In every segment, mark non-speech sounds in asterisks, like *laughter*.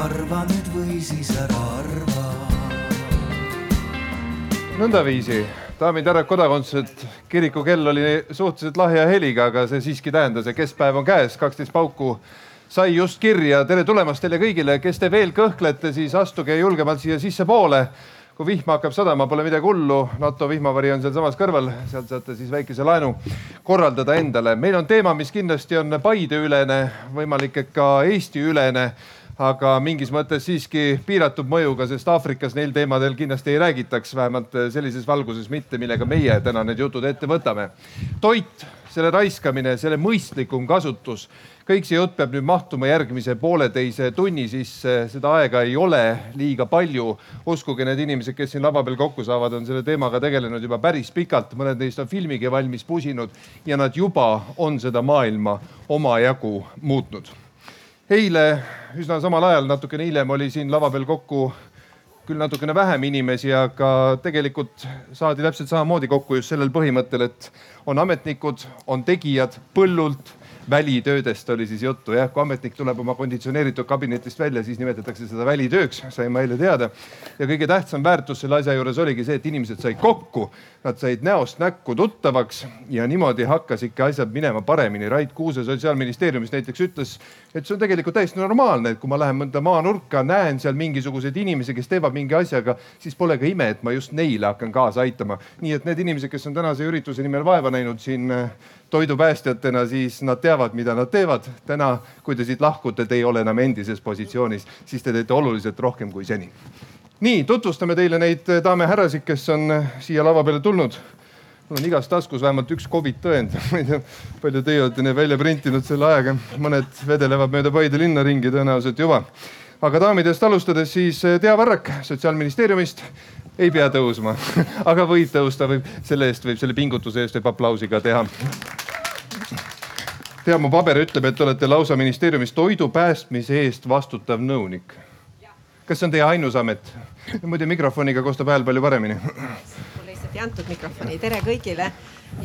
arva nüüd või siis ära arva. nõndaviisi, daamid ja härrad kodakondsed, kirikukell oli suhteliselt lahja heliga, aga see siiski tähendas, et keskpäev on käes, kaksteist pauku sai just kirja. tere tulemast teile kõigile, kes te veel kõhklete, siis astuge julgemalt siia sissepoole. kui vihma hakkab sadama, pole midagi hullu. NATO vihmavari on sealsamas kõrval, sealt saate siis väikese laenu korraldada endale. meil on teema, mis kindlasti on Paide-ülene, võimalik, et ka Eesti-ülene aga mingis mõttes siiski piiratud mõjuga, sest Aafrikas neil teemadel kindlasti ei räägitaks, vähemalt sellises valguses mitte, millega meie täna need jutud ette võtame. toit, selle raiskamine, selle mõistlikum kasutus, kõik see jutt peab nüüd mahtuma järgmise pooleteise tunni sisse, seda aega ei ole liiga palju. uskuge, need inimesed, kes siin lava peal kokku saavad, on selle teemaga tegelenud juba päris pikalt, mõned neist on filmigi valmis pusinud ja nad juba on seda maailma omajagu muutnud eile üsna samal ajal, natukene hiljem oli siin lava peal kokku küll natukene vähem inimesi, aga tegelikult saadi täpselt samamoodi kokku just sellel põhimõttel, et on ametnikud, on tegijad põllult välitöödest oli siis juttu jah, kui ametnik tuleb oma konditsioneeritud kabinetist välja, siis nimetatakse seda välitööks, sain ma eile teada. ja kõige tähtsam väärtus selle asja juures oligi see, et inimesed said kokku, nad said näost näkku tuttavaks ja niimoodi hakkas ikka asjad minema paremini. Rait Kuuse Sotsiaalministeeriumist näiteks ütles, et see on tegelikult täiesti normaalne, et kui ma lähen mõnda maanurka, näen seal mingisuguseid inimesi, kes teevad mingi asjaga, siis pole ka ime, et ma just neile hakkan kaasa aitama. nii et need inimesed, kes on tänase ürituse nimel vaeva näinud siin toidupäästjatena, siis nad teavad, mida nad teevad. täna, kui te siit lahkute, te ei ole enam endises positsioonis, siis te teete oluliselt rohkem kui seni. nii, tutvustame teile neid daame-härrasid, kes on siia lava peale tulnud. mul on igas taskus vähemalt üks Covid tõend, *laughs* ma ei tea, palju teie olete neid välja printinud selle ajaga, mõned vedelevad mööda Paide linna ringi tõenäoliselt juba aga daamidest alustades siis Tea Varrak Sotsiaalministeeriumist ei pea tõusma, *laughs* aga võib tõusta, võib selle eest võib selle pingutuse eest võib aplausi ka teha. Tea, mu paber ütleb, et te olete lausa ministeeriumis toidu päästmise eest vastutav nõunik. kas see on teie ainus amet? muidu mikrofoniga kostab hääl palju paremini. mulle lihtsalt ei antud mikrofoni, tere kõigile.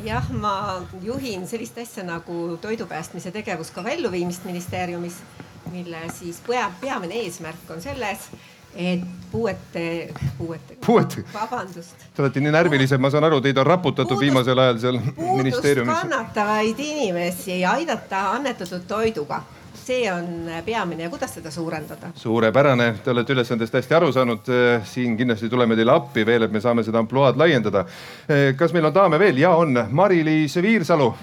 jah, ma juhin sellist asja nagu toidu päästmise tegevuskava elluviimist ministeeriumis, mille siis pea, peamine eesmärk on selles et puuete, puuete, puuet, vabandust. te olete nii närvilised, ma saan aru, teid on raputatud Puudust- viimasel ajal seal ministeeriumis. kannatavaid inimesi aidata annetatud toiduga, see on peamine ja kuidas seda suurendada? suurepärane, te olete ülesandest hästi aru saanud. siin kindlasti tuleme teile appi veel, et me saame seda ampluaad laiendada. kas meil on daame veel? ja on, Mari-Liis Viirsalu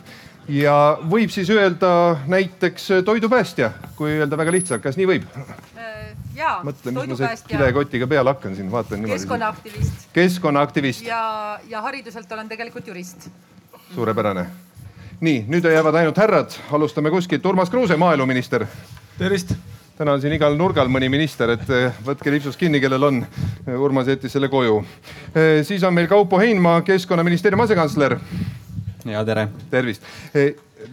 ja võib siis öelda näiteks toidupäästja, kui öelda väga lihtsalt, kas nii võib? Jaa, mõtle, mis ma selle kilekotiga peale hakkan siin, vaatan niimoodi. keskkonnaaktivist keskkonnaaktivist, ja, ja hariduselt olen tegelikult jurist. suurepärane. nii, nüüd jäävad ainult härrad, alustame kuskilt. Urmas Kruuse, maaeluminister. tervist. täna on siin igal nurgal mõni minister, et eh, võtke lipsust kinni, kellel on. Urmas jättis selle koju. siis on meil Kaupo Heinma, keskkonnaministeeriumi asekantsler. ja tere. tervist.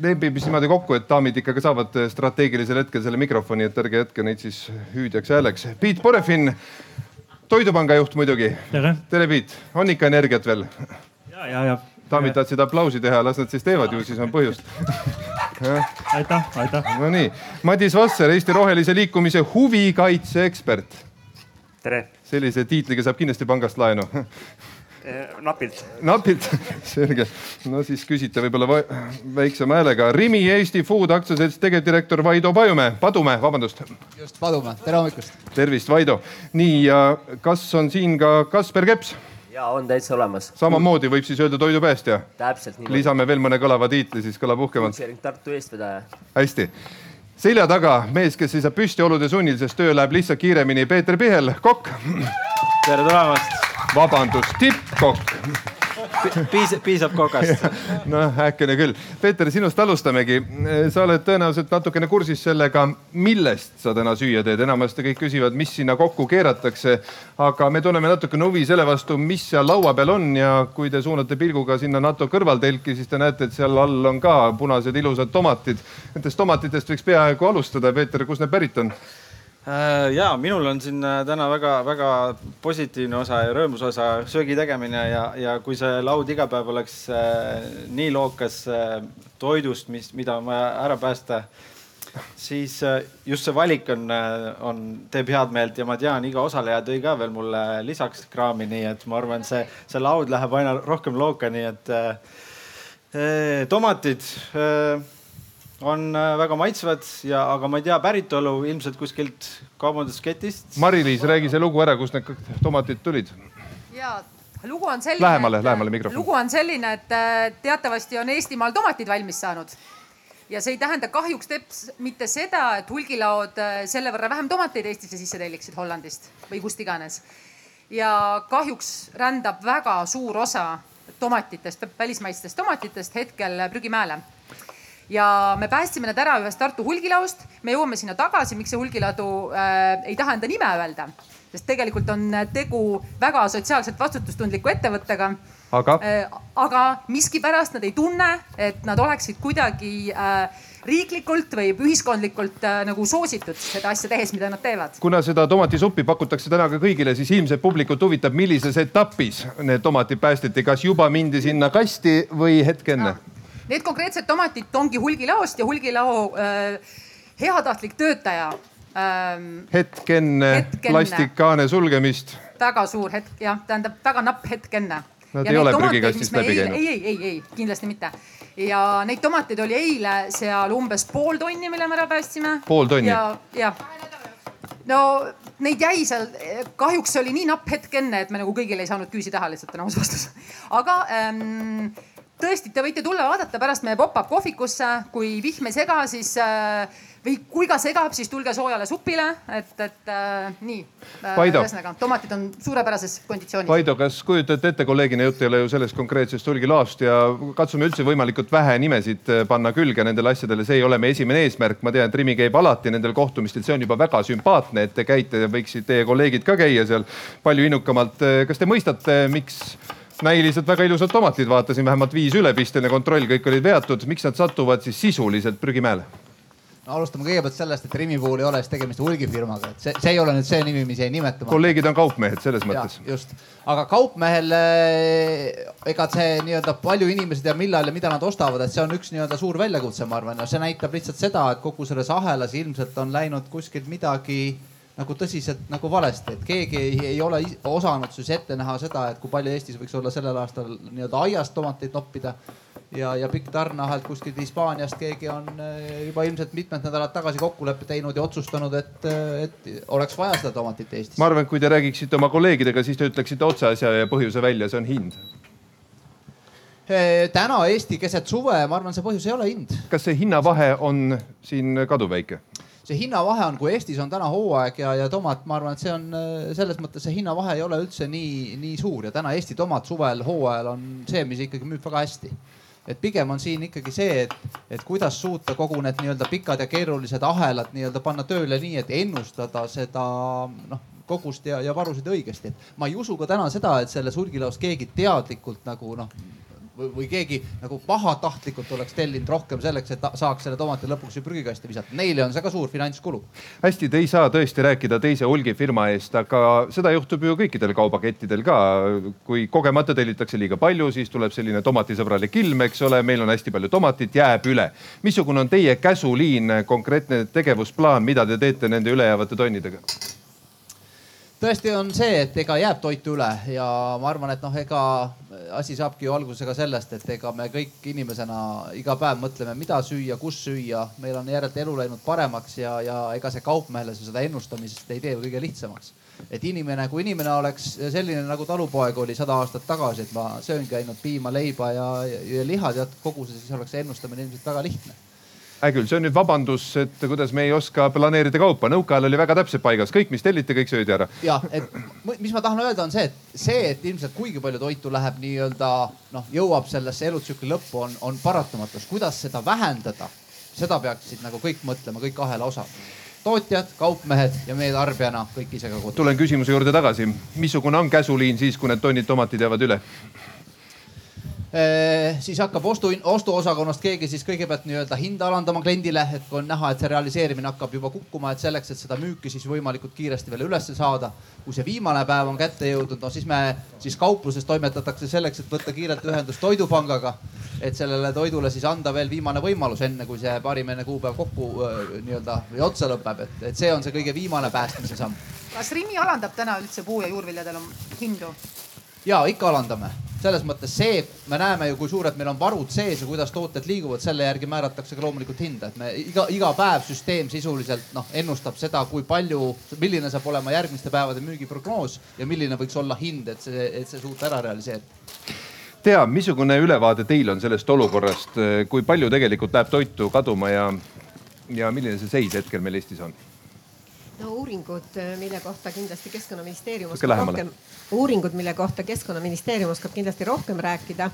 Lepime siis niimoodi kokku, et daamid ikkagi saavad strateegilisel hetkel selle mikrofoni, et ärge jätke neid siis hüüdjaks hääleks. Piet Porefin, Toidupanga juht muidugi. tere. tere, Piet, on ikka energiat veel? ja, ja, ja. daamid tahtsid aplausi teha, las nad siis teevad ju, siis on põhjust. aitäh, aitäh. Nonii, Madis Vasser, Eesti Rohelise Liikumise huvikaitse ekspert. tere, sellise tiitliga saab kindlasti pangast laenu. Napilt. napilt, *laughs* selge. no siis küsite võib-olla väiksema häälega. Rimi Eesti Food aktsiaselts tegevdirektor Vaido Pajumäe, Padumäe, vabandust. just, Padumäe, tere hommikust. tervist, Vaido. nii ja kas on siin ka Kasper Keps? ja on täitsa olemas. samamoodi võib siis öelda toidupäästja. täpselt niimoodi. lisame veel mõne kõlava tiitli, siis kõlab uhkemalt. Tartu eestvedaja. hästi. selja taga mees, kes seisab püsti olude sunnil, sest töö läheb lihtsalt kiiremini. Peeter Pihel, kokk. tere tulemast. Vabandust, tippkokk. piisab, piisab kokast. *laughs* noh, äkene küll. Peeter, sinust alustamegi. sa oled tõenäoliselt natukene kursis sellega, millest sa täna süüa teed. enamasti kõik küsivad, mis sinna kokku keeratakse. aga me tunneme natukene huvi selle vastu, mis seal laua peal on ja kui te suunate pilguga sinna NATO kõrvaltelki, siis te näete, et seal all on ka punased ilusad tomatid. Nendest tomatitest võiks peaaegu alustada. Peeter, kust need pärit on? Äh, ja minul on siin äh, täna väga-väga positiivne osa ja rõõmus osa söögi tegemine ja, ja kui see laud iga päev oleks äh, nii lookas äh, toidust, mis, mida on vaja ära päästa, siis äh, just see valik on, on, teeb head meelt ja ma tean, iga osaleja tõi ka veel mulle lisaks kraami, nii et ma arvan, see, see laud läheb aina rohkem looka, nii et äh, tomatid äh, on väga maitsvad ja, aga ma ei tea päritolu ilmselt kuskilt kaubandusketist. Mari-Liis, räägi see lugu ära, kust need tomatid tulid? ja lugu on selline. Lähemale, lähemale mikrofon. lugu on selline, et äh, teatavasti on Eestimaal tomatid valmis saanud ja see ei tähenda kahjuks teps mitte seda, et hulgilaod äh, selle võrra vähem tomateid Eestisse sisse telliksid Hollandist või kust iganes. ja kahjuks rändab väga suur osa tomatitest, välismaistest tomatitest hetkel prügimäele ja me päästsime nad ära ühest Tartu hulgilaost. me jõuame sinna tagasi, miks see hulgiladu äh, ei taha enda nime öelda, sest tegelikult on tegu väga sotsiaalselt vastutustundliku ettevõttega. aga äh,? aga miskipärast nad ei tunne, et nad oleksid kuidagi äh, riiklikult või ühiskondlikult äh, nagu soositud seda asja tehes, mida nad teevad. kuna seda tomatisuppi pakutakse täna ka kõigile, siis ilmselt publikut huvitab, millises etapis need tomatid päästeti, kas juba mindi sinna kasti või hetk enne ah.? Need konkreetsed tomatid ongi hulgilaost ja hulgilao äh, heatahtlik töötaja ähm,. hetk enne plastikkaane sulgemist. väga suur hetk, jah, tähendab väga napp hetk enne. Nad ja ei ole prügikastist läbi käinud? ei, ei, ei, ei, kindlasti mitte. ja neid tomateid oli eile seal umbes pool tonni, mille me ära päästsime. pool tonni? ja, jah. no neid jäi seal, kahjuks see oli nii napp hetk enne, et me nagu kõigile ei saanud küüsi taha lihtsalt on aus vastus. aga ähm, tõesti, te võite tulla vaadata pärast meie pop-up kohvikusse, kui vihm ei sega, siis äh, või kui ka segab, siis tulge soojale supile, et, et äh, nii äh,. ühesõnaga, tomatid on suurepärases konditsioonis. Vaido, kas kujutate ette, kolleegina jutt ei ole ju sellest konkreetsest hulgilaost ja katsume üldse võimalikult vähe nimesid panna külge nendele asjadele, see ei ole meie esimene eesmärk. ma tean, et Rimi käib alati nendel kohtumistel, see on juba väga sümpaatne, et te käite, võiksid teie kolleegid ka käia seal palju innukamalt. Kas te mõistate, miks näiliselt väga ilusad tomatid, vaatasin vähemalt viis ülepisteline kontroll, kõik olid veatud. miks nad satuvad siis sisuliselt prügimäele? alustame kõigepealt sellest, et Rimi puhul ei ole siis tegemist hulgifirmaga, et see, see ei ole nüüd see nimi, mis jäi nimetama. kolleegid on kaupmehed selles mõttes. just, aga kaupmehel eh, ega see nii-öelda palju inimesed ja millal ja mida nad ostavad, et see on üks nii-öelda suur väljakutse, ma arvan, ja see näitab lihtsalt seda, et kogu selles ahelas ilmselt on läinud kuskilt midagi nagu tõsiselt nagu valesti, et keegi ei, ei ole osanud siis ette näha seda, et kui palju Eestis võiks olla sellel aastal nii-öelda aiast tomateid noppida. ja, ja pikk tarneahel kuskilt Hispaaniast keegi on eh, juba ilmselt mitmed nädalad tagasi kokkuleppe teinud ja otsustanud, et, et oleks vaja seda tomatit Eestis. ma arvan, et kui te räägiksite oma kolleegidega, siis te ütleksite otse asja ja põhjuse välja, see on hind eh, täna Eesti keset suve, ma arvan, see põhjus ei ole hind. kas see hinnavahe on siin kaduvväike? See hinnavahe on, kui Eestis on täna hooaeg ja, ja tomat, ma arvan, et see on selles mõttes see hinnavahe ei ole üldse nii, nii suur ja täna Eesti tomat suvel hooajal on see, mis ikkagi müüb väga hästi et pigem on siin ikkagi see, et, et kuidas suuta kogu need nii-öelda pikad ja keerulised ahelad nii-öelda panna tööle nii, et ennustada seda noh kogust ja, ja varusid õigesti. et ma ei usu ka täna seda, et selles hulgilaos keegi teadlikult nagu noh või, keegi nagu pahatahtlikult oleks tellinud rohkem selleks, et saaks selle tomati lõpuks ju prügikasti visata. Neile on see ka suur finantskulu. hästi, te ei saa tõesti rääkida teise hulgifirma eest, aga seda juhtub ju kõikidel kaubakettidel ka. kui kogemata tellitakse liiga palju, siis tuleb selline tomatisõbralik ilm, eks ole, meil on hästi palju tomatit, jääb üle. missugune on teie käsuliin, konkreetne tegevusplaan, mida te teete nende ülejäävate tonnidega? Tõesti on see, et ega jääb toitu üle ja ma arvan, et noh, ega asi saabki ju alguse ka sellest, et ega me kõik inimesena iga päev mõtleme, mida süüa, kus süüa. meil on järjelt elu läinud paremaks ja, ja ega see kaupmehele seda ennustamisest ei tee kõige lihtsamaks. et inimene, kui inimene oleks selline nagu talupoeg oli sada aastat tagasi, et ma sööngi ainult piima, leiba ja, ja, ja liha teatud koguses, siis oleks see ennustamine ilmselt väga lihtne hea küll, see on nüüd vabandus, et kuidas me ei oska planeerida kaupa. nõukaajal oli väga täpselt paigas, kõik, mis telliti, kõik söödi ära. ja, et mis ma tahan öelda, on see, et see, et ilmselt kuigi palju toitu läheb nii-öelda noh, jõuab sellesse elutsükli lõppu, on, on paratamatus. kuidas seda vähendada, seda peaksid nagu kõik mõtlema, kõik ahela osad tootjad, kaupmehed ja meie tarbijana kõik ise ka kodus. tulen küsimuse juurde tagasi. missugune on käsuliin siis, kui need tonnid tomatid jäävad üle? Siis hakkab ostu, ostuosakonnast keegi siis kõigepealt nii-öelda hinda alandama kliendile, et kui on näha, et see realiseerimine hakkab juba kukkuma, et selleks, et seda müüki siis võimalikult kiiresti veel ülesse saada. kui see viimane päev on kätte jõudnud, no siis me siis kaupluses toimetatakse selleks, et võtta kiirelt ühendust Toidupangaga. et sellele toidule siis anda veel viimane võimalus, enne kui see parimene kuupäev kokku nii-öelda või otsa lõpeb, et, et see on see kõige viimane päästmise samm. kas Rimi alandab täna üldse puu- ja juurviljadel hindu? ja ikka alandame, selles mõttes see, me näeme ju, kui suured meil on varud sees ja kuidas tooted liiguvad, selle järgi määratakse ka loomulikult hinda, et me iga, iga päev süsteem sisuliselt noh, ennustab seda, kui palju, milline saab olema järgmiste päevade müügiprognoos ja milline võiks olla hind, et see, et see suuta ära realiseerida. Tea, missugune ülevaade teil on sellest olukorrast, kui palju tegelikult läheb toitu kaduma ja, ja milline see seis hetkel meil Eestis on? no uuringud, mille kohta kindlasti Keskkonnaministeerium oskab rohkem, uuringud, mille kohta Keskkonnaministeerium oskab kindlasti rohkem rääkida,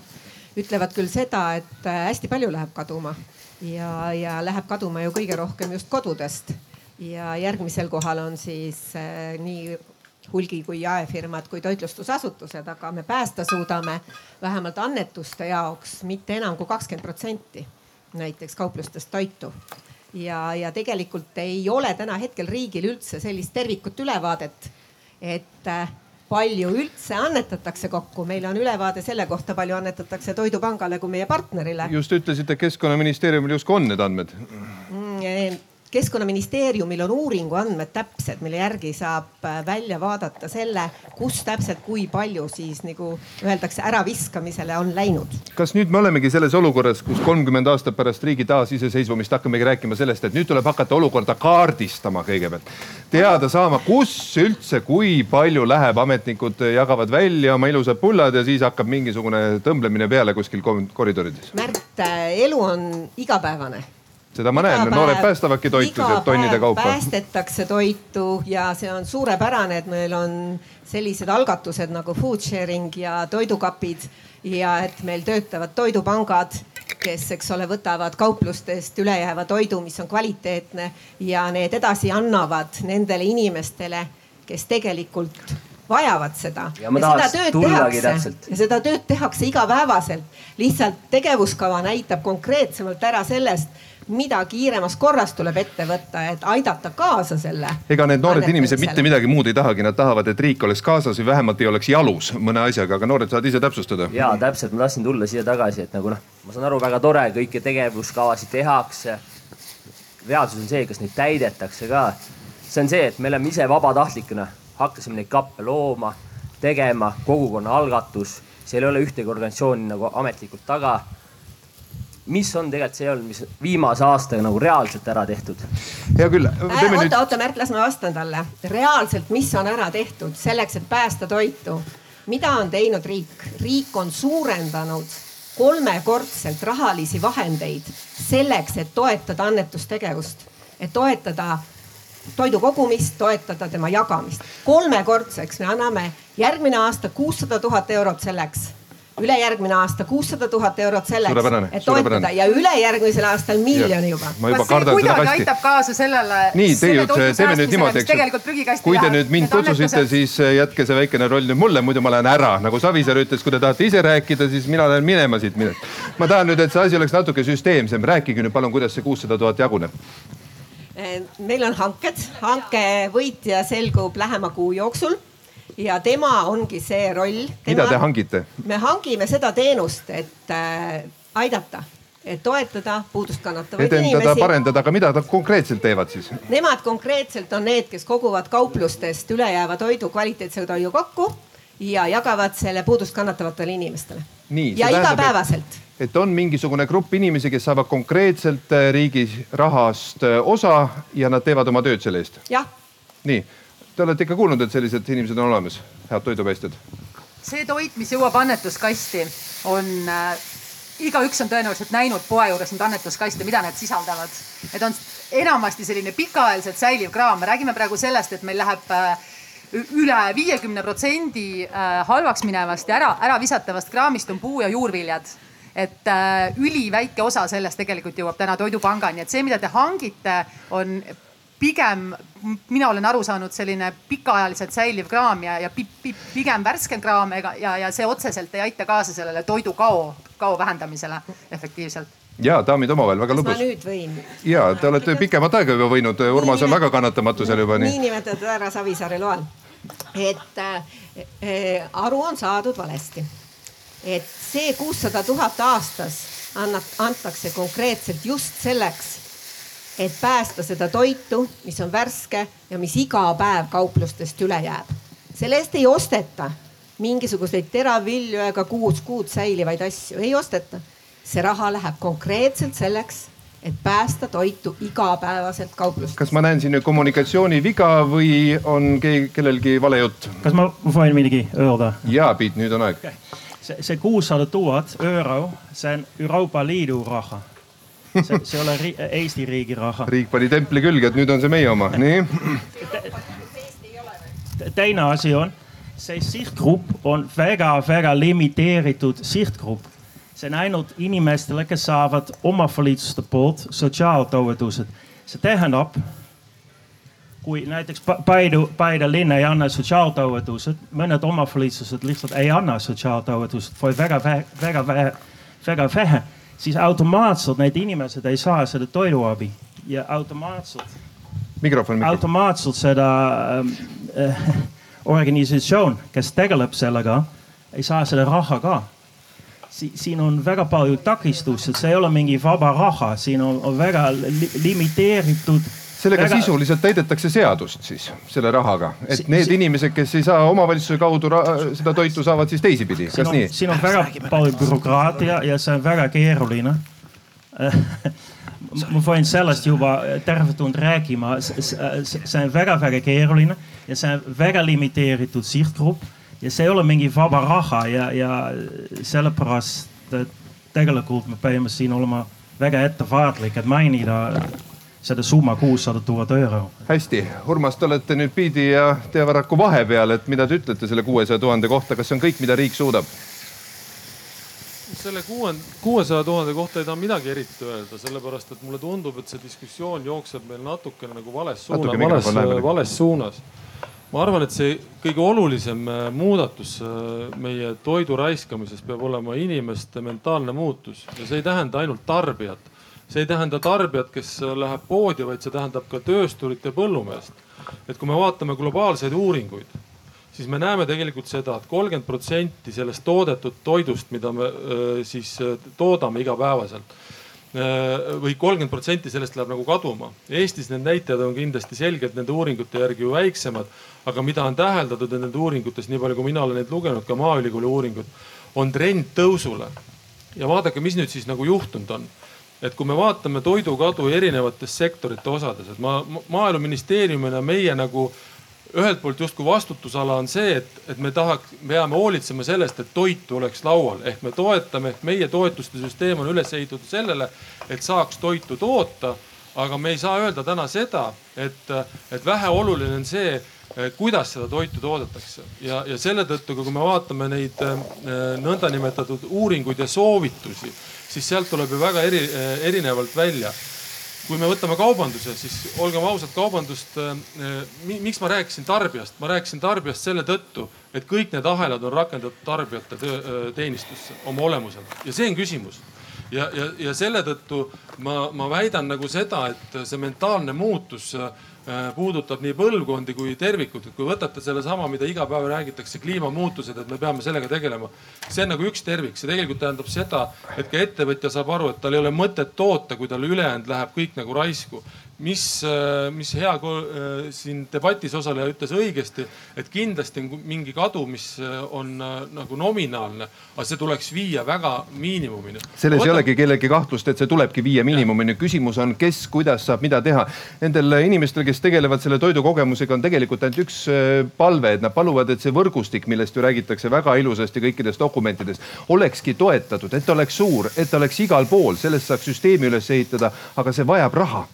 ütlevad küll seda, et hästi palju läheb kaduma ja, ja läheb kaduma ju kõige rohkem just kodudest. ja järgmisel kohal on siis äh, nii hulgi kui jaefirmad kui toitlustusasutused, aga me päästa suudame vähemalt annetuste jaoks mitte enam kui kakskümmend protsenti näiteks kauplustest toitu ja, ja tegelikult ei ole täna hetkel riigil üldse sellist tervikut ülevaadet, et äh, palju üldse annetatakse kokku, meil on ülevaade selle kohta, palju annetatakse Toidupangale kui meie partnerile. just ütlesite, keskkonnaministeeriumil justkui on need andmed mm,? Keskkonnaministeeriumil on uuringu andmed täpsed, mille järgi saab äh, välja vaadata selle, kus täpselt, kui palju siis nagu öeldakse, äraviskamisele on läinud. kas nüüd me olemegi selles olukorras, kus kolmkümmend aastat pärast riigi taasiseseisvumist hakkamegi rääkima sellest, et nüüd tuleb hakata olukorda kaardistama kõigepealt. teada saama, kus üldse, kui palju läheb, ametnikud jagavad välja oma ilusad pullad ja siis hakkab mingisugune tõmblemine peale kuskil koridorides. Märt, äh, elu on igapäevane seda ma näen, noored päästavadki toitu sealt tonnide kaupa. päästetakse toitu ja see on suurepärane, et meil on sellised algatused nagu food sharing ja toidukapid ja et meil töötavad toidupangad, kes, eks ole, võtavad kauplustest ülejääva toidu, mis on kvaliteetne ja need edasi annavad nendele inimestele, kes tegelikult vajavad seda. ja, ja seda tööd tehakse ja seda tööd tehakse igapäevaselt. lihtsalt tegevuskava näitab konkreetsemalt ära sellest mida kiiremas korras tuleb ette võtta, et aidata kaasa selle. ega need noored inimesed mitte midagi muud ei tahagi, nad tahavad, et riik oleks kaasas või vähemalt ei oleks jalus mõne asjaga, aga noored saavad ise täpsustada. ja täpselt, ma tahtsin tulla siia tagasi, et nagu noh, ma saan aru, väga tore, kõiki tegevuskavasid tehakse. reaalsus on see, kas neid täidetakse ka. see on see, et me oleme ise vabatahtlikuna, hakkasime neid kappe looma, tegema, kogukonna algatus, seal ei ole ühtegi organisatsiooni nagu ametlikult taga mis on tegelikult see olnud, mis viimase aastaga nagu reaalselt ära tehtud? hea küll. oota nüüd..., oota Märt, las ma vastan talle. reaalselt, mis on ära tehtud selleks, et päästa toitu? mida on teinud riik? riik on suurendanud kolmekordselt rahalisi vahendeid selleks, et toetada annetustegevust, et toetada toidu kogumist, toetada tema jagamist. kolmekordseks me anname järgmine aasta kuussada tuhat eurot selleks ülejärgmine aasta kuussada tuhat eurot selleks, et toetada ja ülejärgmisel aastal miljoni juba. ma juba kardan seda kasti. aitab kaasa sellele. nii, teie, teeme nüüd niimoodi, eks. kui te nüüd mind kutsusite, siis äh, jätke see väikene roll nüüd mulle, muidu ma lähen ära, nagu Savisaar ütles, kui te tahate ise rääkida, siis mina lähen minema siit. ma tahan nüüd, et see asi oleks natuke süsteemsem, rääkige nüüd palun, kuidas see kuussada tuhat jaguneb äh, meil on hanked, hanke võitja selgub lähema kuu jooksul ja tema ongi see roll. mida te hangite? me hangime seda teenust, et äh, aidata, et toetada puudust kannatavaid edendada, inimesi. parendada, aga mida nad konkreetselt teevad siis? Nemad konkreetselt on need, kes koguvad kauplustest ülejääva toidu, kvaliteetse toidu kokku ja jagavad selle puudust kannatavatele inimestele. ja igapäevaselt et on mingisugune grupp inimesi, kes saavad konkreetselt äh, riigi rahast äh, osa ja nad teevad oma tööd selle eest. jah. nii Te olete ikka kuulnud, et sellised inimesed on olemas, head toidupäästjad? see toit, mis jõuab annetuskasti, on äh, igaüks on tõenäoliselt näinud poe juures neid annetuskaste, mida need sisaldavad. Need on enamasti selline pikaajaliselt säiliv kraam, me räägime praegu sellest, et meil läheb äh, üle viiekümne protsendi äh, halvaks minevast ja ära, ära visatavast kraamist on puu- ja juurviljad et äh, üliväike osa sellest tegelikult jõuab täna Toidupangani, et see, mida te hangite, on pigem mina olen aru saanud, selline pikaajaliselt säiliv kraam ja, ja pi, pi, pigem värskem kraam ega, ja, ja see otseselt ei aita kaasa sellele toidukao, kao vähendamisele efektiivselt ja daamid omavahel väga kas ma lõbus. nüüd võin? ja te olete pikemat aega juba võinud, Urmas on väga kannatamatusel juba nii. niinimetatud härra Savisaare loal. et äh, äh, aru on saadud valesti. et see kuussada tuhat aastas annab, antakse konkreetselt just selleks, et päästa seda toitu, mis on värske ja mis iga päev kauplustest üle jääb. selle eest ei osteta mingisuguseid teravilju ega kuus kuud säilivaid asju, ei osteta. see raha läheb konkreetselt selleks, et päästa toitu igapäevaselt kauplustest. kas ma näen siin nüüd kommunikatsiooniviga või on keegi, kellelgi vale jutt? kas ma võin midagi öelda? ja Piet, nüüd on aeg. see, see kuussada tuhat euro, see on Euroopa Liidu raha. See, see ei ole ri Eesti riigi raha. riik pani templi külge, et nüüd on see meie oma, nii. teine asi on, see sihtgrupp on väga-väga limiteeritud sihtgrupp. see on ainult inimestele, kes saavad omavalitsuste poolt sotsiaaltoetused. see tähendab, kui näiteks Paidu, Paide linn ei anna sotsiaaltoetused, mõned omavalitsused lihtsalt ei anna sotsiaaltoetused või väga, väga, väga, väga vähe, siis automaatselt need inimesed ei saa seda toiduabi ja automaatselt. mikrofon, mikrofon.. automaatselt seda äh, organisatsioon, kes tegeleb sellega, ei saa seda raha ka si. siin on väga palju takistusi, see ei ole mingi vaba raha, siin on, on väga li limiteeritud sellega väga... sisuliselt täidetakse seadust siis selle rahaga, et si need si inimesed, kes ei saa omavalitsuse kaudu seda toitu, saavad siis teisipidi, kas on, nii? siin on väga palju bürokraatia ja see on väga keeruline. *laughs* Ma võin sellest juba terve tund rääkima, see on väga-väga keeruline ja see on väga limiteeritud sihtgrupp ja see ei ole mingi vaba raha ja, ja sellepärast tegelikult me peame siin olema väga ettevaatlik, et mainida seda summa kuussada tuhat euro. hästi, Urmas, te olete nüüd Piidi ja Teevaraku vahepeal, et mida te ütlete selle kuuesaja tuhande kohta, kas see on kõik, mida riik suudab? selle kuue, kuuesaja tuhande kohta ei taha midagi eriti öelda, sellepärast et mulle tundub, et see diskussioon jookseb meil natukene nagu vales suunas, vales, vales suunas. ma arvan, et see kõige olulisem äh, muudatus äh, meie toidu raiskamises peab olema inimeste mentaalne muutus ja see ei tähenda ainult tarbijat. See ei tähenda tarbijat, kes äh, läheb poodi, vaid see tähendab ka töösturit ja põllumeest. et kui me vaatame globaalseid uuringuid siis me näeme tegelikult seda et, et kolmkümmend protsenti sellest toodetud toidust, mida me siis toodame igapäevaselt või kolmkümmend protsenti sellest läheb nagu kaduma. Eestis need näitajad on kindlasti selgelt nende uuringute järgi ju väiksemad, aga mida on täheldatud nende uuringutes, nii palju kui mina olen neid lugenud, ka Maaülikooli uuringud, on trend tõusule. ja vaadake, mis nüüd siis nagu juhtunud on et kui me vaatame toidukadu erinevates sektorite osades, et ma maaeluministeeriumina meie nagu ühelt poolt justkui vastutusala on see, et, et me tahaks, peame hoolitsema sellest, et toitu oleks laual ehk me toetame, ehk meie toetuste süsteem on üles ehitatud sellele, et saaks toitu toota. aga me ei saa öelda täna seda, et, et väheoluline on see, kuidas seda toitu toodetakse? Ja, ja selle tõttu, kui me vaatame neid äh, nõndanimetatud uuringuid ja soovitusi, siis sealt tuleb ju väga eri, erinevalt välja. Kui me võtame kaubanduse, siis olgem ausad, kaubandust miks ma rääkisin tarbijast, ma rääkisin tarbijast selle tõttu, et kõik need ahelad on rakendatud tarbijate teenistusse oma olemuselt. Ja see on küsimus. ja, ja, ja selle tõttu ma, ma väidan nagu seda, et see mentaalne muutus Äh, puudutab nii põlvkondi kui tervikut, et kui võtate sellesama, mida iga päev räägitakse, kliimamuutused, et me peame sellega tegelema. see on nagu üks tervik, see tegelikult tähendab seda, et ka ettevõtja saab aru, et tal ei ole mõtet toota, kui tal ülejäänud läheb kõik nagu raisku mis, äh, mis hea äh, siin debatis osaleja ütles õigesti, et kindlasti on mingi kadu, mis äh, on nagu nominaalne, aga see tuleks viia väga miinimumini. selles Võtab... ei olegi kellelgi kahtlust, et see tulebki viia miinimumini. küsimus on, kes, kuidas saab mida teha. Nendel inimestel, kes tegelevad selle toidukogemusega, on tegelikult ainult üks palve, et nad paluvad, et see võrgustik, millest ju räägitakse väga ilusasti kõikides dokumentides, olekski toetatud, et ta oleks suur, et ta oleks igal pool, sellest saaks süsteemi üles ehitada, aga see vajab raha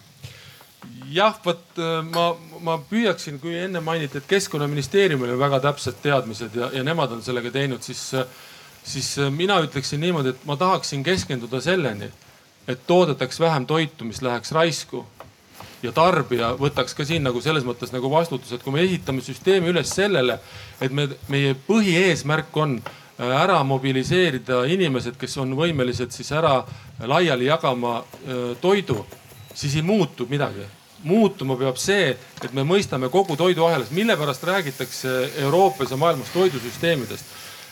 jah, vot äh, ma, ma püüaksin, kui enne mainiti, et keskkonnaministeeriumil on väga täpsed teadmised ja, ja nemad on sellega teinud, siis, siis äh, mina ütleksin niimoodi, et ma tahaksin keskenduda selleni, et toodetaks vähem toitu, mis läheks raisku. ja tarbija võtaks ka siin nagu selles mõttes nagu vastutuse, et kui me ehitame süsteemi üles sellele, et me, meie põhieesmärk on äh, ära mobiliseerida inimesed, kes on võimelised siis ära laiali jagama äh, toidu, siis ei muutu midagi muutuma peab see, et me mõistame kogu toiduahelas, mille pärast räägitakse Euroopas ja maailmas toidusüsteemidest.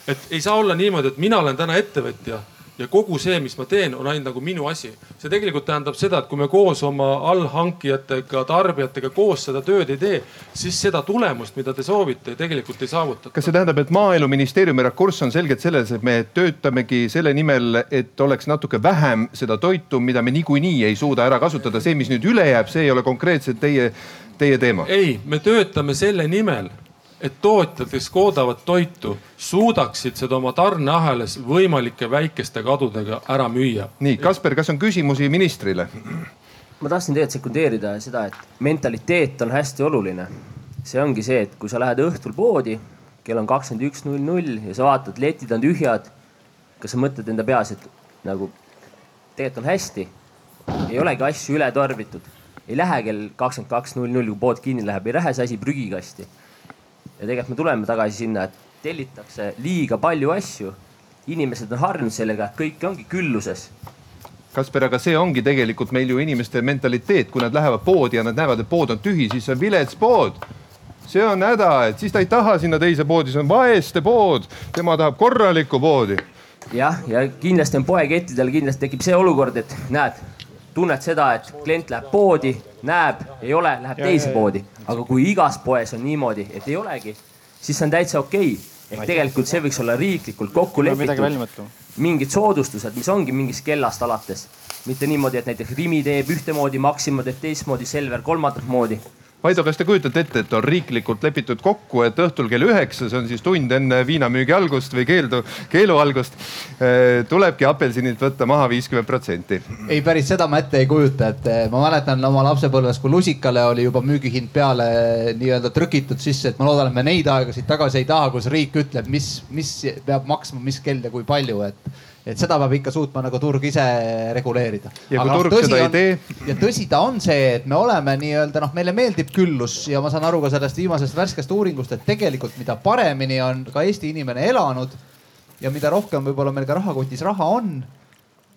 et ei saa olla niimoodi, et mina olen täna ettevõtja ja kogu see, mis ma teen, on ainult nagu minu asi. see tegelikult tähendab seda, et kui me koos oma allhankijatega, tarbijatega koos seda tööd ei tee, siis seda tulemust, mida te soovite, tegelikult ei saavutata. kas see tähendab, et maaeluministeeriumi rakurss on selgelt selles, et me töötamegi selle nimel, et oleks natuke vähem seda toitu, mida me niikuinii ei suuda ära kasutada, see, mis nüüd üle jääb, see ei ole konkreetselt teie, teie teema? ei, me töötame selle nimel et tootjad, kes koodavad toitu, suudaksid seda oma tarneahelas võimalike väikeste kadudega ära müüa. nii, Kasper, kas on küsimusi ministrile? ma tahtsin tegelikult sekundeerida seda, et mentaliteet on hästi oluline. see ongi see, et kui sa lähed õhtul poodi, kell on kakskümmend üks null null ja sa vaatad, letid on tühjad. kas sa mõtled enda peas, et nagu tegelikult on hästi, ei olegi asju üle tarbitud, ei lähe kell kakskümmend kaks null null, kui pood kinni läheb, ei lähe see asi prügikasti ja tegelikult me tuleme tagasi sinna, et tellitakse liiga palju asju. inimesed on harjunud sellega, et kõik ongi külluses. Kasper, aga see ongi tegelikult meil ju inimeste mentaliteet, kui nad lähevad poodi ja nad näevad, et pood on tühi, siis see on vilets pood see on häda, et siis ta ei taha sinna teise poodi, see on vaeste pood, tema tahab korralikku poodi. jah, ja kindlasti on poekettidel kindlasti tekib see olukord, et näed, tunned seda, et klient läheb poodi, näeb, ei ole, läheb ja, teise ja, poodi. Aga kui igas poes on niimoodi, et ei olegi, siis see on täitsa okei okay. ehk tegelikult see võiks olla riiklikult kokku lepitud. mingid soodustused, mis ongi mingist kellast alates, mitte niimoodi, et näiteks Rimi teeb ühtemoodi, Maxima teeb teistmoodi, Selver kolmandat moodi Vaido, kas te kujutate ette, et on riiklikult lepitud kokku, et õhtul kell üheksa, see on siis tund enne viinamüügi algust või keeldu, keelu algust, eh, tulebki apelsinilt võtta maha viiskümmend protsenti? ei, päris seda ma ette ei kujuta, et eh, ma mäletan oma lapsepõlves, kui lusikale oli juba müügihind peale eh, nii-öelda trükitud sisse, et ma loodan, et me neid aegasid tagasi ei taha, kus riik ütleb, mis, mis peab maksma, mis kell ja kui palju, et et seda peab ikka suutma nagu turg ise reguleerida. ja kui Aga turg seda on, ei tee? ja tõsi ta on see, et me oleme nii-öelda noh, meile meeldib küllus ja ma saan aru ka sellest viimasest värskest uuringust, et tegelikult mida paremini on ka Eesti inimene elanud ja mida rohkem võib-olla meil ka rahakotis raha on,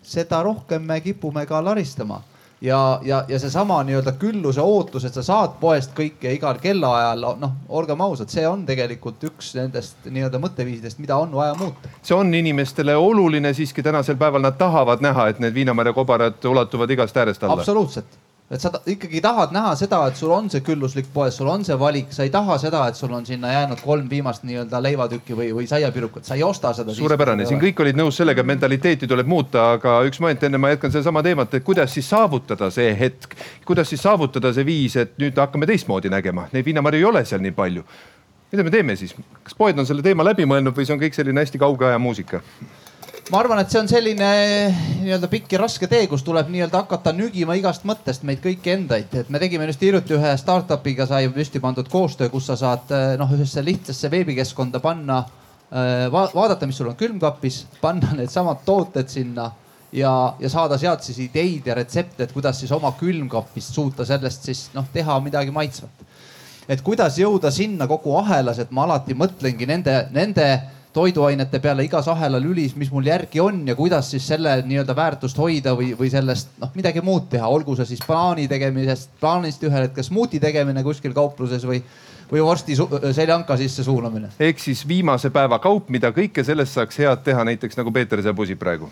seda rohkem me kipume ka laristama ja, ja, ja seesama nii-öelda külluse ootus, et sa saad poest kõike igal kellaajal, noh, olgem ausad, see on tegelikult üks nendest nii-öelda mõtteviisidest, mida on vaja muuta. see on inimestele oluline siiski tänasel päeval, nad tahavad näha, et need viinamarja kobarad ulatuvad igast äärest alla. absoluutselt et sa ikkagi tahad näha seda, et sul on see külluslik poes, sul on see valik, sa ei taha seda, et sul on sinna jäänud kolm viimast nii-öelda leivatükki või, või saiapirukut, sa ei osta seda. suurepärane, siin kõik olid nõus sellega, et mentaliteeti tuleb muuta, aga üks moment, enne ma jätkan sedasama teemat, et kuidas siis saavutada see hetk, kuidas siis saavutada see viis, et nüüd hakkame teistmoodi nägema, neid viinamarju ei ole seal nii palju. mida me teeme siis, kas poed on selle teema läbi mõelnud või see on kõik selline hästi kauge aja muusika? Ma arvan, et see on selline nii-öelda pikk ja raske tee, kus tuleb nii-öelda hakata nügima igast mõttest meid kõiki endaid, et me tegime just hiljuti ühe startup'iga sai püsti pandud koostöö, kus sa saad eh, noh, ühesse lihtsasse veebikeskkonda panna eh, va, vaadata, mis sul on külmkapis, panna needsamad tooted sinna ja, ja saada sealt siis ideid ja retsepte, et kuidas siis oma külmkapist suuta sellest siis noh, teha midagi maitsvat. et kuidas jõuda sinna kogu ahelas, et ma alati mõtlengi nende, nende toiduainete peale igas ahelalülis, mis mul järgi on ja kuidas siis selle nii-öelda väärtust hoida või, või sellest noh, midagi muud teha, olgu see siis plaani tegemisest, plaanist ühel hetkel smuuti tegemine kuskil kaupluses või või vorsti seljanka sisse suunamine. ehk siis viimase päeva kaup, mida kõike sellest saaks head teha, näiteks nagu Peeter Sebusi praegu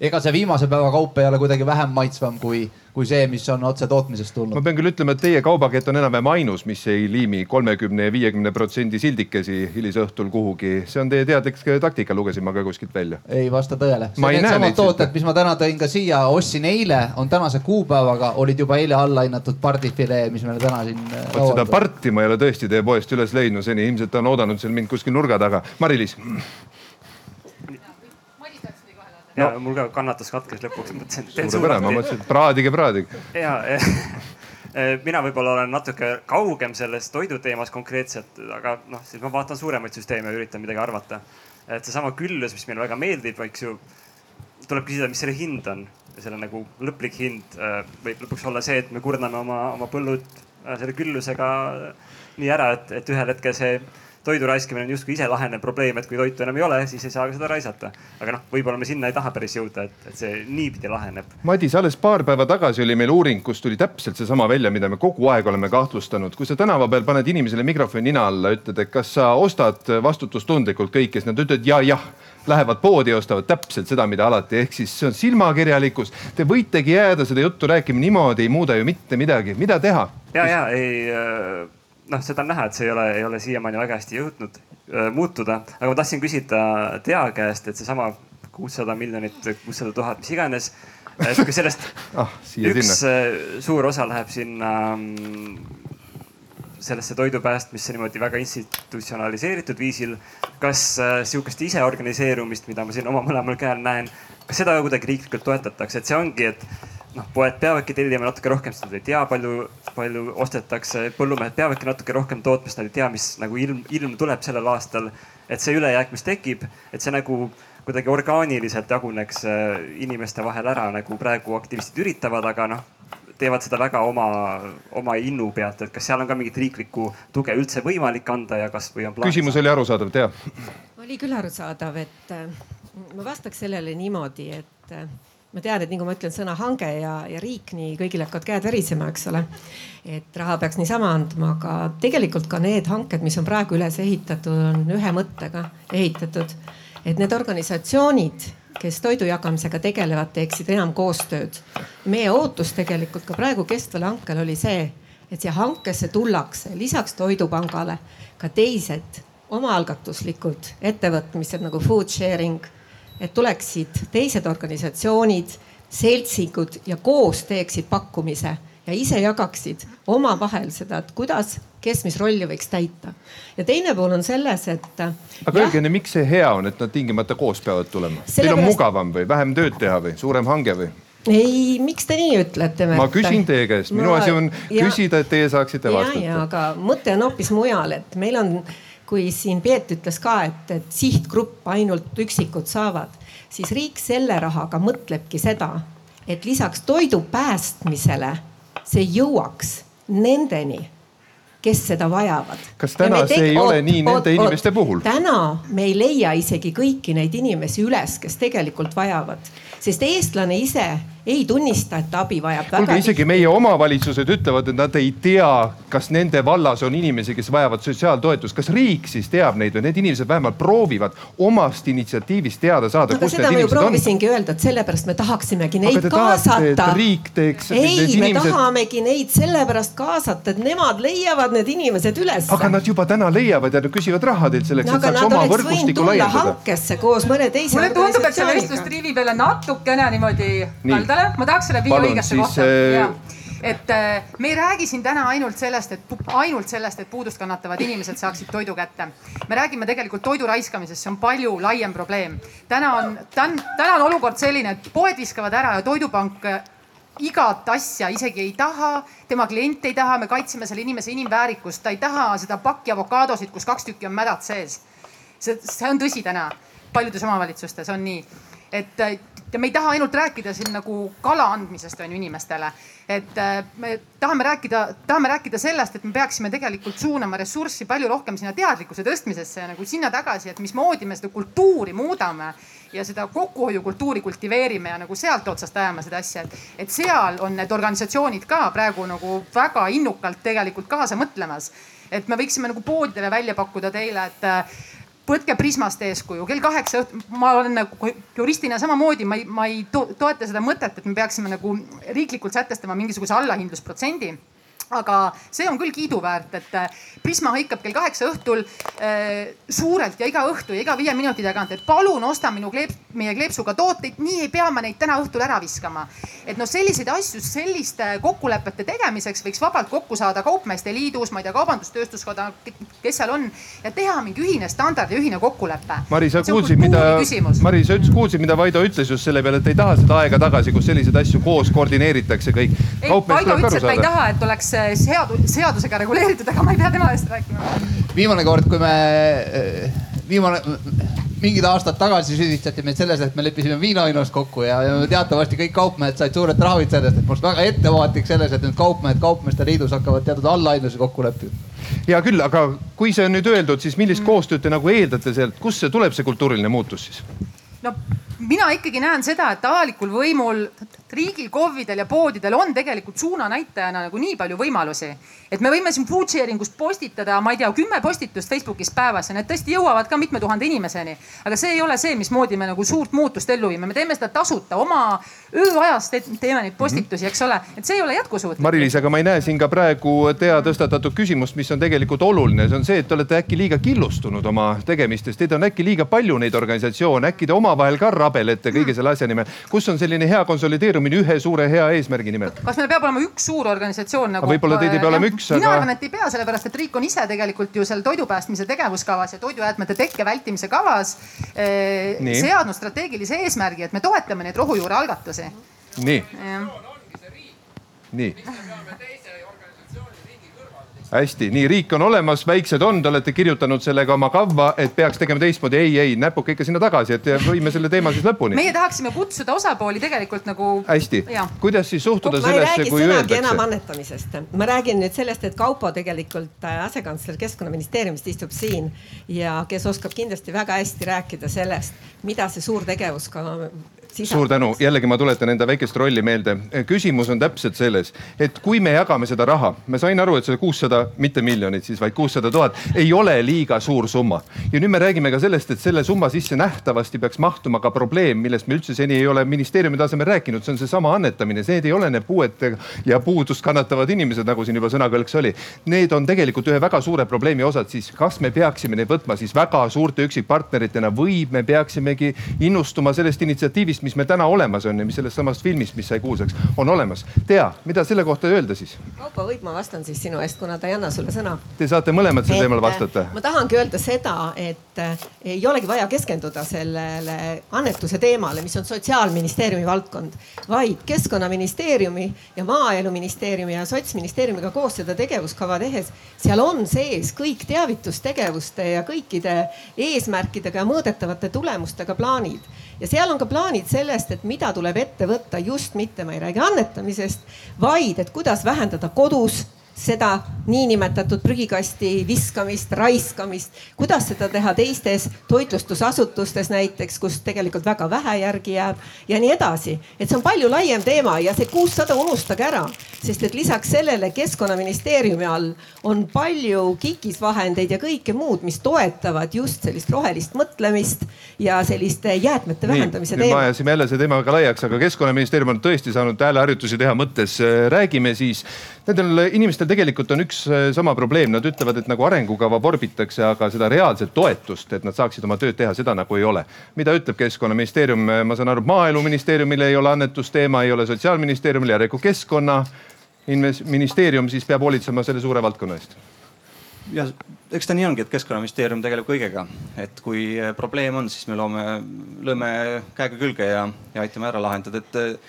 ega see viimase päeva kaup ei ole kuidagi vähem maitsvam kui, kui see, mis on otse tootmisest tulnud. ma pean küll ütlema, et teie kaubakett on enam-vähem ainus, mis ei liimi kolmekümne ja viiekümne protsendi sildikesi hilisõhtul kuhugi. see on teie teadlik taktika, lugesin ma ka kuskilt välja. ei vasta tõele. Needsamad tooted, mis ma täna tõin ka siia, ostsin eile, on tänase kuupäevaga, olid juba eile alla hinnatud pardifilee, mis meil täna siin. Äh, vot seda parti ma ei ole tõesti teie poest üles leidnud seni, ilmselt on oodanud seal mind kuskil nurga taga. Mari-Liis ja no. mul ka kannatus katkes lõpuks, mõtlesin. suurepärane, ma mõtlesin, et praadige, praadige. ja *laughs* mina võib-olla olen natuke kaugem sellest toiduteemast konkreetselt, aga noh, siis ma vaatan suuremaid süsteeme ja üritan midagi arvata. et seesama küllus, mis meile väga meeldib, eks ju, tuleb küsida, mis selle hind on. ja selle nagu lõplik hind äh, võib lõpuks olla see, et me kurname oma, oma põllud selle küllusega nii ära, et, et ühel hetkel see toidu raiskamine on justkui ise lahenev probleem, et kui toitu enam ei ole, siis ei saa ka seda raisata. aga noh, võib-olla me sinna ei taha päris jõuda, et, et see niipidi laheneb. Madis, alles paar päeva tagasi oli meil uuring, kus tuli täpselt seesama välja, mida me kogu aeg oleme kahtlustanud. kui sa tänava peal paned inimesele mikrofoni nina alla, ütled, et kas sa ostad vastutustundlikult kõike, siis nad ütlevad ja, jah lähevad poodi ja ostavad täpselt seda, mida alati, ehk siis see on silmakirjalikkus. Te võitegi jääda seda juttu rääkima niimoodi, ei muuda ju mitte midagi, mida teha? ja, ja ei äh noh, seda on näha, et see ei ole, ei ole siiamaani väga hästi jõudnud äh, muutuda, aga ma tahtsin küsida Tea käest, et seesama kuussada miljonit, kuussada tuhat, mis iganes. et kui sellest *laughs* ah, üks sinna. Äh, suur osa läheb sinna mm, sellesse toidu päästmisse niimoodi väga institutsionaliseeritud viisil. kas äh, sihukest iseorganiseerumist, mida ma siin oma mõlemal käel näen, kas seda kuidagi riiklikult toetatakse, et see ongi, et noh, poed peavadki tellima natuke rohkem, sest nad ei tea, palju, palju ostetakse. põllumehed peavadki natuke rohkem tootma, sest nad ei tea, mis nagu ilm, ilm tuleb sellel aastal. et see ülejääk, mis tekib, et see nagu kuidagi orgaaniliselt jaguneks äh, inimeste vahel ära, nagu praegu aktivistid üritavad, aga noh, teevad seda väga oma, oma innu pealt, et kas seal on ka mingit riiklikku tuge üldse võimalik anda ja kas või on plaanis? küsimus oli arusaadav, Tea. oli küll arusaadav, et äh, ma vastaks sellele niimoodi, et äh, ma tean, et nii kui ma ütlen sõna hange ja, ja riik, nii kõigil hakkavad käed värisema, eks ole. et raha peaks niisama andma, aga tegelikult ka need hanked, mis on praegu üles ehitatud, on ühe mõttega ehitatud. et need organisatsioonid, kes toidu jagamisega tegelevad, teeksid enam koostööd. meie ootus tegelikult ka praegu kestvale hankele oli see, et siia hankesse tullakse lisaks Toidupangale ka teised omaalgatuslikud ettevõtmised nagu food sharing et tuleksid teised organisatsioonid, seltsingud ja koos teeksid pakkumise ja ise jagaksid omavahel seda, et kuidas, kes mis rolli võiks täita. ja teine pool on selles, et. aga öelge enne, miks see hea on, et nad tingimata koos peavad tulema? Teil on mugavam või vähem tööd teha või suurem hange või? ei, miks te nii ütlete? ma küsin teie käest, minu ma... asi on ja... küsida, et teie saaksite vastata. aga mõte on hoopis mujal, et meil on kui siin Peet ütles ka, et, et sihtgrupp ainult üksikud saavad, siis riik selle rahaga mõtlebki seda, et lisaks toidu päästmisele see jõuaks nendeni, kes seda vajavad. kas täna see ei oot, ole nii oot, nende oot, inimeste puhul? täna me ei leia isegi kõiki neid inimesi üles, kes tegelikult vajavad, sest eestlane ise ei tunnista, et abi vajab. kuulge, isegi meie omavalitsused ütlevad, et nad ei tea, kas nende vallas on inimesi, kes vajavad sotsiaaltoetust. kas riik siis teab neid või need inimesed vähemalt proovivad omast initsiatiivist teada saada no,, kus need inimesed on? proovisingi öelda, et sellepärast me tahaksimegi neid kaasata. riik teeks. ei, me inimesed... tahamegi neid sellepärast kaasata, et nemad leiavad need inimesed üles. aga nad juba täna leiavad ja nad küsivad raha teilt selleks no,, et saaks oma võrgustikku laiendada. hankesse koos mõne teise. mulle tundub, et see vestlus triivi peale natukene niimoodi kalda peale, ma tahaks selle viia õigesse kohta äh.... et äh, me ei räägi siin täna ainult sellest, et ainult sellest, et puudust kannatavad inimesed saaksid toidu kätte. me räägime tegelikult toidu raiskamisest, see on palju laiem probleem. täna on, täna on olukord selline, et poed viskavad ära ja Toidupank äh, igat asja isegi ei taha, tema klient ei taha, me kaitseme selle inimese inimväärikust, ta ei taha seda pakki avokaadosid, kus kaks tükki on mädad sees. see, see on tõsi täna, paljudes omavalitsustes on nii et ja me ei taha ainult rääkida siin nagu kala andmisest on ju inimestele. et äh, me tahame rääkida, tahame rääkida sellest, et me peaksime tegelikult suunama ressurssi palju rohkem sinna teadlikkuse tõstmisesse ja nagu sinna tagasi, et mismoodi me seda kultuuri muudame ja seda kokkuhoiukultuuri kultiveerime ja nagu sealt otsast ajame seda asja, et, et seal on need organisatsioonid ka praegu nagu väga innukalt tegelikult kaasa mõtlemas. et me võiksime nagu poodidele välja pakkuda teile, et võtke Prismast eeskuju, kell kaheksa õhtul, ma olen nagu juristina samamoodi, ma ei, ma ei toeta seda mõtet, et me peaksime nagu riiklikult sätestama mingisuguse allahindlusprotsendi aga see on küll kiiduväärt, et äh, Prisma hõikab kell kaheksa õhtul äh, suurelt ja iga õhtu ja iga viie minuti tagant, et palun osta minu kleep, meie kleepsuga tooteid, nii ei pea ma neid täna õhtul ära viskama. et noh, selliseid asju selliste kokkulepete tegemiseks võiks vabalt kokku saada Kaupmeeste Liidus, ma ei tea, Kaubandus-Tööstuskoda, kes seal on ja teha mingi ühine standard ja ühine kokkulepe. Mari, sa kuulsid, mida, Mari, sa kuulsid, mida Vaido ütles just selle peale, et ei taha seda aega tagasi, kus selliseid asju koos koordineeritakse kõik. ei, Vaido ütles, et ta ei taha, et oleks seadu-, seadusega reguleeritud, aga ma ei pea tema eest rääkima. viimane kord, kui me, viimane, mingid aastad tagasi süüdistati meid selles, et me leppisime viinahinnast kokku ja, ja teatavasti kõik kaupmehed said suured trahvid sellest, et ma oleks väga ettevaatlik selles, et nüüd kaupmehed Kaupmeeste Liidus hakkavad teatud allahindusi kokku leppima. hea küll, aga kui see on nüüd öeldud, siis millist koostööd te nagu eeldate sealt, kust see tuleb, see kultuuriline muutus siis? no mina ikkagi näen seda, et avalikul võimul, riigil, KOV-idel ja poodidel on tegelikult suunanäitajana nagu nii palju võimalusi. et me võime siin food sharing ust postitada, ma ei tea, kümme postitust Facebookis päevas ja need tõesti jõuavad ka mitme tuhande inimeseni. aga see ei ole see, mismoodi me nagu suurt muutust ellu viime, me teeme seda tasuta, oma ööajas teeme neid postitusi, eks ole, et see ei ole jätkusuutlik. Mari-Liis, aga ma ei näe siin ka praegu Tea tõstatatud küsimust, mis on tegelikult oluline, see on see, et te olete äkki liiga killustunud oma tegemistes, teid on äkki liiga palju neid organisatsioone, äkki te omavahel ka rabelete kõige selle asja nimel. kus on selline hea konsolideerumine ühe suure hea eesmärgi nimel? kas meil peab olema üks suur organisatsioon nagu? võib-olla teid ei pea olema üks, aga. mina arvan, et ei pea, sellepärast et riik on ise tegelikult ju seal toidu päästmise tegevuskavas ja toidujäätmete tekke vältimise kavas eh, seadnud strateegilise eesmärgi, et me toetame neid rohujuure algatusi. Nii. nii hästi, nii riik on olemas, väiksed on, te olete kirjutanud sellega oma kavva, et peaks tegema teistmoodi. ei, ei näpuke ikka sinna tagasi, et võime selle teema siis lõpuni. meie tahaksime kutsuda osapooli tegelikult nagu. hästi, kuidas siis suhtuda sellesse, kui öeldakse? enam annetamisest, ma räägin nüüd sellest, et Kaupo tegelikult äh, asekantsler keskkonnaministeeriumist istub siin ja kes oskab kindlasti väga hästi rääkida sellest, mida see suur tegevuskava suur tänu, jällegi ma tuletan enda väikest rolli meelde. küsimus on täpselt selles, et kui me jagame seda raha, ma sain aru, et see kuussada, mitte miljonit siis, vaid kuussada tuhat ei ole liiga suur summa. ja nüüd me räägime ka sellest, et selle summa sisse nähtavasti peaks mahtuma ka probleem, millest me üldse seni ei ole ministeeriumi tasemel rääkinud, see on seesama annetamine, need ei ole need puuetega ja puudust kannatavad inimesed, nagu siin juba sõnakõlks oli. Need on tegelikult ühe väga suure probleemi osad, siis kas me peaksime neid võtma siis väga suurte üksikpartneritena või me peaksimegi innustuma sellest initsiatiivist, mis meil täna olemas on ja mis sellest samast filmist, mis sai kuulsaks, on olemas. Tea, mida selle kohta öelda siis? Kaupo Võib, ma vastan siis sinu eest, kuna ta ei anna sulle sõna. Te saate mõlemad sel teemal vastata. ma tahangi öelda seda, et eh, ei olegi vaja keskenduda sellele annetuse teemale, mis on sotsiaalministeeriumi valdkond, vaid keskkonnaministeeriumi ja maaeluministeeriumi ja sotsministeeriumiga koos seda tegevuskava tehes, seal on sees kõik teavitustegevuste ja kõikide eesmärkidega ja mõõdetavate tulemustega plaanid ja seal on ka plaanid sellest, et mida tuleb ette võtta, just mitte, ma ei räägi annetamisest, vaid et kuidas vähendada kodus seda niinimetatud prügikasti viskamist, raiskamist, kuidas seda teha teistes toitlustusasutustes näiteks, kus tegelikult väga vähe järgi jääb ja nii edasi. et see on palju laiem teema ja see kuussada unustage ära, sest et lisaks sellele keskkonnaministeeriumi all on palju KIK-is vahendeid ja kõike muud, mis toetavad just sellist rohelist mõtlemist ja selliste jäätmete vähendamise teemat. me ajasime jälle see teema väga laiaks, aga keskkonnaministeerium on tõesti saanud hääleharjutusi teha mõttes. räägime siis, nendel inimestel tegelikult on üks äh, sama probleem, nad ütlevad, et nagu arengukava vorbitakse, aga seda reaalset toetust, et nad saaksid oma tööd teha, seda nagu ei ole. mida ütleb keskkonnaministeerium, ma saan aru, maaeluministeeriumil ei ole annetusteema, ei ole sotsiaalministeeriumil, järelikult keskkonna ministeerium siis peab hoolitsema selle suure valdkonna eest ja eks ta nii ongi, et keskkonnaministeerium tegeleb kõigega, et kui probleem on, siis me loome, lööme käega külge ja, ja aitame ära lahendada, et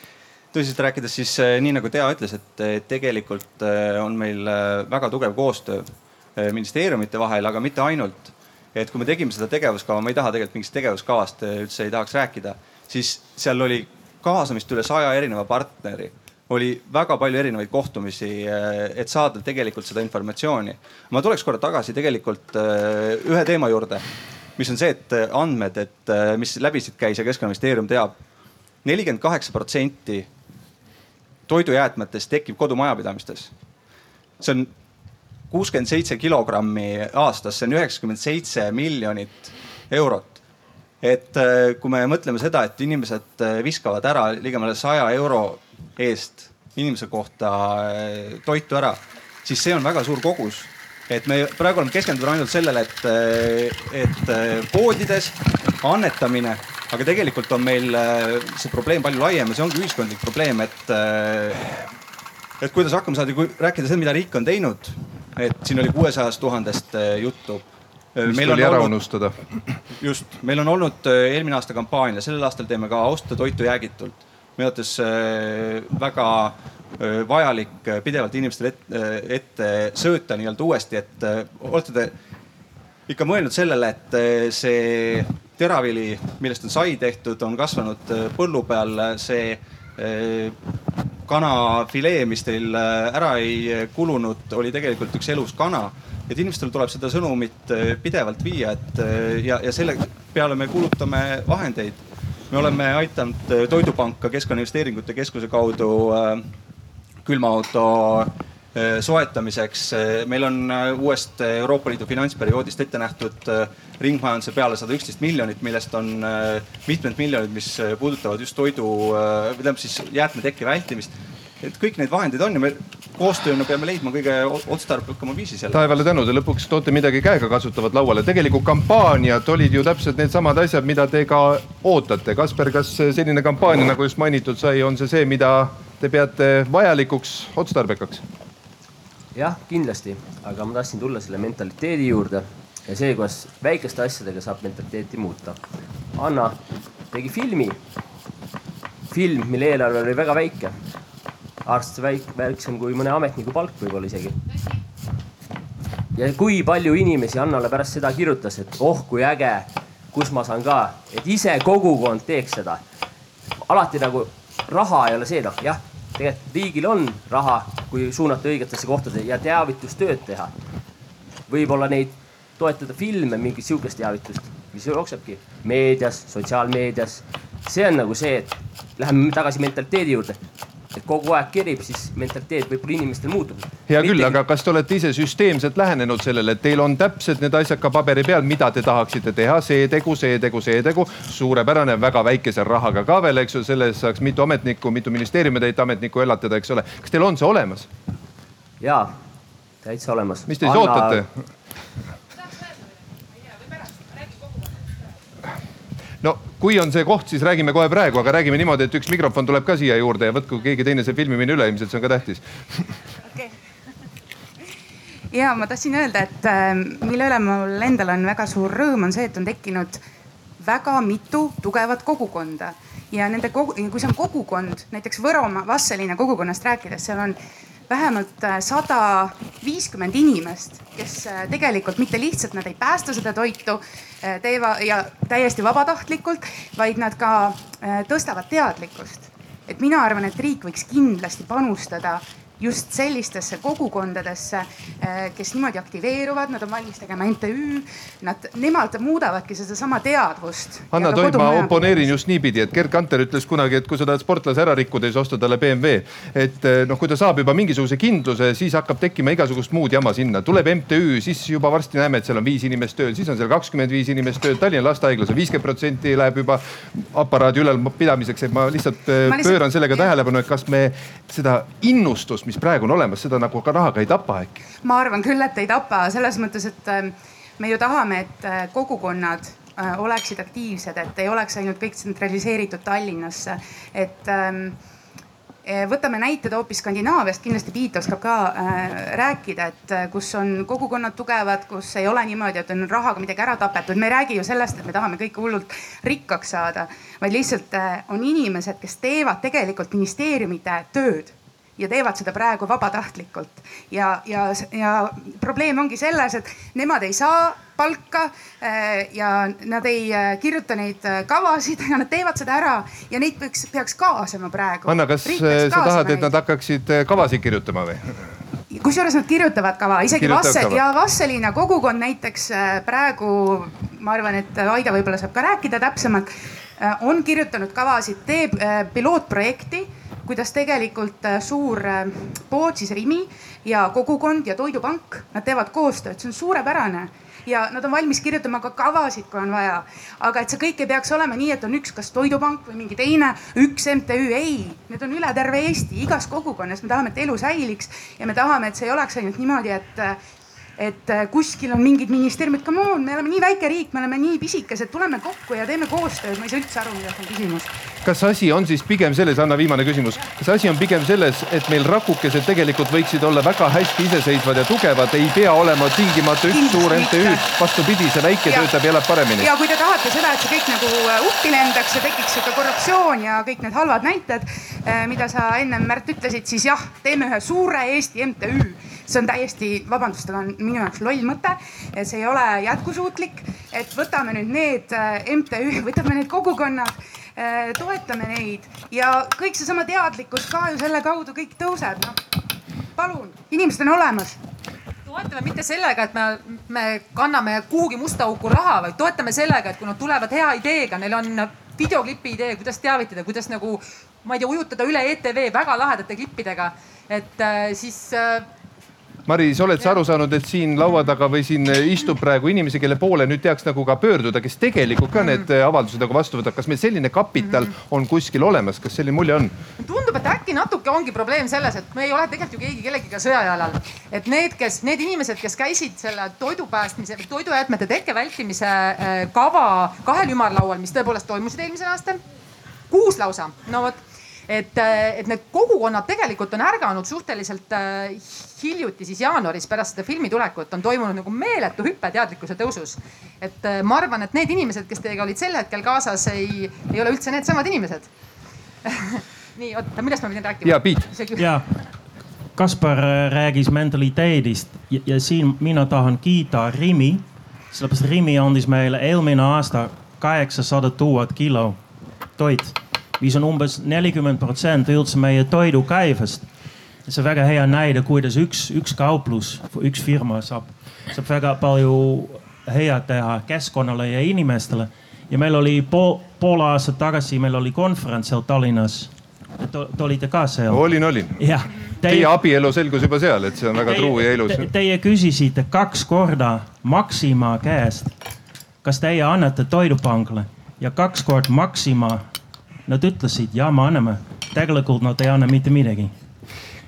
tõsiselt rääkides, siis eh, nii nagu Tea ütles, et tegelikult eh, on meil eh, väga tugev koostöö ministeeriumite vahel, aga mitte ainult. et kui me tegime seda tegevuskava, ma ei taha tegelikult mingist tegevuskavast üldse ei tahaks rääkida, siis seal oli kaasamist üle saja erineva partneri oli väga palju erinevaid kohtumisi, et saada tegelikult seda informatsiooni. ma tuleks korra tagasi tegelikult ühe teema juurde, mis on see, et andmed, et mis läbi siit käis ja keskkonnaministeerium teab, nelikümmend kaheksa protsenti toidujäätmetest tekib kodumajapidamistes. see on kuuskümmend seitse kilogrammi aastas, see on üheksakümmend seitse miljonit eurot. et kui me mõtleme seda, et inimesed viskavad ära ligemale saja euro eest inimese kohta äh, toitu ära, siis see on väga suur kogus et me praegu oleme keskendunud ainult sellele, et, et poodides annetamine aga tegelikult on meil see probleem palju laiem ja see ongi ühiskondlik probleem, et, et kuidas hakkama saada, kui rääkida seda, mida riik on teinud, et siin oli kuuesajast tuhandest juttu. meil tuli ära olnud, unustada. just, meil on olnud eelmine aasta kampaania, sellel aastal teeme ka Austa toitu jäägitult. Minu arvates väga vajalik pidevalt inimestele ette, ette sööta nii-öelda uuesti, et olete te ikka mõelnud sellele, et see teravili, millest on sai tehtud, on kasvanud põllu peal. see kanafilee, mis teil ära ei kulunud, oli tegelikult üks elus kana et inimestele tuleb seda sõnumit pidevalt viia, et ja, ja selle peale me kulutame vahendeid me oleme aidanud äh, Toidupanka Keskkonnainvesteeringute Keskuse kaudu äh, külmaauto äh, soetamiseks. meil on uuest Euroopa Liidu finantsperioodist ette nähtud ringmajanduse peale sada üksteist miljonit, millest on mitmed miljonid, mis puudutavad just toidu, tähendab siis jäätmeteki vältimist et kõik neid vahendeid on ja me koostööna peame leidma kõige otstarbekama viisi selle. taevale tänu, te lõpuks toote midagi käegakasutavat lauale. tegelikult kampaaniad olid ju täpselt needsamad asjad, mida te ka ootate. Kasper, kas selline kampaania, nagu just mainitud sai, on see see, mida te peate vajalikuks, otstarbekaks? jah, kindlasti, aga ma tahtsin tulla selle mentaliteedi juurde ja see, kuidas väikeste asjadega saab mentaliteeti muuta. Anna tegi filmi, film, mille eelarve oli väga väike arst väik-, väiksem kui mõne ametniku palk võib-olla isegi. ja kui palju inimesi Annale pärast seda kirjutas, et oh kui äge, kus ma saan ka, et ise kogukond teeks seda. alati nagu raha ei ole see, noh jah, tegelikult riigil on raha, kui suunata õigetesse kohtadesse ja teavitustööd teha. võib-olla neid toetada filme, mingit sihukest teavitust, mis jooksebki meedias, sotsiaalmeedias. see on nagu see, et läheme tagasi mentaliteedi juurde et kogu aeg kerib, siis mentaliteet võib-olla inimestel muutub. hea küll, aga kas te olete ise süsteemselt lähenenud sellele, et teil on täpselt need asjad ka paberi peal, mida te tahaksite teha, see tegu, see tegu, see tegu. suurepärane, väga väikese rahaga ka veel, eks ju, selle eest saaks mitu ametnikku, mitu ministeeriumitäit ametnikku elatada, eks ole. kas teil on see olemas? ja, täitsa olemas. mis te siis ootate? No kui on see koht, siis räägime kohe praegu, aga räägime niimoodi, et üks mikrofon tuleb ka siia juurde ja võtku keegi teine see filmimine üle, ilmselt see on ka tähtis okay. ja ma tahtsin öelda, et äh, mille üle mul endal on väga suur rõõm, on see, et on tekkinud väga mitu tugevat kogukonda ja nende kogu, kui see on kogukond, näiteks Võromaa Vastseliina kogukonnast rääkides, seal on vähemalt äh, sada viiskümmend inimest, kes äh, tegelikult mitte lihtsalt nad ei päästa seda toitu, äh, teevad ja täiesti vabatahtlikult, vaid nad ka tõstavad teadlikkust. et mina arvan, et riik võiks kindlasti panustada just sellistesse kogukondadesse, eh, kes niimoodi aktiveeruvad, nad on valmis tegema MTÜ. Nad, nemad muudavadki sedasama teadvust. Hanna Toim, ma oponeerin just niipidi, et Gerd Kanter ütles kunagi, et kui sa tahad sportlase ära rikkuda, siis osta talle BMW. et eh, noh, kui ta saab juba mingisuguse kindluse, siis hakkab tekkima igasugust muud jama sinna. tuleb MTÜ, siis juba varsti näeme, et seal on viis inimest tööl, siis on seal kakskümmend viis inimest tööl. Tallinna lastehaiglas on viiskümmend protsenti läheb juba aparaadi ülalpidamiseks, et ma lihtsalt, eh, ma lihtsalt pööran sellega tähelepanu, et kas me seda innustust mis praegu on olemas, seda nagu ka rahaga ei tapa äkki? ma arvan küll, et ei tapa selles mõttes, et ähm, me ju tahame, et äh, kogukonnad äh, oleksid aktiivsed, et ei oleks ainult kõik tsentraliseeritud Tallinnasse, et ähm, e, võtame näited hoopis Skandinaaviast, kindlasti Piit oskab ka äh, rääkida, et äh, kus on kogukonnad tugevad, kus ei ole niimoodi, et on rahaga midagi ära tapetud. me ei räägi ju sellest, et me tahame kõik hullult rikkaks saada, vaid lihtsalt äh, on inimesed, kes teevad tegelikult ministeeriumide tööd ja teevad seda praegu vabatahtlikult. ja, ja, ja probleem ongi selles, et nemad ei saa palka eh, ja nad ei eh, kirjuta neid eh, kavasid ja nad teevad seda ära ja neid peaks, peaks kaasama praegu. Anna, kas sa tahad, et nad hakkaksid kavasid kirjutama või? kusjuures nad kirjutavad kava, isegi Vassel ja Vasseliina kogukond näiteks praegu, ma arvan, et Aida võib-olla saab ka rääkida täpsemalt, on kirjutanud kavasid, teeb pilootprojekti kuidas tegelikult äh, suur äh, pood, siis Rimi ja kogukond ja Toidupank, nad teevad koostööd, see on suurepärane. Ja nad on valmis kirjutama ka kavasid, kui on vaja. aga et see kõik ei peaks olema nii, et on üks, kas Toidupank või mingi teine, üks MTÜ, ei, need on üle terve Eesti, igas kogukonnas, me tahame, et elu säiliks ja me tahame, et see ei oleks ainult niimoodi, et et äh, kuskil on mingid ministeeriumid, come on, me oleme nii väike riik, me oleme nii pisikesed, tuleme kokku ja teeme koostööd, ma ei saa üldse aru, milles on küsimus. kas asi on siis pigem selles, Anna, viimane küsimus, kas asi on pigem selles, et meil rakukesed tegelikult võiksid olla väga hästi iseseisvad ja tugevad, ei pea olema tingimata üks suur MTÜ, vastupidi, see väike ja. töötab ja elab paremini. ja kui te tahate seda, et see kõik nagu äh, uppi lendaks ja tekiks sihuke korruptsioon ja kõik need halvad näited, äh, mida sa ennem Märt ütlesid, siis jah, teeme ühe suure Eesti MTÜ see on täiesti, vabandust, aga minu jaoks loll mõte. see ei ole jätkusuutlik, et võtame nüüd need äh, MTÜ, *laughs* võtame need kogukonnad äh, toetame neid ja kõik seesama teadlikkus ka ju selle kaudu kõik tõuseb, noh. palun, inimesed on olemas toetame mitte sellega, et me, me kanname kuhugi musta auku raha, vaid toetame sellega, et kui nad tulevad hea ideega, neil on videoklipi idee, kuidas teavitada, kuidas nagu ma ei tea, ujutada üle ETV väga lahedate klippidega. et äh, siis äh, Maris, oled sa aru saanud, et siin laua taga või siin istub praegu inimesi, kelle poole nüüd tehakse nagu ka pöörduda, kes tegelikult ka need äh, avaldused nagu vastu võtavad, kas meil selline kapital on kuskil olemas, kas selline mulje on? tundub, et äkki natuke ongi probleem selles, et me ei ole tegelikult ju keegi kellegiga sõjajalal. et need, kes, need inimesed, kes käisid selle toidu päästmise, toidujäätmete tekke vältimise äh, kava kahel ümarlaual, mis tõepoolest toimusid eelmisel aastal, kuus lausa, no vot et, et need kogukonnad tegelikult on ärganud suhteliselt äh, hiljuti, siis jaanuaris pärast seda filmi tulekut on toimunud nagu meeletu hüpe teadlikkuse tõusus. et äh, ma arvan, et need inimesed, kes teiega olid sel hetkel kaasas, ei, ei ole üldse needsamad inimesed *laughs* nii, oota, millest ma pidin rääkima? ja, Piet. ja, Kaspar äh, rääkis mentaliteedist ja, ja siin mina tahan kiita Rimi, sellepärast Rimi andis meile eelmine aasta kaheksasada tuhat kilo toit mis on umbes nelikümmend protsenti üldse meie toidukäibest. see on väga hea näide, kuidas üks, üks kauplus, üks firma saab, saab väga palju head teha keskkonnale ja inimestele. ja meil oli pool, pool aastat tagasi, meil oli konverents seal Tallinnas. Te olite ka seal? olin, olin. jah. Teie abielu selgus juba seal, et see on väga teie, truu ja ilus te,. Teie küsisite kaks korda Maxima käest, kas teie annate Toidupangale ja kaks korda Maxima Nad ütlesid ja me anname, tegelikult nad ei anna mitte midagi.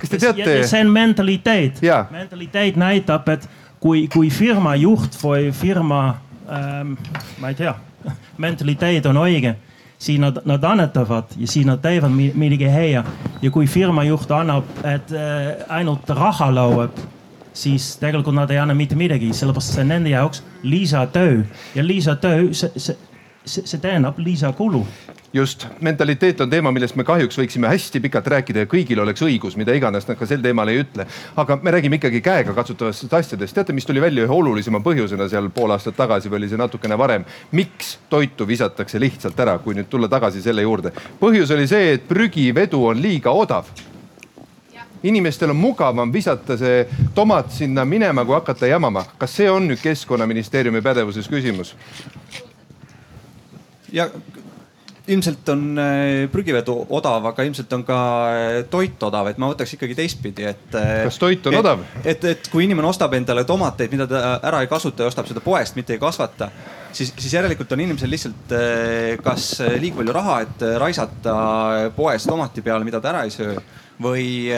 kas te teate? see on mentaliteet, mentaliteet näitab, et kui, kui firma juht või firma ähm,, ma ei tea, *laughs* mentaliteet on õige siis nad, nad annetavad ja siis nad teevad midagi hea. ja kui firma juht annab, et äh, ainult raha lauab, siis tegelikult nad ei anna mitte midagi, sellepärast see on nende jaoks lisatöö ja lisatöö, see, see, see, see tähendab lisakulu just, mentaliteet on teema, millest me kahjuks võiksime hästi pikalt rääkida ja kõigil oleks õigus, mida iganes nad ka sel teemal ei ütle. aga me räägime ikkagi käegakatsutavatest asjadest. teate, mis tuli välja ühe olulisema põhjusena seal pool aastat tagasi või oli see natukene varem? miks toitu visatakse lihtsalt ära, kui nüüd tulla tagasi selle juurde? põhjus oli see, et prügivedu on liiga odav inimestel on mugavam visata see tomat sinna minema, kui hakata jamama. kas see on nüüd keskkonnaministeeriumi pädevuses küsimus? ja ilmselt on äh, prügivedu odav, aga ilmselt on ka äh, toit odav, et ma võtaks ikkagi teistpidi, et. Äh, kas toit on et, odav? et, et kui inimene ostab endale tomateid, mida ta ära ei kasuta ja ostab seda poest, mitte ei kasvata, siis, siis järelikult on inimesel lihtsalt kas liiga palju raha, et raisata poes tomati peale, mida ta ära ei söö või,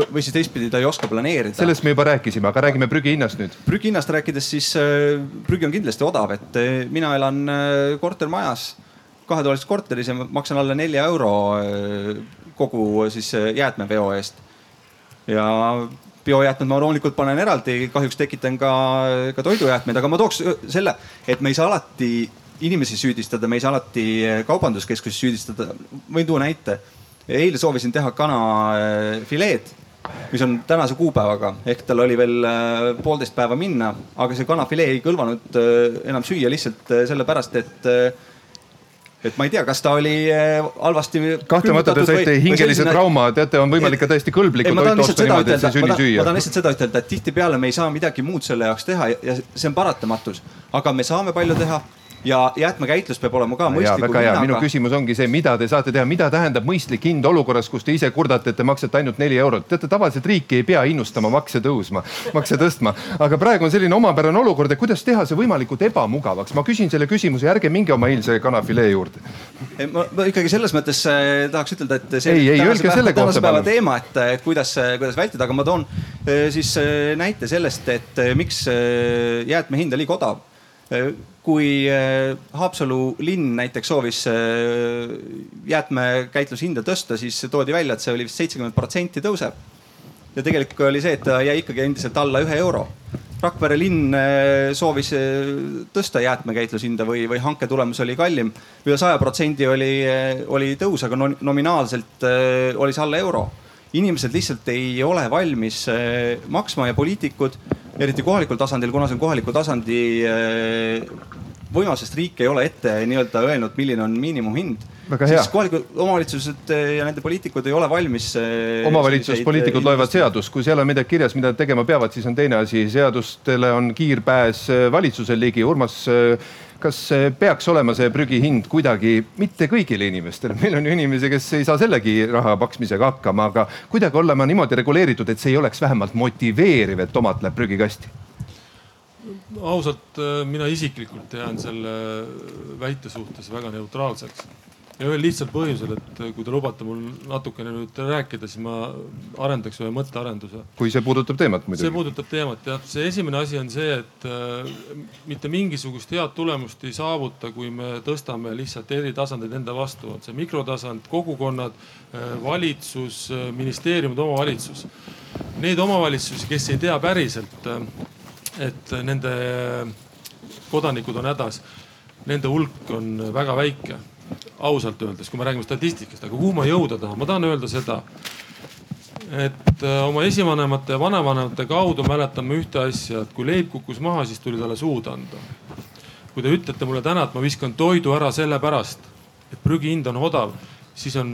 või siis teistpidi ta ei oska planeerida. sellest me juba rääkisime, aga räägime prügihinnast nüüd. prügihinnast rääkides, siis prügi on kindlasti odav, et mina elan kortermajas kahetoalises korteris ja ma maksan alla nelja euro äh, kogu äh, siis äh, jäätmeveo eest. ja biojäätmed ma loomulikult panen eraldi, kahjuks tekitan ka, ka toidujäätmeid, aga ma tooks selle, et me ei saa alati inimesi süüdistada, me ei saa alati kaubanduskeskusi süüdistada. võin tuua näite. eile soovisin teha kanafileed, mis on tänase kuupäevaga ehk tal oli veel poolteist päeva minna, aga see kanafilee ei kõlvanud enam süüa lihtsalt sellepärast, et et ma ei tea, kas ta oli eh, halvasti. kahtlemata te saite hingelise selline... trauma, teate, on võimalik ka täiesti kõlblikku toitu osta niimoodi, et see sünni süüa. ma tahan lihtsalt seda ütelda, et tihtipeale me ei saa midagi muud selle jaoks teha ja see on paratamatus, aga me saame palju teha ja jäätmekäitlus peab olema ka mõistliku hinnaga. minu küsimus ongi see, mida te saate teha, mida tähendab mõistlik hind olukorras, kus te ise kurdate, et te maksate ainult neli eurot. teate, tavaliselt riiki ei pea innustama makse tõusma, makse tõstma, aga praegu on selline omapärane olukord, et kuidas teha see võimalikult ebamugavaks. ma küsin selle küsimuse, ärge minge oma eilse kanafilee juurde. ma, ma ikkagi selles mõttes äh, tahaks ütelda, et see ei, ei, öelge selle kohta palun. teema, et, et kuidas, kuidas vältida, aga ma toon äh, siis äh, näite sellest, et miks jäätme hind on liiga odav kui äh, Haapsalu linn näiteks soovis äh, jäätmekäitlushinda tõsta, siis toodi välja, et see oli vist seitsekümmend protsenti tõuseb. ja tegelik oli see, et ta jäi ikkagi endiselt alla ühe euro. Rakvere linn äh, soovis tõsta jäätmekäitlushinda või, või hanke tulemus oli kallim üle saja protsendi oli, oli tõus, aga nominaalselt oli see alla euro inimesed lihtsalt ei ole valmis maksma ja poliitikud, eriti kohalikul tasandil, kuna see on kohaliku tasandi võimalus, sest riik ei ole ette nii-öelda öelnud, milline on miinimumhind siis kohalikud omavalitsused ja nende poliitikud ei ole valmis. omavalitsuspoliitikud loevad seadust, kui seal on midagi kirjas, mida nad tegema peavad, siis on teine asi. seadustele on kiirpääs valitsusel ligi. Urmas kas peaks olema see prügihind kuidagi mitte kõigile inimestele, meil on ju inimesi, kes ei saa sellegi raha maksmisega hakkama, aga kuidagi olema niimoodi reguleeritud, et see ei oleks vähemalt motiveeriv, et tomat läheb prügikasti? Ausalt, mina isiklikult jään selle väite suhtes väga neutraalseks ja ühel lihtsal põhjusel, et kui te lubate mul natukene nüüd rääkida, siis ma arendaks ühe mõttearenduse. kui see puudutab teemat muidugi. see puudutab teemat jah, see esimene asi on see, et äh, mitte mingisugust head tulemust ei saavuta, kui me tõstame lihtsalt eri tasandeid enda vastu, on see mikrotasand, kogukonnad, äh, valitsus, äh, ministeeriumid, omavalitsus. Neid omavalitsusi, kes ei tea päriselt, et nende kodanikud on hädas, nende hulk on väga väike ausalt öeldes, kui me räägime statistikast, aga kuhu ma jõuda tahan, ma tahan öelda seda, et äh, oma esivanemate ja vanavanemate kaudu mäletame ühte asja, et kui leib kukkus maha, siis tuli talle suud anda. kui te ütlete mulle täna, et ma viskan toidu ära sellepärast, et prügihind on odav, siis on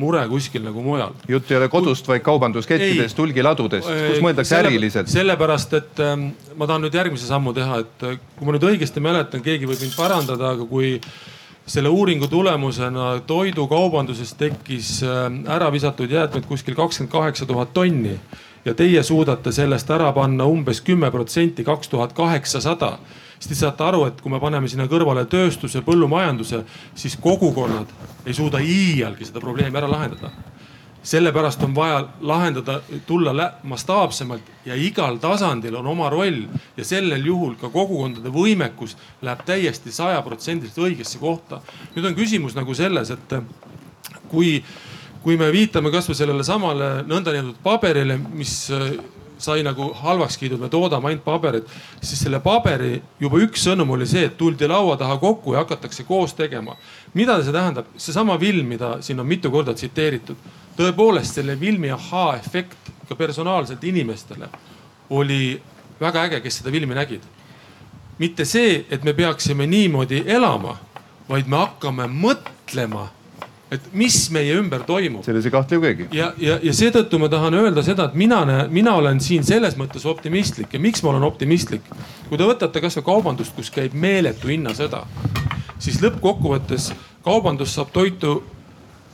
mure kuskil nagu mujal. jutt ei ole kodust, vaid kaubanduskettidest, hulgiladudest, kus mõeldakse selle, äriliselt. sellepärast, et ähm, ma tahan nüüd järgmise sammu teha, et äh, kui ma nüüd õigesti mäletan, keegi võib mind parandada, aga kui äh, selle uuringu tulemusena toidukaubanduses tekkis äh, ära visatud jäätmeid kuskil kakskümmend kaheksa tuhat tonni ja teie suudate sellest ära panna umbes kümme protsenti, kaks tuhat kaheksasada. Siis te saate aru, et kui me paneme sinna kõrvale tööstuse, põllumajanduse, siis kogukonnad ei suuda iialgi seda probleemi ära lahendada sellepärast on vaja lahendada, tulla mastaapsemalt ja igal tasandil on oma roll ja sellel juhul ka kogukondade võimekus läheb täiesti sajaprotsendiliselt õigesse kohta. nüüd on küsimus nagu selles, et kui, kui me viitame kasvõi sellele samale nõndanimetatud paberile, mis sai nagu halvaks kiidud, me toodame ainult paberit, siis selle paberi juba üks sõnum oli see, et tuldi laua taha kokku ja hakatakse koos tegema. mida see tähendab, seesama film, mida siin on mitu korda tsiteeritud, tõepoolest selle filmi ahhaa-efekt ka personaalselt inimestele oli väga äge, kes seda filmi nägid. mitte see, et me peaksime niimoodi elama, vaid me hakkame mõtlema et mis meie ümber toimub. selles ei kahtle ju keegi. ja, ja, ja seetõttu ma tahan öelda seda, et mina näen, mina olen siin selles mõttes optimistlik ja miks ma olen optimistlik. kui te võtate kasvõi kaubandust, kus käib meeletu hinnasõda, siis lõppkokkuvõttes kaubandus saab toitu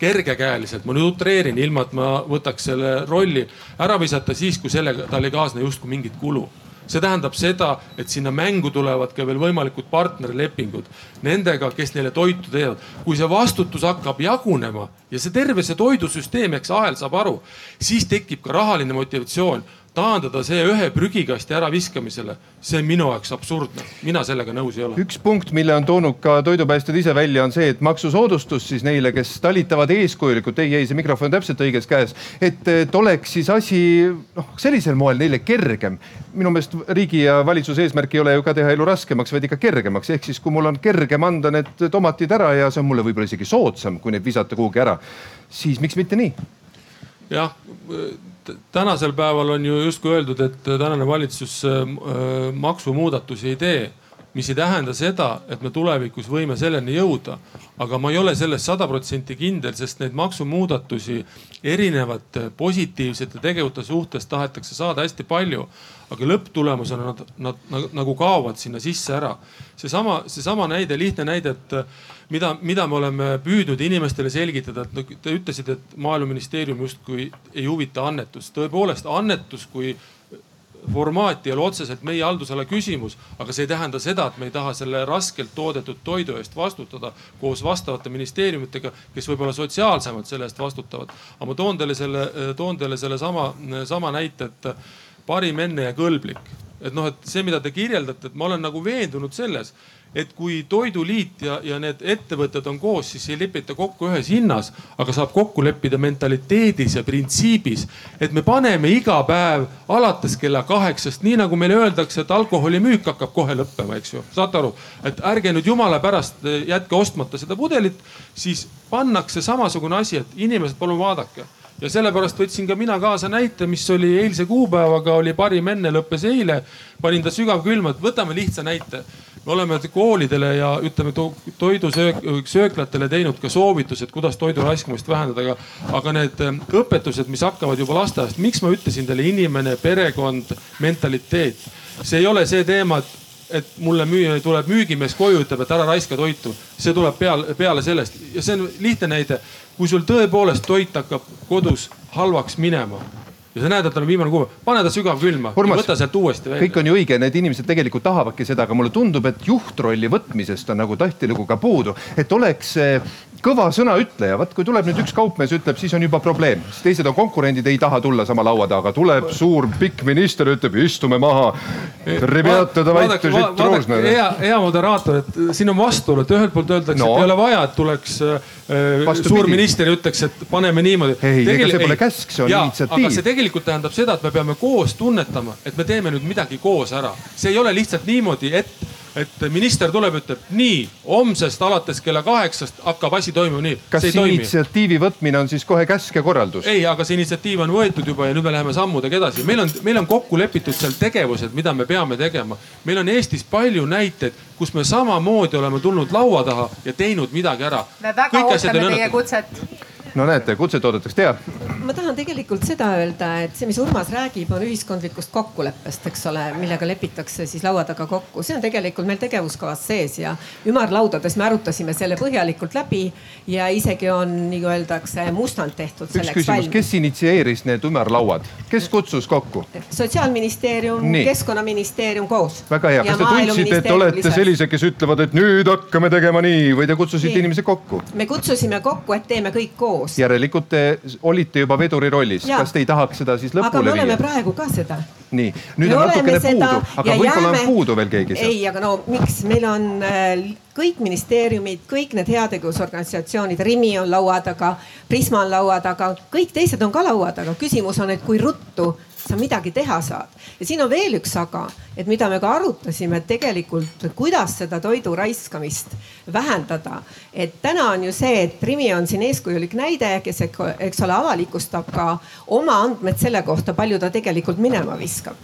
kergekäeliselt, ma nüüd utreerin, ilma et ma võtaks selle rolli ära visata siis, kui sellega tal ei kaasne justkui mingit kulu. See tähendab seda, et sinna mängu tulevad ka veel võimalikud partnerlepingud nendega, kes neile toitu teevad. kui see vastutus hakkab jagunema ja see terve see toidusüsteem, eks ahel saab aru, siis tekib ka rahaline motivatsioon taandada see ühe prügikasti äraviskamisele, see on minu jaoks absurdne, mina sellega nõus ei ole. üks punkt, mille on toonud ka toidupäästjad ise välja, on see, et maksusoodustus siis neile, kes talitavad eeskujulikult, ei, ei, see mikrofon on täpselt õiges käes, et, et oleks siis asi noh, sellisel moel neile kergem. minu meelest riigi ja valitsuse eesmärk ei ole ju ka teha elu raskemaks, vaid ikka kergemaks, ehk siis kui mul on kergem anda need tomatid ära ja see on mulle võib-olla isegi soodsam, kui neid visata kuhugi ära, siis miks mitte nii? jah tänasel päeval on ju justkui öeldud, et tänane valitsus äh, maksumuudatusi ei tee mis ei tähenda seda, et me tulevikus võime selleni jõuda. aga ma ei ole selles sada protsenti kindel, sest neid maksumuudatusi erinevate positiivsete tegevuste suhtes tahetakse saada hästi palju. Aga lõpptulemusena nad, nad, nad nagu kaovad sinna sisse ära. seesama, seesama näide, lihtne näide, et mida, mida me oleme püüdnud inimestele selgitada, et te ütlesite, et maaeluministeerium justkui ei huvita annetus. tõepoolest annetus kui formaat ei ole otseselt meie haldusala küsimus, aga see ei tähenda seda, et me ei taha selle raskelt toodetud toidu eest vastutada koos vastavate ministeeriumitega, kes võib-olla sotsiaalsemalt selle eest vastutavad. aga ma toon teile selle, toon teile selle sama, sama näite, et parim enne ja kõlblik. et noh, et see, mida te kirjeldate, et ma olen nagu veendunud selles, et kui Toiduliit ja, ja need ettevõtted on koos, siis ei lepita kokku ühes hinnas, aga saab kokku leppida mentaliteedis ja printsiibis. et me paneme iga päev alates kella kaheksast, nii nagu meile öeldakse, et alkoholimüük hakkab kohe lõppema, eks ju, saate aru. et ärge nüüd jumala pärast jätke ostmata seda pudelit, siis pannakse samasugune asi, et inimesed, palun vaadake ja sellepärast võtsin ka mina kaasa näite, mis oli eilse kuupäevaga, oli parim enne, lõppes eile. panin ta sügavkülma, et võtame lihtsa näite. me oleme koolidele ja ütleme to toidusööklatele teinud ka soovitused, kuidas toidu raiskamist vähendada, aga, aga need ähm, õpetused, mis hakkavad juba lasteaiast, miks ma ütlesin teile inimene, perekond, mentaliteet. see ei ole see teema, et et mulle müü, tuleb müügimees koju, ütleb, et ära raiska toitu. see tuleb peale, peale sellest ja see on lihtne näide. kui sul tõepoolest toit hakkab kodus halvaks minema ja sa näed, et tal on viimane kuupäev, pane ta sügavkülma võta sealt uuesti välja. kõik on ju õige, need inimesed tegelikult tahavadki seda, aga mulle tundub, et juhtrolli võtmisest on nagu tihtilugu ka puudu, et oleks kõva sõnaütleja, vaat kui tuleb nüüd üks kaupmees ütleb, siis on juba probleem, siis teised on konkurendid, ei taha tulla sama laua taga, tuleb suur pikk minister, ütleb istume maha. hea, hea moderaator, et siin on vastuolu, et ühelt poolt öeldakse no., et ei ole vaja, et tuleks äh, suur minister ja ütleks, et paneme niimoodi. ei, ega see pole käsk, see on initsiatiiv. aga see tegelikult tähendab seda, et me peame koos tunnetama, et me teeme nüüd midagi koos ära. see ei ole lihtsalt niimoodi, et et minister tuleb, ütleb nii, homsest alates kella kaheksast hakkab asi toimuma nii. kas initsiatiivi võtmine on siis kohe käsk ja korraldus? ei, aga see initsiatiiv on võetud juba ja nüüd me läheme sammudega edasi. meil on, meil on kokku lepitud seal tegevused, mida me peame tegema. meil on Eestis palju näiteid, kus me samamoodi oleme tulnud laua taha ja teinud midagi ära. me väga Kõik ootame teie kutset no näete, kutset oodatakse, tea. ma tahan tegelikult seda öelda, et see, mis Urmas räägib, on ühiskondlikust kokkuleppest, eks ole, millega lepitakse siis laua taga kokku. see on tegelikult meil tegevuskavas sees ja ümarlaudades me arutasime selle põhjalikult läbi ja isegi on, nagu öeldakse, mustand tehtud. üks küsimus, kes initsieeris need ümarlauad, kes kutsus kokku? sotsiaalministeerium, keskkonnaministeerium koos. väga hea, kas te tundsite, et olete lisas. sellised, kes ütlevad, et nüüd hakkame tegema nii või te kutsusite nii. inimesi kokku? me kutsusime kokku, et teeme kõik koos koos. järelikult te olite juba veduri rollis, kas te ei tahaks seda siis lõpule viia? aga me oleme viia? praegu ka seda. nii, nüüd me on natukene puudu, aga võib-olla jääme... on puudu veel keegi seal. ei, aga no miks, meil on äh, kõik ministeeriumid, kõik need heategevusorganisatsioonid, Rimi on laua taga, Prisma on laua taga, kõik teised on ka laua taga. küsimus on, et kui ruttu sa midagi teha saad. ja siin on veel üks aga, et mida me ka arutasime, et tegelikult, kuidas seda toidu raiskamist vähendada. et täna on ju see, et Rimi on siin eeskujulik näide, kes, eks ole, avalikustab ka oma andmed selle kohta, palju ta tegelikult minema viskab.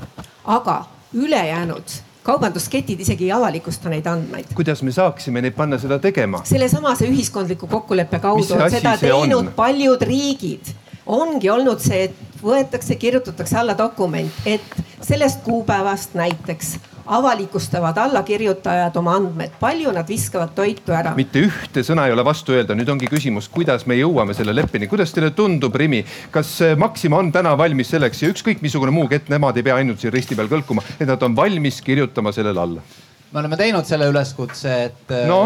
aga ülejäänud kaubandusketid isegi ei avalikusta neid andmeid. kuidas me saaksime neid panna seda tegema? sellesamase ühiskondliku kokkuleppe kaudu on seda teinud on? paljud riigid ongi olnud see, et võetakse, kirjutatakse alla dokument, et sellest kuupäevast näiteks avalikustavad allakirjutajad oma andmed, palju nad viskavad toitu ära. mitte ühte sõna ei ole vastu öelda, nüüd ongi küsimus, kuidas me jõuame selle leppeni, kuidas teile tundub, Rimi, kas Maxima on täna valmis selleks ja ükskõik missugune muu kett, nemad ei pea ainult siin risti peal kõlkuma, et nad on valmis kirjutama sellele alla? Me oleme teinud selle üleskutse, et no.,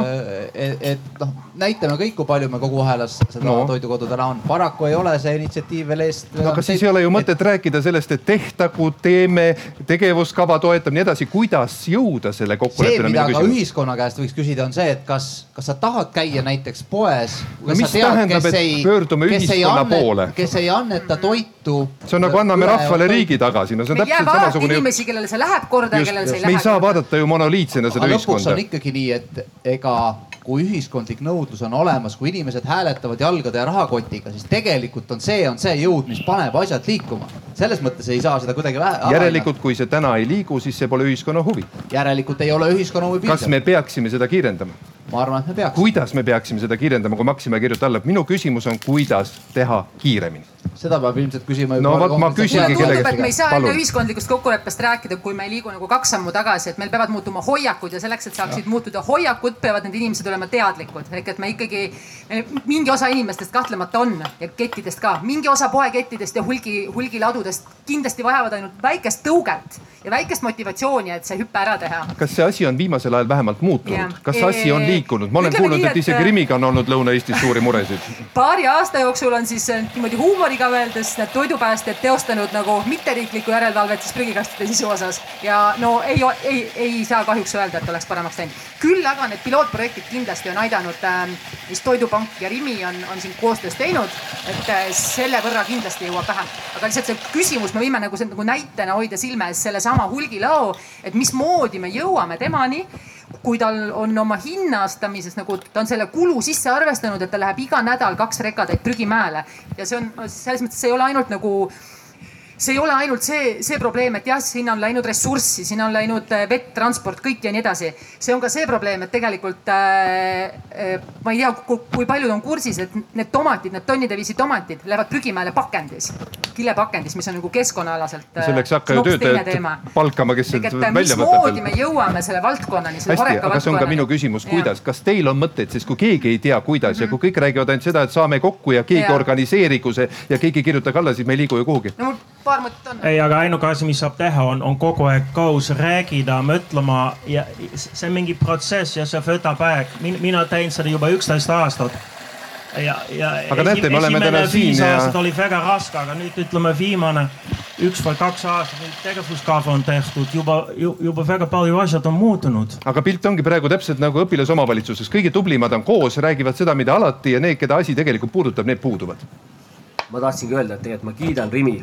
et, et noh, näitame kõik, kui palju me kogu ahelas seda no. toidukodu täna on. paraku ei ole see initsiatiiv veel eest. no aga siis ei ole ju mõtet et... rääkida sellest, et tehtagu, teeme, tegevuskava toetab, nii edasi. kuidas jõuda selle kokkuleppeni? see, mida ka ühiskonna käest võiks küsida, on see, et kas, kas sa tahad käia näiteks poes. no mis tead, tähendab, et ei, pöördume ühiskonna annet, poole? kes ei anneta toitu. see on nagu anname rahvale riigi tagasi, no see on täpselt samasugune. inimesi, kellele see läheb korda ja kellele see ei lähe. me ei saa vaadata ju monoliit poliitsena seda Aga ühiskonda. lõpuks on ikkagi nii, et ega kui ühiskondlik nõudlus on olemas, kui inimesed hääletavad jalgade ja rahakotiga, siis tegelikult on see, on see jõud, mis paneb asjad liikuma. selles mõttes ei saa seda kuidagi vähe. järelikult, kui see täna ei liigu, siis see pole ühiskonna huvi. järelikult ei ole ühiskonna huvi piisav. kas me peaksime seda kiirendama? ma arvan, et me peaksime. kuidas me peaksime seda kiirendama, kui Maxima ei kirjuta alla? minu küsimus on, kuidas teha kiiremini seda peab ilmselt küsima. no vot, ma küsingi kellegi käest. me ei saa enne ühiskondlikust kokkuleppest rääkida, kui me ei liigu nagu kaks sammu tagasi, et meil peavad muutuma hoiakud ja selleks, et saaksid ja. muutuda hoiakud, peavad need inimesed olema teadlikud. ehk et me ikkagi, mingi osa inimestest kahtlemata on ja kettidest ka, mingi osa poekettidest ja hulgi, hulgiladudest kindlasti vajavad ainult väikest tõuget ja väikest motivatsiooni, et see hüpe ära teha. kas see asi on viimasel ajal vähemalt muutunud, kas see asi on liikunud? ma olen kuulnud, et isegi Rimiga on olnud Lõuna-Eestis suuri muresid. paari aasta jooksul on siis äh, niimoodi huumoriga öeldes need toidupäästjad teostanud nagu mitteriiklikku järelevalvet siis prügikastide sisu osas ja no ei, ei, ei saa kahjuks öelda, et oleks paremaks läinud. küll aga need pilootprojektid kindlasti on aidanud äh,, mis Toidupank ja Rimi on, on siin koostöös teinud, et äh, selle võrra kindlasti jõuab vähem. aga lihtsalt see küsimus, me võime nagu, nagu näitena hoida silme ees sellesama hulgilao, et mismoodi me jõuame temani kui tal on oma hinnastamises nagu ta on selle kulu sisse arvestanud, et ta läheb iga nädal kaks rekatäit prügimäele ja see on selles mõttes, see ei ole ainult nagu see ei ole ainult see, see probleem, et jah, sinna on läinud ressurssi, sinna on läinud äh, vett, transport, kõik ja nii edasi. see on ka see probleem, et tegelikult äh, äh, ma ei tea, kui paljud on kursis, et need tomatid, need tonnide viisi tomatid lähevad prügimäele pakendis, kilepakendis, mis on nagu keskkonnaalaselt äh,. selleks hakka ju töötajat palkama, kes sealt välja võtab. mismoodi me jõuame selle valdkonnani, selle hästi, aga see on ka minu küsimus, kuidas, kas teil on mõtteid, sest kui keegi ei tea, kuidas mm -hmm. ja kui kõik räägivad ainult seda, et saame kokku ja keegi ja. organiseerigu see ja keegi kirjutage alla, siis me ei liigu ju kuhugi. no paar mõtet on. ei, aga ainuke asi, mis saab teha, on, on kogu aeg koos rääkida, mõtlema ja see on mingi protsess ja see võtab aeg. mina teen seda juba üksteist aastat ja, ja. aga näete, me oleme täna siin ja. oli väga raske, aga nüüd ütleme viimane üks või kaks aastat, nüüd tegevuskava on tehtud, juba, juba väga palju asjad on muutunud. aga pilt ongi praegu täpselt nagu õpilasomavalitsuses, kõige tublimad on koos, räägivad seda, mida alati ja need, keda asi tegelikult puudutab, need puuduvad. ma tahtsingi öelda, et tegelikult ma kiidan Rimi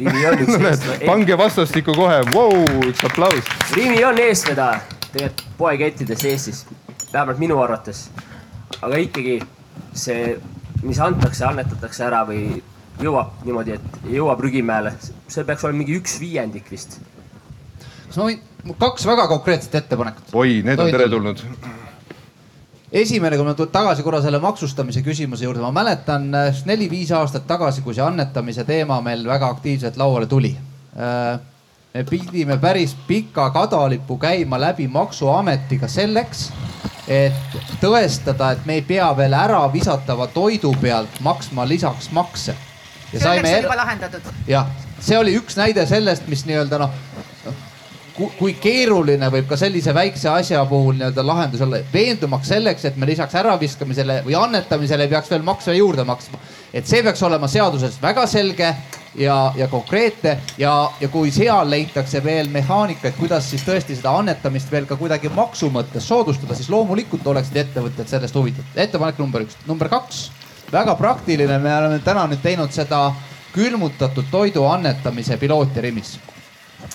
Rimi on üks *laughs* eestvedaja. pange vastastikku kohe, vau, üks aplaus. Rimi on eestvedaja tegelikult poekettides Eestis, vähemalt minu arvates. aga ikkagi see, mis antakse, annetatakse ära või jõuab niimoodi, et jõuab prügimäele, see peaks olema mingi üks viiendik vist. kas ma võin, kaks väga konkreetset ettepanekut. oi, need on teretulnud esimene, kui ma tulen tagasi korra selle maksustamise küsimuse juurde, ma mäletan äh, neli-viis aastat tagasi, kui see annetamise teema meil väga aktiivselt lauale tuli. Äh, me pidime päris pika kadalipu käima läbi maksuametiga selleks, et tõestada, et me ei pea veel ära visatava toidu pealt maksma lisaks makse. see õnneks on juba lahendatud. jah, see oli üks näide sellest, mis nii-öelda noh kui keeruline võib ka sellise väikse asja puhul nii-öelda lahendus olla, veendumaks selleks, et me lisaks äraviskamisele või annetamisele ei peaks veel makse juurde maksma. et see peaks olema seaduses väga selge ja, ja konkreetne ja, ja kui seal leitakse veel mehaanikaid, kuidas siis tõesti seda annetamist veel ka kuidagi maksu mõttes soodustada, siis loomulikult oleksid ettevõtted sellest huvitatud. ettepanek number üks, number kaks, väga praktiline, me oleme täna nüüd teinud seda külmutatud toidu annetamise pilooti Rimis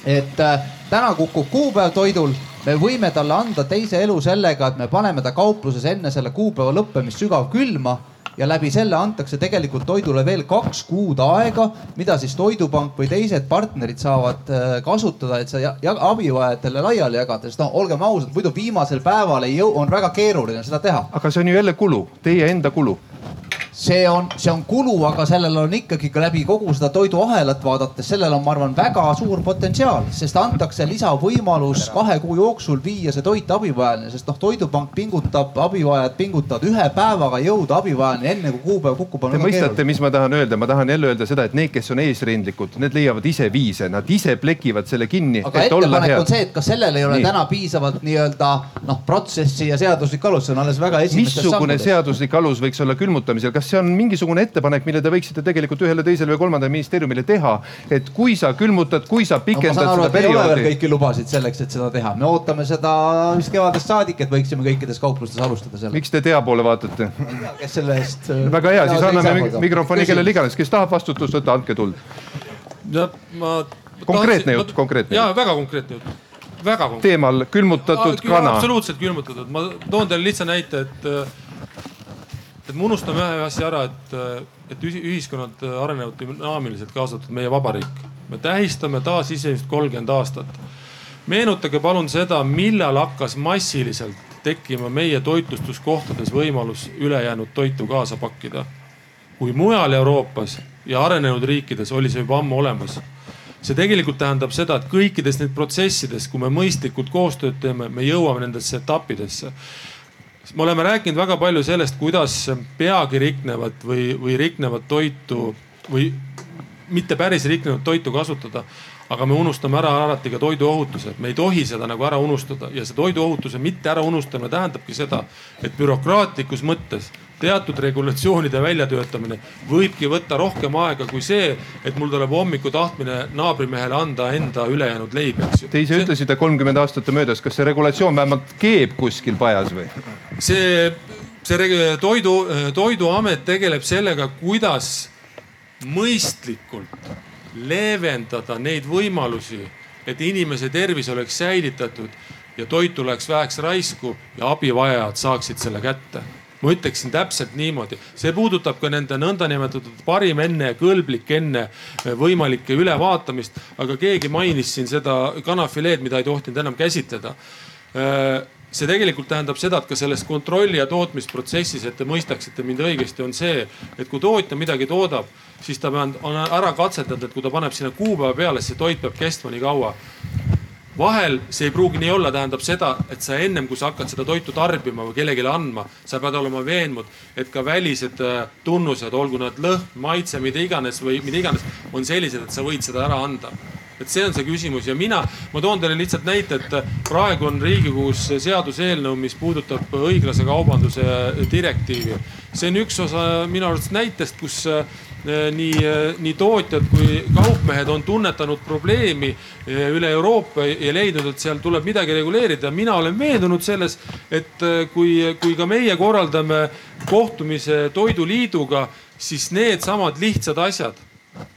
et äh, täna kukub kuupäev toidul, me võime talle anda teise elu sellega, et me paneme ta kaupluses enne selle kuupäeva lõppemist sügavkülma ja läbi selle antakse tegelikult toidule veel kaks kuud aega, mida siis Toidupank või teised partnerid saavad äh, kasutada, et seda abivajajatele laiali jagada, sest noh, olgem ausad, muidu viimasel päeval ei jõu, on väga keeruline seda teha. aga see on ju jälle kulu, teie enda kulu see on, see on kulu, aga sellel on ikkagi ka läbi kogu seda toiduahelat vaadates, sellel on, ma arvan, väga suur potentsiaal, sest antakse lisavõimalus kahe kuu jooksul viia see toit abivajajani, sest noh, Toidupank pingutab, abivajajad pingutavad ühe päevaga jõuda abivajajani, enne kui kuupäev kukub. Te mõistate, mis ma tahan öelda, ma tahan jälle öelda seda, et need, kes on eesrindlikud, need leiavad ise viise, nad ise plekivad selle kinni. aga ettepanek on see, et kas sellel ei ole Nii. täna piisavalt nii-öelda noh, protsessi ja seaduslik alus, see on alles väga esimestes sammudes. missugune seaduslik alus võiks olla külmutamisel, kas kas see on mingisugune ettepanek, mille te võiksite tegelikult ühele, teisele või kolmandale ministeeriumile teha? et kui sa külmutad, kui sa pikendad no, seda perioodi. kõiki lubasid selleks, et seda teha, me ootame seda vist kevadest saadik, et võiksime kõikides kauplustes alustada sellega. miks te tea poole vaatate? kes selle eest. Äh, *laughs* väga hea, siis anname mikrofoni kellele iganes, kes tahab vastutust võtta, andke tuld. ja ma. konkreetne jutt, konkreetne. ja väga konkreetne jutt väga konkreetne. teemal külmutatud ah, kana. absoluutselt külmutatud, ma toon teile lihtsa näite, et et me unustame ühe asja ära, et, et ühiskonnad arenevad dünaamiliselt, kaasa arvatud meie vabariik. me tähistame taasiseseisvust kolmkümmend aastat. meenutage palun seda, millal hakkas massiliselt tekkima meie toitlustuskohtades võimalus ülejäänud toitu kaasa pakkida. kui mujal Euroopas ja arenenud riikides oli see juba ammu olemas see tegelikult tähendab seda, et kõikides need protsessides, kui me mõistlikult koostööd teeme, me jõuame nendesse etappidesse me oleme rääkinud väga palju sellest, kuidas peagi riknevat või, või riknevat toitu või mitte päris riknevat toitu kasutada. aga me unustame ära alati ka toiduohutuse, me ei tohi seda nagu ära unustada ja see toiduohutuse mitte ära unustamine tähendabki seda, et bürokraatlikus mõttes teatud regulatsioonide väljatöötamine võibki võtta rohkem aega kui see, et mul tuleb hommiku tahtmine naabrimehele anda enda ülejäänud leib, eks ju. Te ise ütlesite kolmkümmend aastat on möödas, kas see regulatsioon vähemalt keeb kuskil pajas või? see, see toidu, toiduamet tegeleb sellega, kuidas mõistlikult leevendada neid võimalusi, et inimese tervis oleks säilitatud ja toitu läheks väheks raisku ja abivajajad saaksid selle kätte. Ma ütleksin täpselt niimoodi, see puudutab ka nende nõndanimetatud parim enne ja kõlblik enne võimalikke ülevaatamist, aga keegi mainis siin seda kanafileed, mida ei tohtinud enam käsitleda see tegelikult tähendab seda, et ka selles kontrolli ja tootmisprotsessis, et te mõistaksite mind õigesti, on see, et kui tootja midagi toodab, siis ta on ära katsetanud, et kui ta paneb sinna kuupäeva peale, siis see toit peab kestma nii kaua. Vahel see ei pruugi nii olla, tähendab seda, et sa ennem kui sa hakkad seda toitu tarbima või kellelegi andma, sa pead olema veendunud, et ka välised äh, tunnused, olgu nad lõhn, maitse, mida iganes või mida iganes, on sellised, et sa võid seda ära anda et see on see küsimus ja mina, ma toon teile lihtsalt näite, et praegu on Riigikogus seaduseelnõu, mis puudutab õiglase kaubanduse direktiivi. see on üks osa minu arust näitest, kus eh, nii, eh, nii tootjad kui kaupmehed on tunnetanud probleemi eh, üle Euroopa ja leidnud, et seal tuleb midagi reguleerida. mina olen veendunud selles, et kui, kui ka meie korraldame kohtumise Toiduliiduga, siis needsamad lihtsad asjad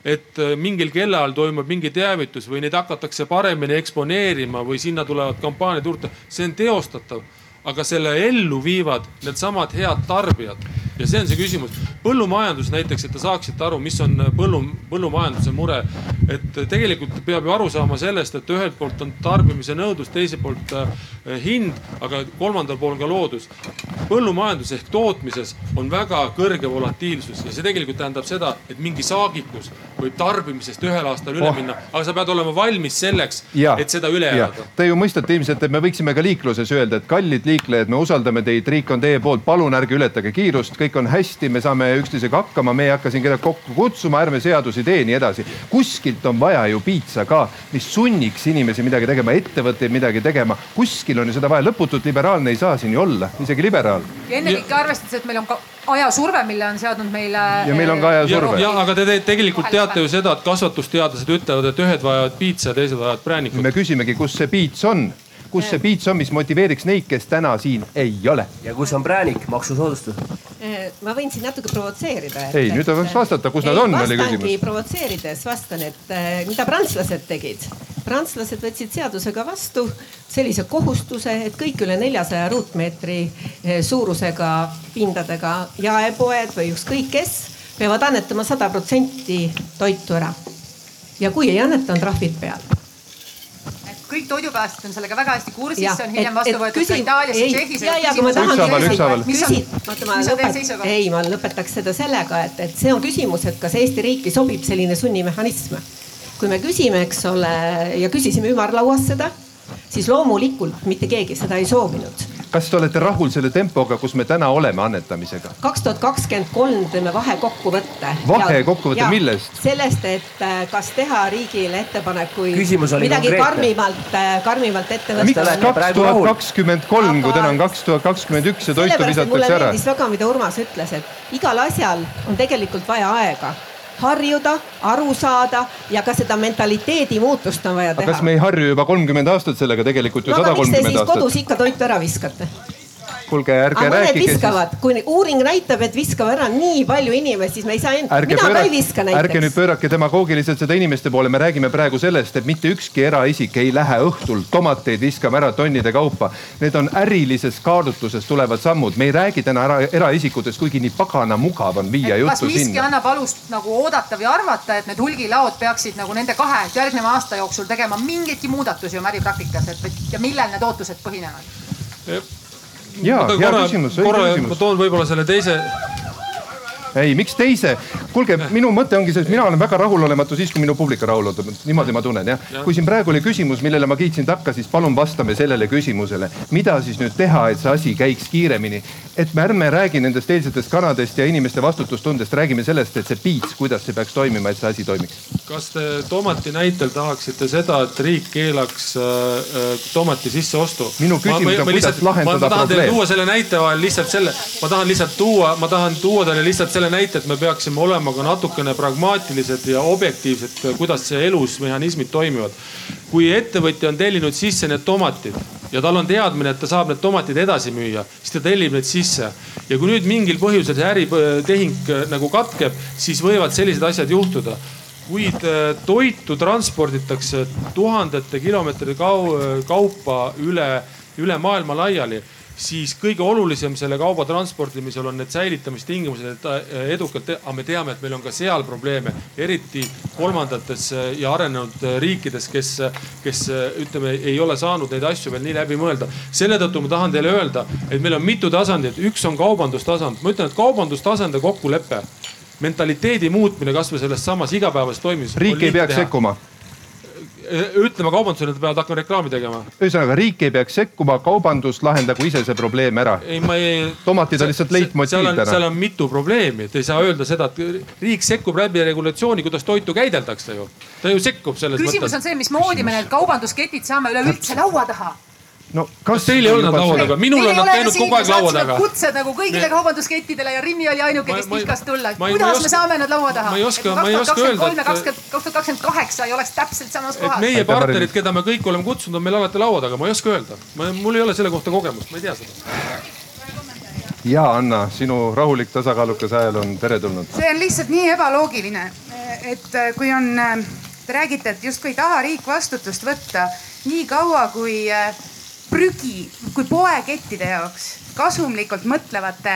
et äh, mingil kellaajal toimub mingi teavitus või neid hakatakse paremini eksponeerima või sinna tulevad kampaaniad juurde, see on teostatav. aga selle ellu viivad needsamad head tarbijad ja see on see küsimus. põllumajandus näiteks, et te saaksite aru, mis on põllu, põllumajanduse mure. et tegelikult peab ju aru saama sellest, et ühelt poolt on tarbimise nõudlus, teiselt poolt äh, hind, aga kolmandal pool ka loodus. põllumajandus ehk tootmises on väga kõrge volatiilsus ja see tegelikult tähendab seda, et mingi saagikus võib tarbimisest ühel aastal üle oh. minna, aga sa pead olema valmis selleks, et seda üle elada. Te ju mõistate ilmselt, et me võiksime ka liikluses öelda, et kallid liiklejad, me usaldame teid, riik on teie poolt, palun ärge ületage kiirust kõik on hästi, me saame üksteisega hakkama, me ei hakka siin kedagi kokku kutsuma, ärme seadusi tee, nii edasi. kuskilt on vaja ju piitsa ka, mis sunniks inimesi midagi tegema, ettevõtteid midagi tegema. kuskil on ju seda vaja, lõputult liberaalne ei saa siin ju olla, isegi liberaal. ja ennekõike arvestades, et meil on ka ajasurve, mille on seadnud meile. ja meil on ka ajasurve. ja aga te, te tegelikult teate ju seda, et kasvatusteadlased ütlevad, et ühed vajavad piitsa, teised vajavad präänikut. me küsimegi, kus see piits on kus see piits on, mis motiveeriks neid, kes täna siin ei ole. ja kus on präänik, maksusoodustus? Eh, ma võin siin natuke provotseerida. ei, nüüd võiks vastata, kus ei, nad on, oli küsimus. provotseerides vastan, et eh, mida prantslased tegid. prantslased võtsid seadusega vastu sellise kohustuse, et kõik üle neljasaja ruutmeetri suurusega pindadega jaepoed või ükskõik kes peavad annetama sada protsenti toitu ära. ja kui ei anneta, on trahvid peal kõik toidupäästjad on sellega väga hästi kursis, see on hiljem vastu võetud ka Itaalias ja Tšehhis. ükshaaval, ükshaaval. ei, ma lõpetaks seda sellega, et, et see on küsimus, et kas Eesti riiki sobib selline sunnimehhanism. kui me küsime, eks ole, ja küsisime ümarlauas seda, siis loomulikult mitte keegi seda ei soovinud kas te olete rahul selle tempoga, kus me täna oleme annetamisega? kaks tuhat kakskümmend kolm teeme vahekokkuvõtte. vahekokkuvõtte millest? sellest, et äh, kas teha riigile ettepanekuid midagi konkreetne. karmimalt, äh, karmimalt ette võtta. miks kaks tuhat kakskümmend kolm, kui täna on kaks tuhat kakskümmend üks ja toitu visatakse ära? mulle meeldis väga, mida Urmas ütles, et igal asjal on tegelikult vaja aega harjuda, aru saada ja ka seda mentaliteedi muutust on vaja teha. kas me ei harju juba kolmkümmend aastat sellega tegelikult ju sada kolmkümmend aastat? kodus ikka toitu ära viskate kuulge, ärge aga rääkige. viskavad siis..., kui uuring näitab, et viskab ära nii palju inimesi, siis me ei saa end-, mina pööra... ka ei viska näiteks. ärge nüüd pöörake demagoogiliselt seda inimeste poole, me räägime praegu sellest, et mitte ükski eraisik ei lähe õhtul tomateid viskama ära tonnide kaupa. Need on ärilisest kaalutlusest tulevad sammud, me ei räägi täna ära eraisikutest, kuigi nii pagana mugav on viia juttu sinna. kas miski annab alust nagu oodata või arvata, et need hulgilaod peaksid nagu nende kahe järgneva aasta jooksul tegema mingeidki muudatusi oma äripraktikas, et ja millel need ootused põhinevad? Ja, hea küsimus. korra ma toon võib-olla selle teise ei, miks teise? kuulge, minu mõte ongi selles, mina olen väga rahulolematu siis, kui minu publik on rahulolematud, niimoodi ma tunnen jah ja.. kui siin praegu oli küsimus, millele ma kiitsin takka, siis palun vastame sellele küsimusele. mida siis nüüd teha, et see asi käiks kiiremini? et me ärme räägi nendest eilsetest kanadest ja inimeste vastutustundest, räägime sellest, et see piits, kuidas see peaks toimima, et see asi toimiks. kas te tomati näitel tahaksite seda, et riik keelaks äh, äh tomati sisseostu? minu küsimus on, kuidas lahendada probleem. ma tahan teile tuua selle näite vahel lihtsalt selle, ma tahan lihtsalt tuua, ma tahan tuua teile lihtsalt selle näite, et me peaksime olema ka natukene pragmaatilised ja objektiivsed, kuidas elus mehhanismid toimivad. kui ettevõtja on tellinud sisse need tomatid ja tal on teadmine, et ta saab need tomatid edasi müüa, siis ta tellib need sisse. ja kui nüüd mingil põhjusel see äritehing äh, nagu katkeb, siis võivad sellised asjad juhtuda kuid äh, toitu transporditakse tuhandete kilomeetrite kaupa üle, üle maailma laiali siis kõige olulisem selle kauba transportimisel on need säilitamistingimused, et äh, edukalt, aga me teame, et meil on ka seal probleeme, eriti kolmandates äh, ja arenenud riikides, kes, kes ütleme, ei ole saanud neid asju veel nii läbi mõelda. selle tõttu ma tahan teile öelda, et meil on mitu tasandit, üks on kaubandustasand, ma ütlen, et kaubandustasand ja kokkulepe mentaliteedi muutmine kasvõi selles samas igapäevases toimimises. riik ei peaks teha. sekkuma ütlema kaubandusele, et peavad hakkama reklaami tegema. ühesõnaga riik ei peaks sekkuma, kaubandus lahendagu ise see probleem ära. ei, ma ei. tomatid on lihtsalt leitmotiiv täna. seal on mitu probleemi, et ei saa öelda seda, et riik sekkub läbi regulatsiooni, kuidas toitu käideldakse ju. ta ju sekkub selles küsimus mõttes. küsimus on see, mismoodi me need kaubandusketid saame üleüldse laua taha no kas teil ei olnud laua taga? minul on nad käinud kogu aeg laua taga. kutsed nagu kõigile me... kaubanduskettidele ja Rimi oli ainuke, kes tihkas tulla. kuidas me saame nad laua taha? ma ei oska, ma ei oska öelda. kaks tuhat kakskümmend kaheksa ei oleks täpselt samas kohas. meie partnerid, keda me kõik oleme kutsunud, on meil alati laua taga, ma ei oska öelda. mul ei ole selle kohta kogemust, ma ei tea seda ja Anna, sinu rahulik tasakaalukas hääl on teretulnud. see on lihtsalt nii ebaloogiline, et äh, kui on, äh, te räägite, et justkui ei taha riik vastutust võtta nii kaua, kui äh, prügi, kui poekettide jaoks, kasumlikult mõtlevate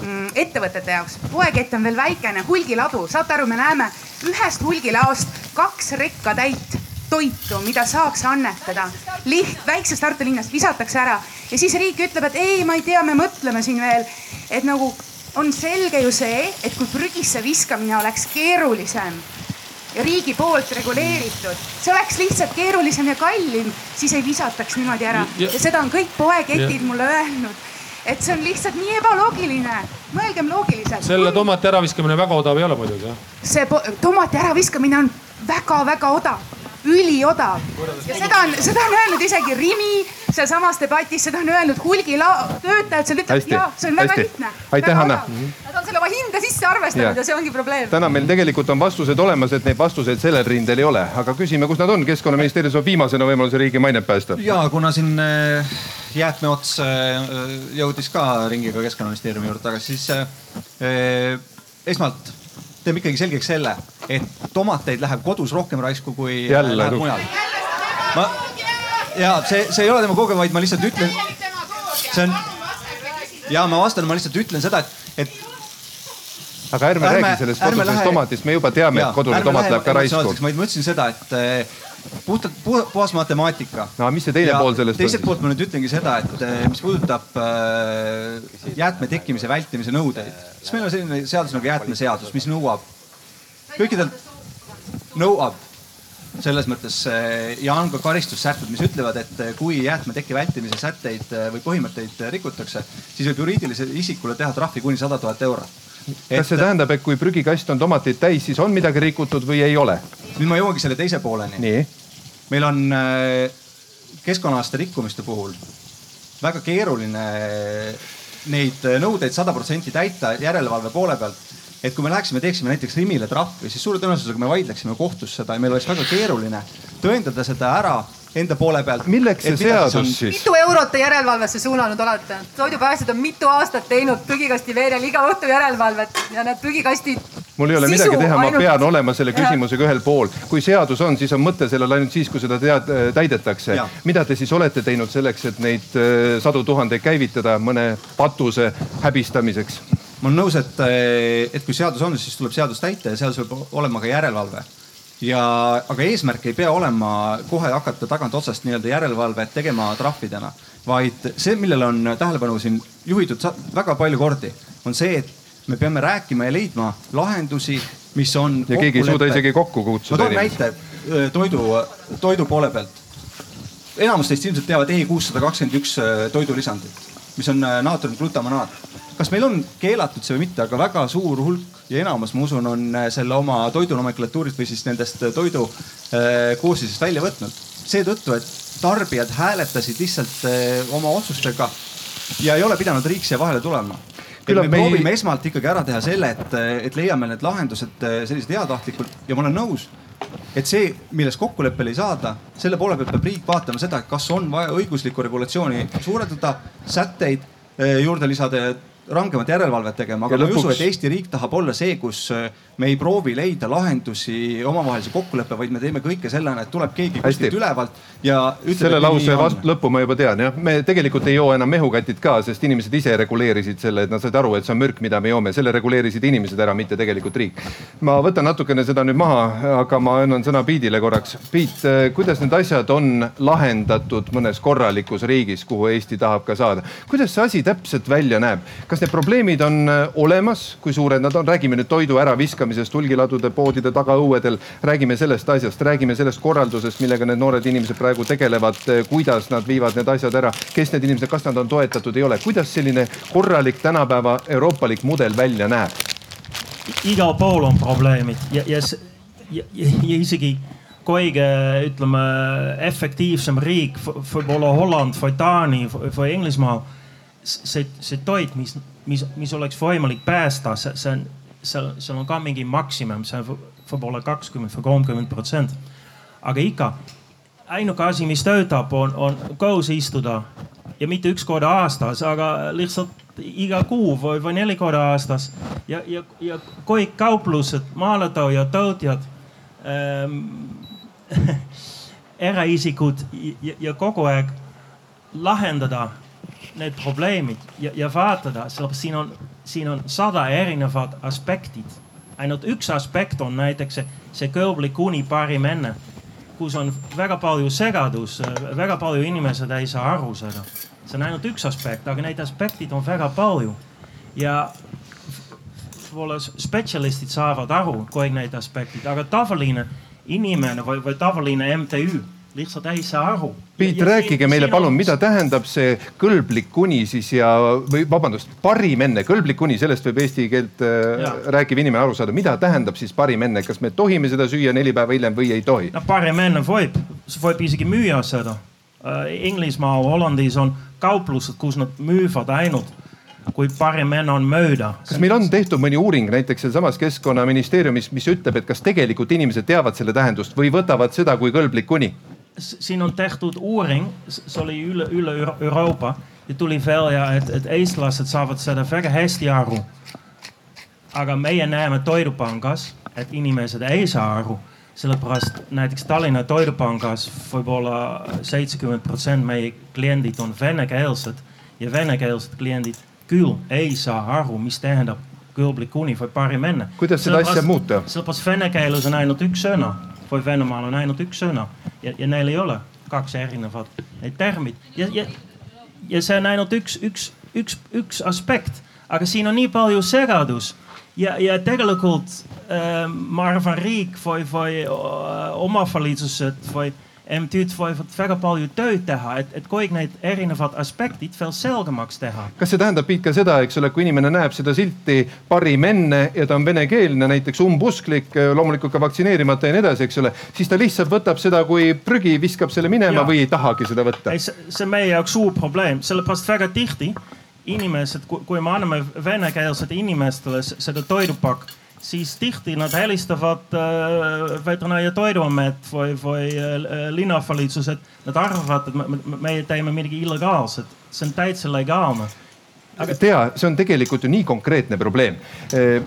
mm, ettevõtete jaoks, poekett on veel väikene hulgiladu, saate aru, me näeme ühest hulgilaost kaks rekka täit toitu, mida saaks annetada. liht, väiksest Tartu linnast visatakse ära ja siis riik ütleb, et ei, ma ei tea, me mõtleme siin veel, et nagu on selge ju see, et kui prügisse viskamine oleks keerulisem ja riigi poolt reguleeritud, see oleks lihtsalt keerulisem ja kallim, siis ei visataks niimoodi ära ja, ja seda on kõik poeketid ja. mulle öelnud et see on lihtsalt nii ebaloogiline, mõelgem loogiliselt. selle tomati äraviskamine väga odav ei ole muidugi jah. see tomati äraviskamine on väga-väga odav, üliodav ja seda on, seda on öelnud isegi Rimi sealsamas debatis, seda on öelnud hulgilao töötajad, seal ütlevad, jaa, see on väga lihtne. aitäh, Hanna. Nad on selle oma hinda sisse arvestanud ja. ja see ongi probleem. täna meil tegelikult on vastused olemas, et neid vastuseid sellel rindel ei ole, aga küsime, kus nad on. keskkonnaministeerium saab viimasena võimaluse riigi mainet päästa. ja kuna siin äh, jäätmeots äh, jõudis ka ringiga keskkonnaministeeriumi juurde tagasi, siis äh, esmalt teeme ikkagi selgeks selle, et tomateid läheb kodus rohkem raisku kui Jälle, läheb mujal. ma ja see, see ei ole demagoogia, vaid ma lihtsalt ütlen. see on ja ma vastan, ma lihtsalt ütlen seda, et, et. aga ärme, ärme räägi sellest kodusest lähe... tomatist, me juba teame, et kodune tomat läheb ka raisku. ma ütlesin seda, et puhtalt puhas matemaatika. no mis see teine ja pool sellest on? teiselt poolt ma nüüd ütlengi seda, et eh, mis puudutab äh, jäätme tekkimise vältimise nõudeid, siis meil on selline seadus nagu jäätmeseadus, mis nõuab kõikidelt, nõuab selles mõttes eh, ja on ka karistussätted, mis ütlevad, et eh, kui jäätmeteki vältimise sätteid või põhimõtteid rikutakse, siis võib juriidilisele isikule teha trahvi kuni sada tuhat eurot. Kas see tähendab, et kui prügikast on tomateid täis, siis on midagi rikutud või ei ole? nüüd ma jõuangi selle teise pooleni. meil on keskkonnaalaste rikkumiste puhul väga keeruline neid nõudeid sada protsenti täita järelevalve poole pealt et kui me läheksime, teeksime näiteks Rimile trahvi, siis suure tõenäosusega me vaidleksime kohtus seda ja meil oleks väga keeruline tõendada seda ära enda poole pealt. milleks see seadus on... siis? mitu eurot te järelevalvesse suunanud olete? toidupäästjad on mitu aastat teinud prügikasti veerel iga õhtu järelevalvet ja need prügikastid. mul ei ole midagi teha, ma ainult... pean olema selle küsimusega ühel pool. kui seadus on, siis on mõte sellel ainult siis, kui seda tead, täidetakse. mida te siis olete teinud selleks, et neid äh, sadu tuhandeid käivitada mõne patuse häbistamiseks? Ma olen nõus, et, et kui seadus on, siis tuleb seadust täita ja seadus peab olema ka järelevalve. ja, aga eesmärk ei pea olema kohe hakata tagantotsast nii-öelda järelevalvet tegema trahvidena, vaid see, millele on tähelepanu siin juhitud väga palju kordi, on see, et me peame rääkima ja leidma lahendusi, mis on. ja keegi ei suuda isegi kokku kutsuda. ma toon näite toidu, toidu poole pealt. enamus teist ilmselt teavad E kuussada kakskümmend üks toidulisandit, mis on naatriumglutamanaat kas meil on keelatud see või mitte, aga väga suur hulk ja enamus, ma usun, on äh, selle oma toidunomenklatuurist või siis nendest äh, toidu äh, koostisest välja võtnud. seetõttu, et tarbijad hääletasid lihtsalt oma otsustega ja ei ole pidanud riik siia vahele tulema. Et me proovime ei... esmalt ikkagi ära teha selle, et, et leiame need lahendused sellised heatahtlikult. Ja ma olen nõus et see, milles kokkuleppele ei saada, selle poole pealt peab riik vaatama seda, kas on vaja õiguslikku regulatsiooni suurendada, sätteid juurde lisada rangemat järelevalvet tegema, aga Ja ma ei usu, lõpuks- et Eesti riik tahab olla see, kus äh, me ei proovi leida lahendusi omavahelise kokkuleppe, vaid me teeme kõike sellena, et tuleb keegi kuskilt ülevalt ja ütleb. selle lause vast, lõppu ma juba tean jah, me tegelikult ei joo enam mehukatid ka, sest inimesed ise reguleerisid selle, et nad said aru, et see on mürk, mida me joome, selle reguleerisid inimesed ära, mitte tegelikult riik. ma võtan natukene seda nüüd maha, aga ma annan sõna Piidile korraks. Piit, kuidas need asjad on lahendatud mõnes korralikus riigis, kuhu Eesti tahab ka saada? kuidas see asi täpselt välja näeb? Kas need probleemid on äh, olemas, kui suured nad on, räägime nüüd toidu äraviskamisest hulgiladude, poodide tagaõuedel, räägime sellest asjast, räägime sellest korraldusest, millega need noored inimesed praegu tegelevad, kuidas nad viivad need asjad ära, kes need inimesed, kas nad on toetatud, ei ole, kuidas selline korralik tänapäeva euroopalik mudel välja näeb? igal pool on probleemid ja, ja, ja, ja, isegi kõige ütleme efektiivsem riik, võib-olla Holland või Taani või Inglismaa. See, see toit, mis, mis, mis oleks võimalik päästa, see, see on, seal, seal on ka mingi maksimum, see on võib-olla kakskümmend või kolmkümmend protsenti. aga ikka ainuke asi, mis töötab, on, on koos istuda ja mitte üks kord aastas, aga lihtsalt iga kuu või, või neli korda aastas ja, ja, ja kõik kauplused, maaletoojad, tootjad ähm, *laughs* eraisikud ja, ja kogu aeg lahendada need probleemid ja, ja vaatada, siin on, siin on sada erinevat aspektid. ainult üks aspekt on näiteks see, see kõlblik uni parim enne, kus on väga palju segadus, väga palju inimesed ei saa aru seda. see on ainult üks aspekt, aga neid aspektid on väga palju ja võib-olla spetsialistid saavad aru kõik need aspektid, aga tavaline inimene või, või tavaline MTÜ lihtsalt ei saa aru. Piit, rääkige meile palun, mida tähendab see kõlblik kuni siis ja, või vabandust, parim enne, kõlblik kuni, sellest võib eesti keelt äh, rääkiv inimene aru saada, mida tähendab siis parim enne, kas me tohime seda süüa neli päeva hiljem või ei tohi? no parim enne võib, võib isegi müüa seda. Inglismaal, Hollandis on kauplused, kus nad müüvad ainult kui parim enne on mööda. kas meil on tehtud mõni uuring näiteks sealsamas keskkonnaministeeriumis, mis ütleb, et kas tegelikult inimesed teavad selle tähendust või võtavad seda kui kõlblik kuni? Siin on tehtud uuring, see oli üle, üle Euroopa ja tuli välja, et, et eestlased saavad seda väga hästi aru. aga meie näeme Toidupangas, et inimesed ei saa aru, sellepärast näiteks Tallinna Toidupangas võib-olla seitsekümmend protsenti meie kliendid on venekeelsed ja venekeelsed kliendid küll ei saa aru, mis tähendab kõlblik kuni või parim enne. kuidas seda asja muuta? sellepärast vene keeles on ainult üks sõna või Venemaal on ainult üks sõna ja, ja neil ei ole kaks erinevat neid termit. Ja, ja, ja see on ainult üks, üks, üks, üks aspekt, aga siin on nii palju segadus ja, ja tegelikult äh, ma arvan, riik või, või äh, omavalitsused või MTÜ-d võivad väga palju tööd teha, et, et kõik need erinevad aspektid veel selgemaks teha. kas see tähendab, Piit, ka seda, eks ole, kui inimene näeb seda silti parim enne ja ta on venekeelne, näiteks umbusklik, loomulikult ka vaktsineerimata ja nii edasi, eks ole, siis ta lihtsalt võtab seda kui prügi, viskab selle minema ja. või ei tahagi seda võtta? see on meie jaoks suur probleem, sellepärast väga tihti inimesed, kui me anname venekeelsetele inimestele seda toidupakk siis tihti nad helistavad äh, Veterinaar- ja Toiduamet või, või äh, linnavalitsus, et nad arvavad, et me, meie teeme midagi illegaalset. see on täitsa legaalne aga tea, see on tegelikult ju nii konkreetne probleem.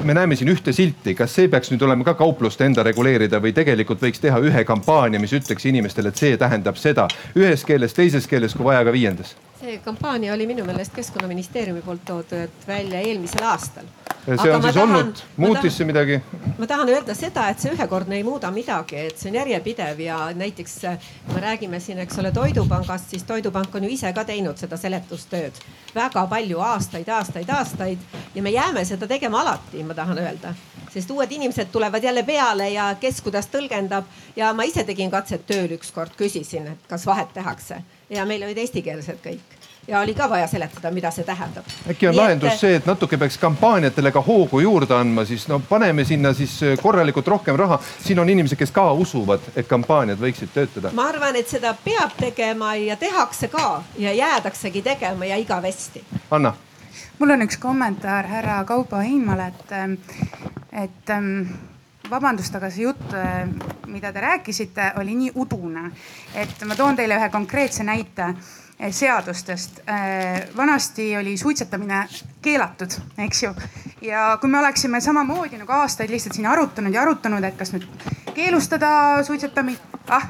me näeme siin ühte silti, kas see peaks nüüd olema ka kaupluste enda reguleerida või tegelikult võiks teha ühe kampaania, mis ütleks inimestele, et see tähendab seda ühes keeles, teises keeles, kui vaja, ka viiendas? See kampaania oli minu meelest Keskkonnaministeeriumi poolt toodud välja eelmisel aastal. see on siis tahan, olnud, muutis see midagi? ma tahan öelda seda, et see ühekordne ei muuda midagi, et see on järjepidev ja näiteks kui me räägime siin, eks ole, Toidupangast, siis Toidupank on ju ise ka teinud seda seletustööd väga palju aastaid, aastaid, aastaid ja me jääme seda tegema alati, ma tahan öelda sest uued inimesed tulevad jälle peale ja kes kuidas tõlgendab ja ma ise tegin katset tööl ükskord, küsisin, et kas vahet tehakse ja meil olid eestikeelsed kõik ja oli ka vaja seletada, mida see tähendab. äkki on Nii lahendus et... see, et natuke peaks kampaaniatele ka hoogu juurde andma, siis no paneme sinna siis korralikult rohkem raha. siin on inimesed, kes ka usuvad, et kampaaniad võiksid töötada. ma arvan, et seda peab tegema ja tehakse ka ja jäädaksegi tegema ja igavesti. Anna mul on üks kommentaar härra Kaupo Heinmale, et, et vabandust, aga see jutt, mida te rääkisite, oli nii udune, et ma toon teile ühe konkreetse näite. eh, seadustest. vanasti oli suitsetamine keelatud, eks ju. ja kui me oleksime samamoodi nagu aastaid lihtsalt siin arutanud ja arutanud, et kas nüüd keelustada suitsetamist, ah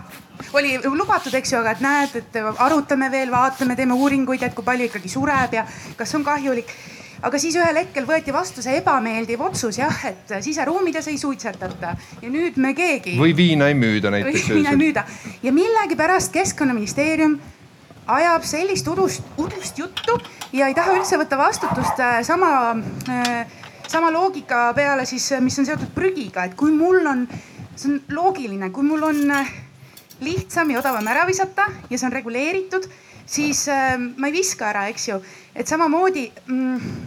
oli lubatud, eks ju, aga et näed, et arutame veel, vaatame, teeme uuringuid, et kui palju ikkagi sureb ja kas on kahjulik aga siis ühel hetkel võeti vastu see ebameeldiv otsus jah, et siseruumides ei suitsetata ja nüüd me keegi. või viina ei müüda näiteks. või viina ei müüda ja millegipärast keskkonnaministeerium ajab sellist udust, udust juttu ja ei taha üldse võtta vastutust äh, sama äh, sama loogika peale siis, mis on seotud prügiga, et kui mul on, see on loogiline, kui mul on äh, lihtsam ja odavam ära visata ja see on reguleeritud siis äh, ma ei viska ära, eks ju. et samamoodi mm,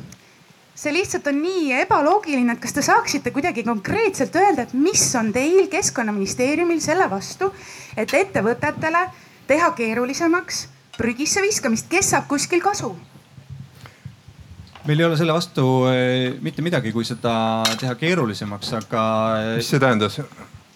see lihtsalt on nii ebaloogiline, et kas te saaksite kuidagi konkreetselt öelda, et mis on teil keskkonnaministeeriumil selle vastu, et ettevõtetele teha keerulisemaks prügisse viskamist, kes saab kuskil kasu? meil ei ole selle vastu äh, mitte midagi, kui seda teha keerulisemaks, aga. mis see tähendas?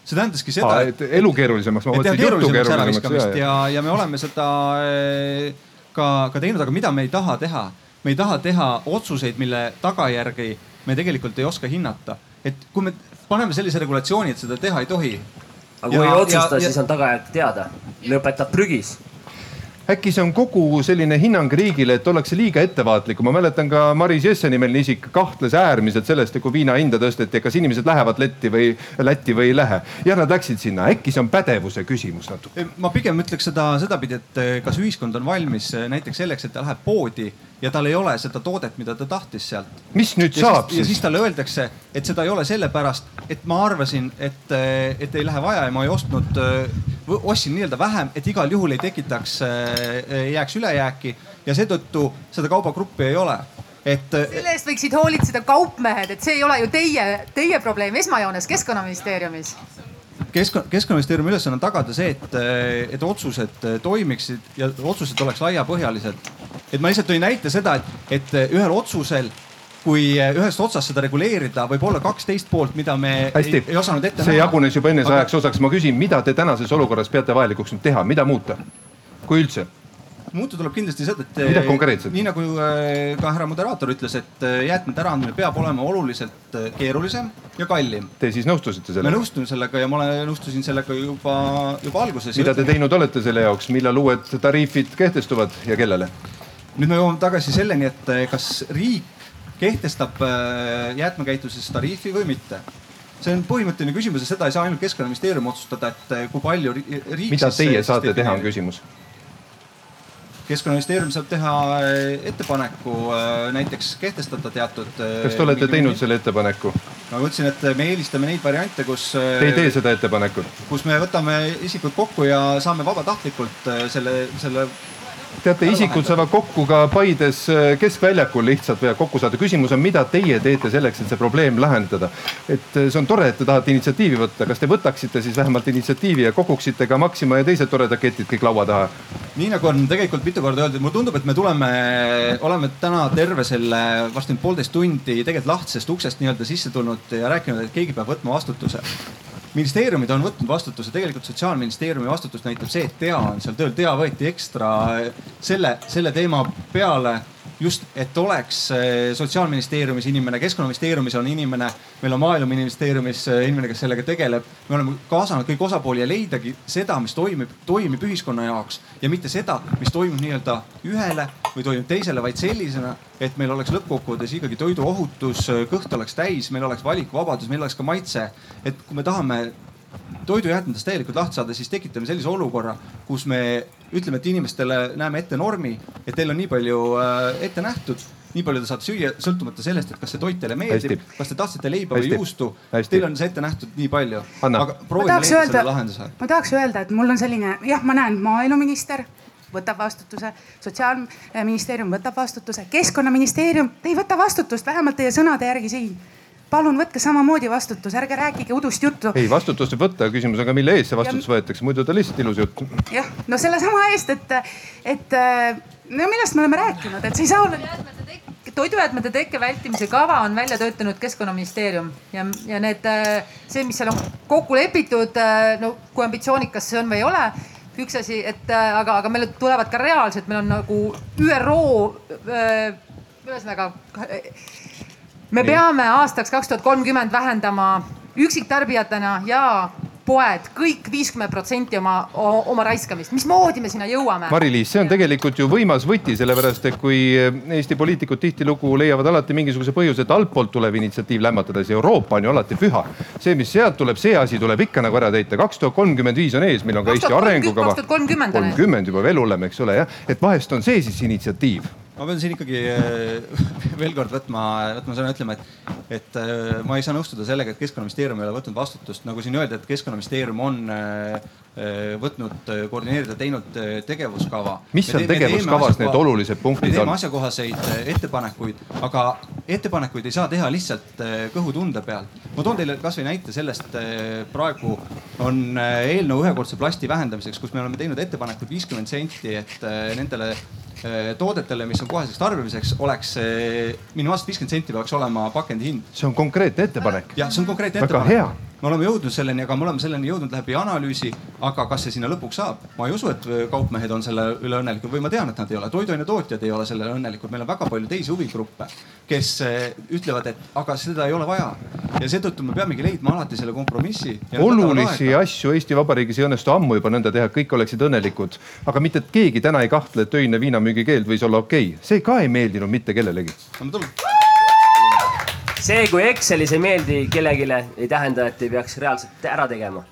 See tähendaski seda, et elu keerulisemaks, ma mõtlesin juttu keerulisemaks. ja, ja me oleme seda eh, ka, ka teinud, aga mida me ei taha teha, me ei taha teha otsuseid, mille tagajärgi me tegelikult ei oska hinnata. et kui me paneme sellise regulatsiooni, et seda teha ei tohi. aga kui ja, ei otsusta, siis on tagajärg teada, lõpetab prügis äkki see on kogu selline hinnang riigile, et ollakse liiga ettevaatlikum. ma mäletan ka Maris Jesse nimeline isik kahtles äärmiselt sellest, et kui viina hinda tõsteti, kas inimesed lähevad Lätti või, Lätti või ei lähe. jah, nad läksid sinna, äkki see on pädevuse küsimus natuke. ma pigem ütleks seda sedapidi, et kas ühiskond on valmis eh, näiteks selleks, et ta läheb poodi ja tal ei ole seda toodet, mida ta tahtis sealt. mis nüüd ja saab siis? ja siis talle öeldakse, et seda ei ole sellepärast, et ma arvasin, et, et ei lähe vaja ja ma ei ostnud, ostsin nii-öelda vähem, et igal juhul ei tekitaks Äh, jääks ülejääki ja seetõttu seda kaubagruppi ei ole et. Äh, selle eest võiksid hoolitseda kaupmehed, et see ei ole ju teie, teie probleem esmajoones keskkonnaministeeriumis keskkonna, keskkonnaministeeriumi ülesanne on tagada see, et, et otsused toimiksid ja otsused oleks laiapõhjalised. Et ma lihtsalt tõin näite seda, et, et ühel otsusel kui ühest otsast seda reguleerida, võib olla kaksteist poolt, mida me Hästi. ei, ei osanud ette näha. see jagunes juba ennesajaks osaks. ma küsin, mida te tänases olukorras peate vajalikuks nüüd teha, mida muuta, kui üldse? muuta tuleb kindlasti seda, et. konkreetselt? nii nagu ka härra moderaator ütles, et jäätmete äraandmine peab olema oluliselt keerulisem ja kallim. Te siis nõustusite sellega? ma nõustun sellega ja ma olen, nõustusin sellega juba, juba alguses. mida te teinud olete selle jaoks, millal uued tariifid kehtestuvad ja kellele? Nüüd me jõuame tagasi selleni, et kas riik kehtestab jäätmekäitluses tariifi või mitte see on põhimõtteline küsimus ja seda ei saa ainult keskkonnaministeerium otsustada, et kui palju riik. mida teie saate teha, on küsimus keskkonnaministeerium saab teha ettepaneku näiteks kehtestada teatud. Kas te olete teinud selle ettepaneku? ma ütlesin, et me eelistame neid variante, kus. Te ei tee seda ettepanekut? kus me võtame isikud kokku ja saame vabatahtlikult selle, selle teate, isikud saavad kokku ka Paides äh, keskväljakul lihtsalt võivad kokku saada. küsimus on, mida teie teete selleks, et see probleem lahendada. et äh, see on tore, et te tahate initsiatiivi võtta, kas te võtaksite siis vähemalt initsiatiivi ja koguksite ka Maxima ja teised toredad ketid kõik laua taha? nii nagu on tegelikult mitu korda öeldud, mulle tundub, et me tuleme, oleme täna terve selle varsti nüüd poolteist tundi tegelikult lahtisest uksest nii-öelda sisse tulnud ja rääkinud, et keegi peab võtma vastutuse ministeeriumid on võtnud vastutuse, tegelikult sotsiaalministeeriumi vastutust näitab see, et TEA on seal tööl, TEA võeti ekstra selle, selle teema peale just, et oleks eh, sotsiaalministeeriumis inimene, keskkonnaministeeriumis on inimene, meil on maaeluministeeriumis eh, inimene, kes sellega tegeleb. me oleme kaasanud kõik osapooli ja leidagi seda, mis toimib, toimib ühiskonna jaoks ja mitte seda, mis toimub nii-öelda ühele või toimub teisele, vaid sellisena, et meil oleks lõppkokkuvõttes ikkagi toiduohutus, kõht oleks täis, meil oleks valikuvabadus, meil oleks ka maitse. et kui me tahame toidujäätmetest täielikult lahti saada, siis tekitame sellise olukorra, kus me ütleme, et inimestele näeme ette normi, et teil on nii palju äh, ette nähtud nii palju te saate süüa, sõltumata sellest, et kas see toit teile meeldib, kas te tahtsite leiba Hästi. või juustu. Teil on see ette nähtud nii palju. aga proovime leida selle lahenduse. ma tahaks öelda, et mul on selline, jah, ma näen, maaeluminister võtab vastutuse, sotsiaalministeerium võtab vastutuse, keskkonnaministeerium, te ei võta vastutust, vähemalt teie sõnade järgi siin palun võtke samamoodi vastutus, ärge rääkige udust juttu. ei, vastutust võib võtta, küsimus on ka, mille eest see vastutus ja... võetakse, muidu ta lihtsalt ilus jutt. jah, no sellesama eest, et, et no millest me oleme rääkinud, et see ei saa olla toidujäätmete tekke vältimise kava on välja töötanud keskkonnaministeerium ja, ja need, see, mis seal on kokku lepitud, no kui ambitsioonikas see on või ei ole üks asi, et äh, aga, aga meil tulevad ka reaalselt, meil on nagu ÜRO äh,, ühesõnaga. Me peame aastaks kaks tuhat kolmkümmend vähendama üksiktarbijatena ja poed kõik viiskümmend protsenti oma, oma raiskamist, mismoodi me sinna jõuame? Mari-Liis, see on tegelikult ju võimas võti, sellepärast et kui Eesti poliitikud tihtilugu leiavad alati mingisuguse põhjuse, et altpoolt tulev initsiatiiv lämmatada, siis Euroopa on ju alati püha. see, mis sealt tuleb, see asi tuleb ikka nagu ära täita. kaks tuhat kolmkümmend viis on ees, meil on ka Eesti arengukava. kolmkümmend juba veel hullem, eks ole jah, et vahest on see siis initsiatiiv ma pean siin ikkagi äh, *laughs* veel kord võtma, võtma sõna ütlema, et, et äh, ma ei saa nõustuda sellega, et keskkonnaministeerium ei ole võtnud vastutust, nagu siin öeldi, et keskkonnaministeerium on äh, võtnud koordineerida, teinud tegevuskava. mis on tegevuskavas need olulised punktid on? me teeme asjakohaseid ettepanekuid, aga ettepanekuid ei saa teha lihtsalt kõhutunde peal. ma toon teile kasvõi näite sellest, praegu on eelnõu ühekordse plasti vähendamiseks, kus me oleme teinud ettepanekud viiskümmend senti, et nendele toodetele, mis on koheseks tarbimiseks, oleks minimaalselt viiskümmend senti peaks olema pakendi hind. see on konkreetne ettepanek. jah, see on konkreetne ettepanek. me oleme jõudnud selleni, aga me oleme selleni jõudnud läbi analüüsi. Aga kas see sinna lõpuks saab? ma ei usu, et kaupmehed on selle üle õnnelikud või ma tean, et nad ei ole. toiduainetootjad ei ole selle õnnelikud, meil on väga palju teisi huvigruppe, kes äh, ütlevad, et aga seda ei ole vaja. ja seetõttu me peamegi leidma alati selle kompromissi. olulisi asju Eesti Vabariigis ei õnnestu ammu juba nõnda teha, kõik oleksid õnnelikud. aga mitte, et keegi täna ei kahtle, et öine viinamüügi keeld võis olla okei okay., see ka ei meeldinud mitte kellelegi see, kui Excelis ei meeldi kellelegi, ei tähenda, et ei peaks reaalselt ära tegema.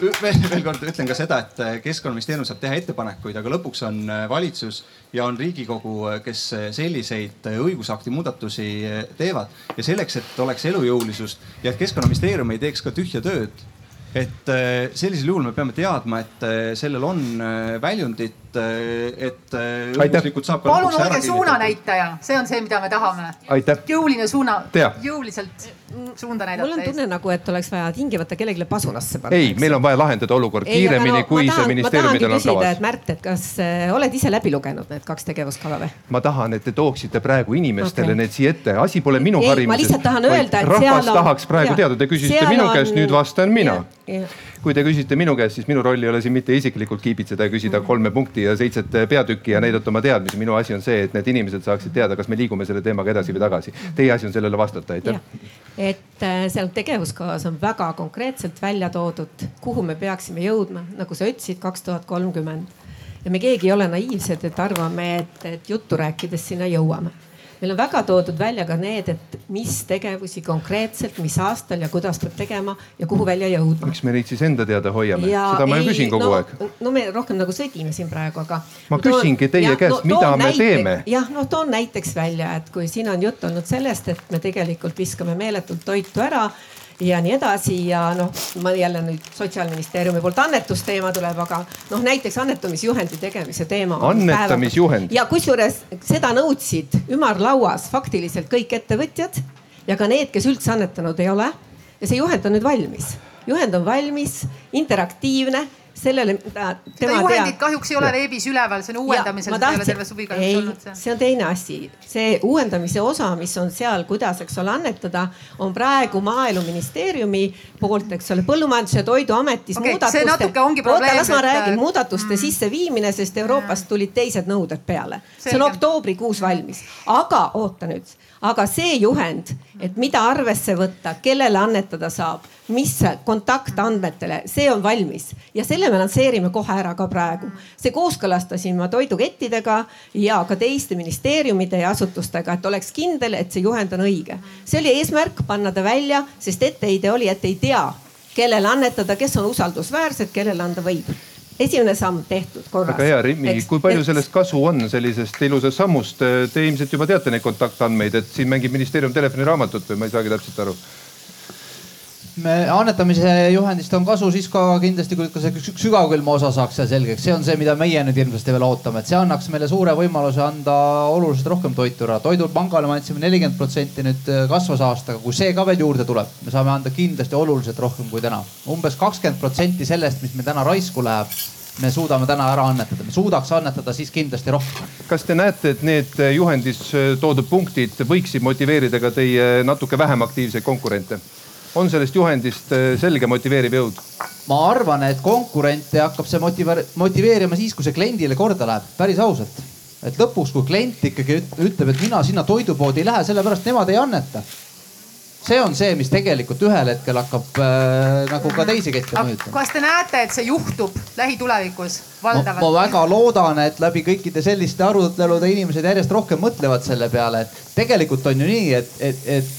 Veel, veel kord ütlen ka seda, et äh, keskkonnaministeerium saab teha ettepanekuid, aga lõpuks on äh, valitsus ja on Riigikogu, äh, kes selliseid õigusakti muudatusi teevad. Ja selleks, et oleks elujõulisust ja et keskkonnaministeerium ei teeks ka tühja tööd et sellisel juhul me peame teadma, et sellel on väljundit et, et õiguslikult saab. palun olge suunanäitaja, see on see, mida me tahame. jõuline suuna, jõuliselt suunda näidata. mul on tunne nagu, et oleks vaja tingimata kellelegi pasunasse panna. ei, meil on vaja lahendada olukord ei, kiiremini no,, kui tahan, see ministeeriumidel on kavas. et Märt, et kas äh, oled ise läbi lugenud need kaks tegevuskava või? ma tahan, et te tooksite praegu inimestele okay. need siia ette, asi pole minu harimises. ma lihtsalt tahan öelda, et rahvas tahaks praegu teada, te küsisite minu käest, nüüd vastan mina. Kui te küsite minu käest, siis minu roll ei ole siin mitte isiklikult kiibitseda ja küsida mm. kolme punkti ja seitset peatükki ja näidata oma teadmisi. minu asi on see, et need inimesed saaksid teada, kas me liigume selle teemaga edasi või tagasi. Teie asi on sellele vastata, aitäh. et äh, seal tegevuskavas on väga konkreetselt välja toodud, kuhu me peaksime jõudma, nagu sa ütlesid, kaks tuhat kolmkümmend. ja me keegi ei ole naiivsed, et arvame, et, et juttu rääkides sinna jõuame meil on väga toodud välja ka need, et mis tegevusi konkreetselt, mis aastal ja kuidas peab tegema ja kuhu välja jõudma. miks me neid siis enda teada hoiame? seda ma ju küsin kogu no, aeg. no me rohkem nagu sõdime siin praegu, aga. ma küsingi teie ja, käest no,, mida me näite, teeme. jah, no toon näiteks välja, et kui siin on jutt olnud sellest, et me tegelikult viskame meeletult toitu ära ja nii edasi ja noh, ma jälle nüüd sotsiaalministeeriumi poolt annetusteema tuleb, aga noh, näiteks annetamisjuhendi tegemise teema. annetamisjuhend. ja kusjuures seda nõudsid ümarlauas faktiliselt kõik ettevõtjad ja ka need, kes üldse annetanud ei ole. ja see juhend on nüüd valmis, juhend on valmis, interaktiivne sellele, mida tema teab. juhendit kahjuks ei ole veebis üleval, see on uuendamisel, seda ei ole terve suvi kahjuks olnud. see on teine asi, see uuendamise osa, mis on seal, kuidas, eks ole, annetada, on praegu maaeluministeeriumi poolt, eks ole, põllumajandus- ja toiduametis okay, muudatuste. oota, las ma räägin, muudatuste mm. sisseviimine, sest Euroopast tulid teised nõuded peale. see on oktoobrikuus valmis, aga oota nüüd aga see juhend, et mida arvesse võtta, kellele annetada saab, mis kontaktandmetele, see on valmis ja selle me lansseerime kohe ära ka praegu. see kooskõlastasin ma toidukettidega ja ka teiste ministeeriumide ja asutustega, et oleks kindel, et see juhend on õige. see oli eesmärk panna ta välja, sest etteheide oli, et ei tea, kellele annetada, kes on usaldusväärsed, kellele anda võib esimene samm tehtud korras. väga hea, Rimmi, kui palju et... sellest kasu on, sellisest ilusast sammust? Te ilmselt juba teate neid kontaktandmeid, et siin mängib ministeerium telefoniraamatut või ma ei saagi täpselt aru me annetamise juhendist on kasu siis ka kindlasti, kui ka see sügavkülma osa saaks seal selgeks, see on see, mida meie nüüd hirmsasti veel ootame, et see annaks meile suure võimaluse anda oluliselt rohkem toitu ära. toidupangale me andsime nelikümmend protsenti nüüd äh, kasvas aastaga, kui see ka veel juurde tuleb, me saame anda kindlasti oluliselt rohkem kui täna umbes. umbes kakskümmend protsenti sellest, mis meil täna raisku läheb me suudame täna ära annetada, me suudaks annetada siis kindlasti rohkem. kas te näete, et need juhendis toodud punktid võiksid motiveerida ka teie natuke vähem aktiivseid konkurente? On sellest juhendist äh, selge motiveeriv jõud? ma arvan, et konkurente hakkab see motiveerima siis, kui see kliendile korda läheb, päris ausalt. et lõpuks, kui klient ikkagi ütleb, et mina sinna toidupoodi ei lähe, sellepärast nemad ei anneta see on see, mis tegelikult ühel hetkel hakkab äh, nagu ka teisi kette mõjutama. kas te näete, et see juhtub lähitulevikus valdavalt? ma väga loodan, et läbi kõikide selliste arutelude inimesed järjest rohkem mõtlevad selle peale, et tegelikult on ju nii, et, et, et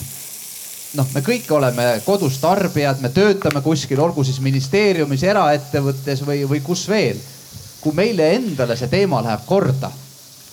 noh, me kõik oleme kodus tarbijad, me töötame kuskil, olgu siis ministeeriumis, eraettevõttes või, või kus veel. kui meile endale see teema läheb korda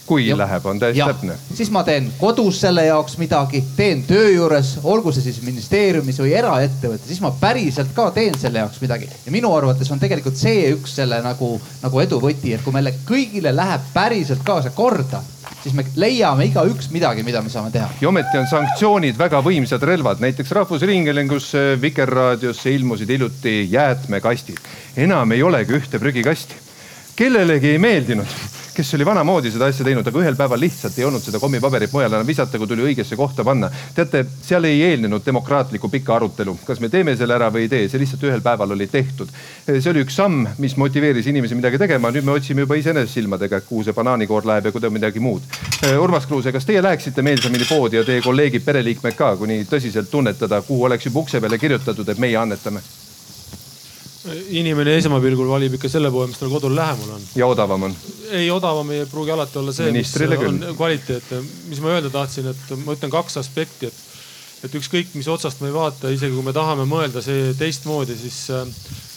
kui ja, läheb, on täiesti täpne. siis ma teen kodus selle jaoks midagi, teen töö juures, olgu see siis ministeeriumis või eraettevõte, siis ma päriselt ka teen selle jaoks midagi. ja minu arvates on tegelikult see üks selle nagu, nagu edu võti, et kui meile kõigile läheb päriselt ka see korda siis me leiame igaüks midagi, mida me saame teha. ja ometi on sanktsioonid väga võimsad relvad, näiteks Rahvusringhäälingus Vikerraadiosse ilmusid hiljuti jäätmekastid. enam ei olegi ühte prügikasti. Kellelegi ei meeldinud kes oli vanamoodi seda asja teinud, aga ühel päeval lihtsalt ei olnud seda kommipaberit mujale enam visata, kui tuli õigesse kohta panna. teate, seal ei eelnenud demokraatlikku pikka arutelu, kas me teeme selle ära või ei tee, see lihtsalt ühel päeval oli tehtud. see oli üks samm, mis motiveeris inimesi midagi tegema, nüüd me otsime juba iseenesest silmadega, kuhu see banaanikoor läheb ja kuidas midagi muud. Urmas Kruuse, kas teie läheksite meelsamini poodi ja teie kolleegid, pereliikmed ka, kuni tõsiselt tunnetada, kuhu oleks juba ukse peale kirjutatud, et meie annetame? Inimene esmapilgul valib ikka selle poole, mis tal kodul lähemal on. ja odavam on? ei, odavam ei pruugi alati olla see, mis on kvaliteetne. mis ma öelda tahtsin, et ma ütlen kaks aspekti, et, et ükskõik mis otsast me ei vaata, isegi kui me tahame mõelda see teistmoodi, siis äh,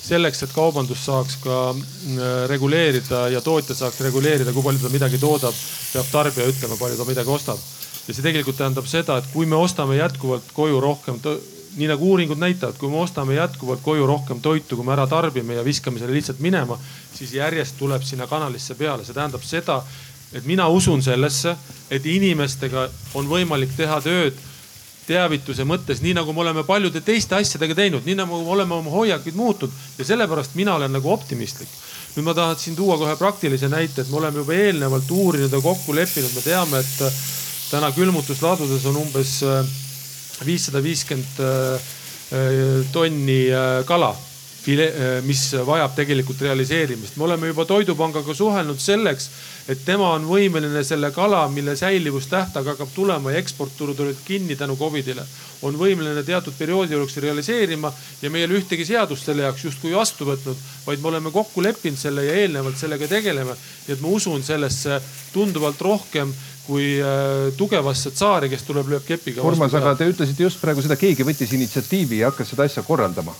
selleks, et kaubandus saaks ka äh, reguleerida ja tootja saaks reguleerida, kui palju ta midagi toodab, peab tarbija ütlema, palju ta midagi ostab. ja see tegelikult tähendab seda, et kui me ostame jätkuvalt koju rohkem nii nagu uuringud näitavad, kui me ostame jätkuvalt koju rohkem toitu, kui me ära tarbime ja viskame selle lihtsalt minema, siis järjest tuleb sinna kanalisse peale. see tähendab seda, et mina usun sellesse, et inimestega on võimalik teha tööd teavituse mõttes, nii nagu me oleme paljude teiste asjadega teinud, nii nagu me oleme oma hoiakuid muutnud ja sellepärast mina olen nagu optimistlik. nüüd ma tahtsin tuua kohe praktilise näite, et me oleme juba eelnevalt uurinud ja kokku leppinud, me teame, et täna külmutusladudes on umbes viissada viiskümmend äh, äh, tonni äh, kala, mis vajab tegelikult realiseerimist. me oleme juba Toidupangaga suhelnud selleks, et tema on võimeline selle kala, mille säilivustähtaeg hakkab tulema ja eksportturud olid kinni tänu Covidile, on võimeline teatud perioodi jooksul realiseerima ja me ei ole ühtegi seadust selle jaoks justkui vastu võtnud, vaid me oleme kokku leppinud selle ja eelnevalt sellega tegeleme. nii et ma usun sellesse tunduvalt rohkem kui äh, tugevasse tsaari, kes tuleb, lööb kepiga. Urmas, aga te ütlesite just praegu seda, keegi võttis initsiatiivi ja hakkas seda asja korraldama.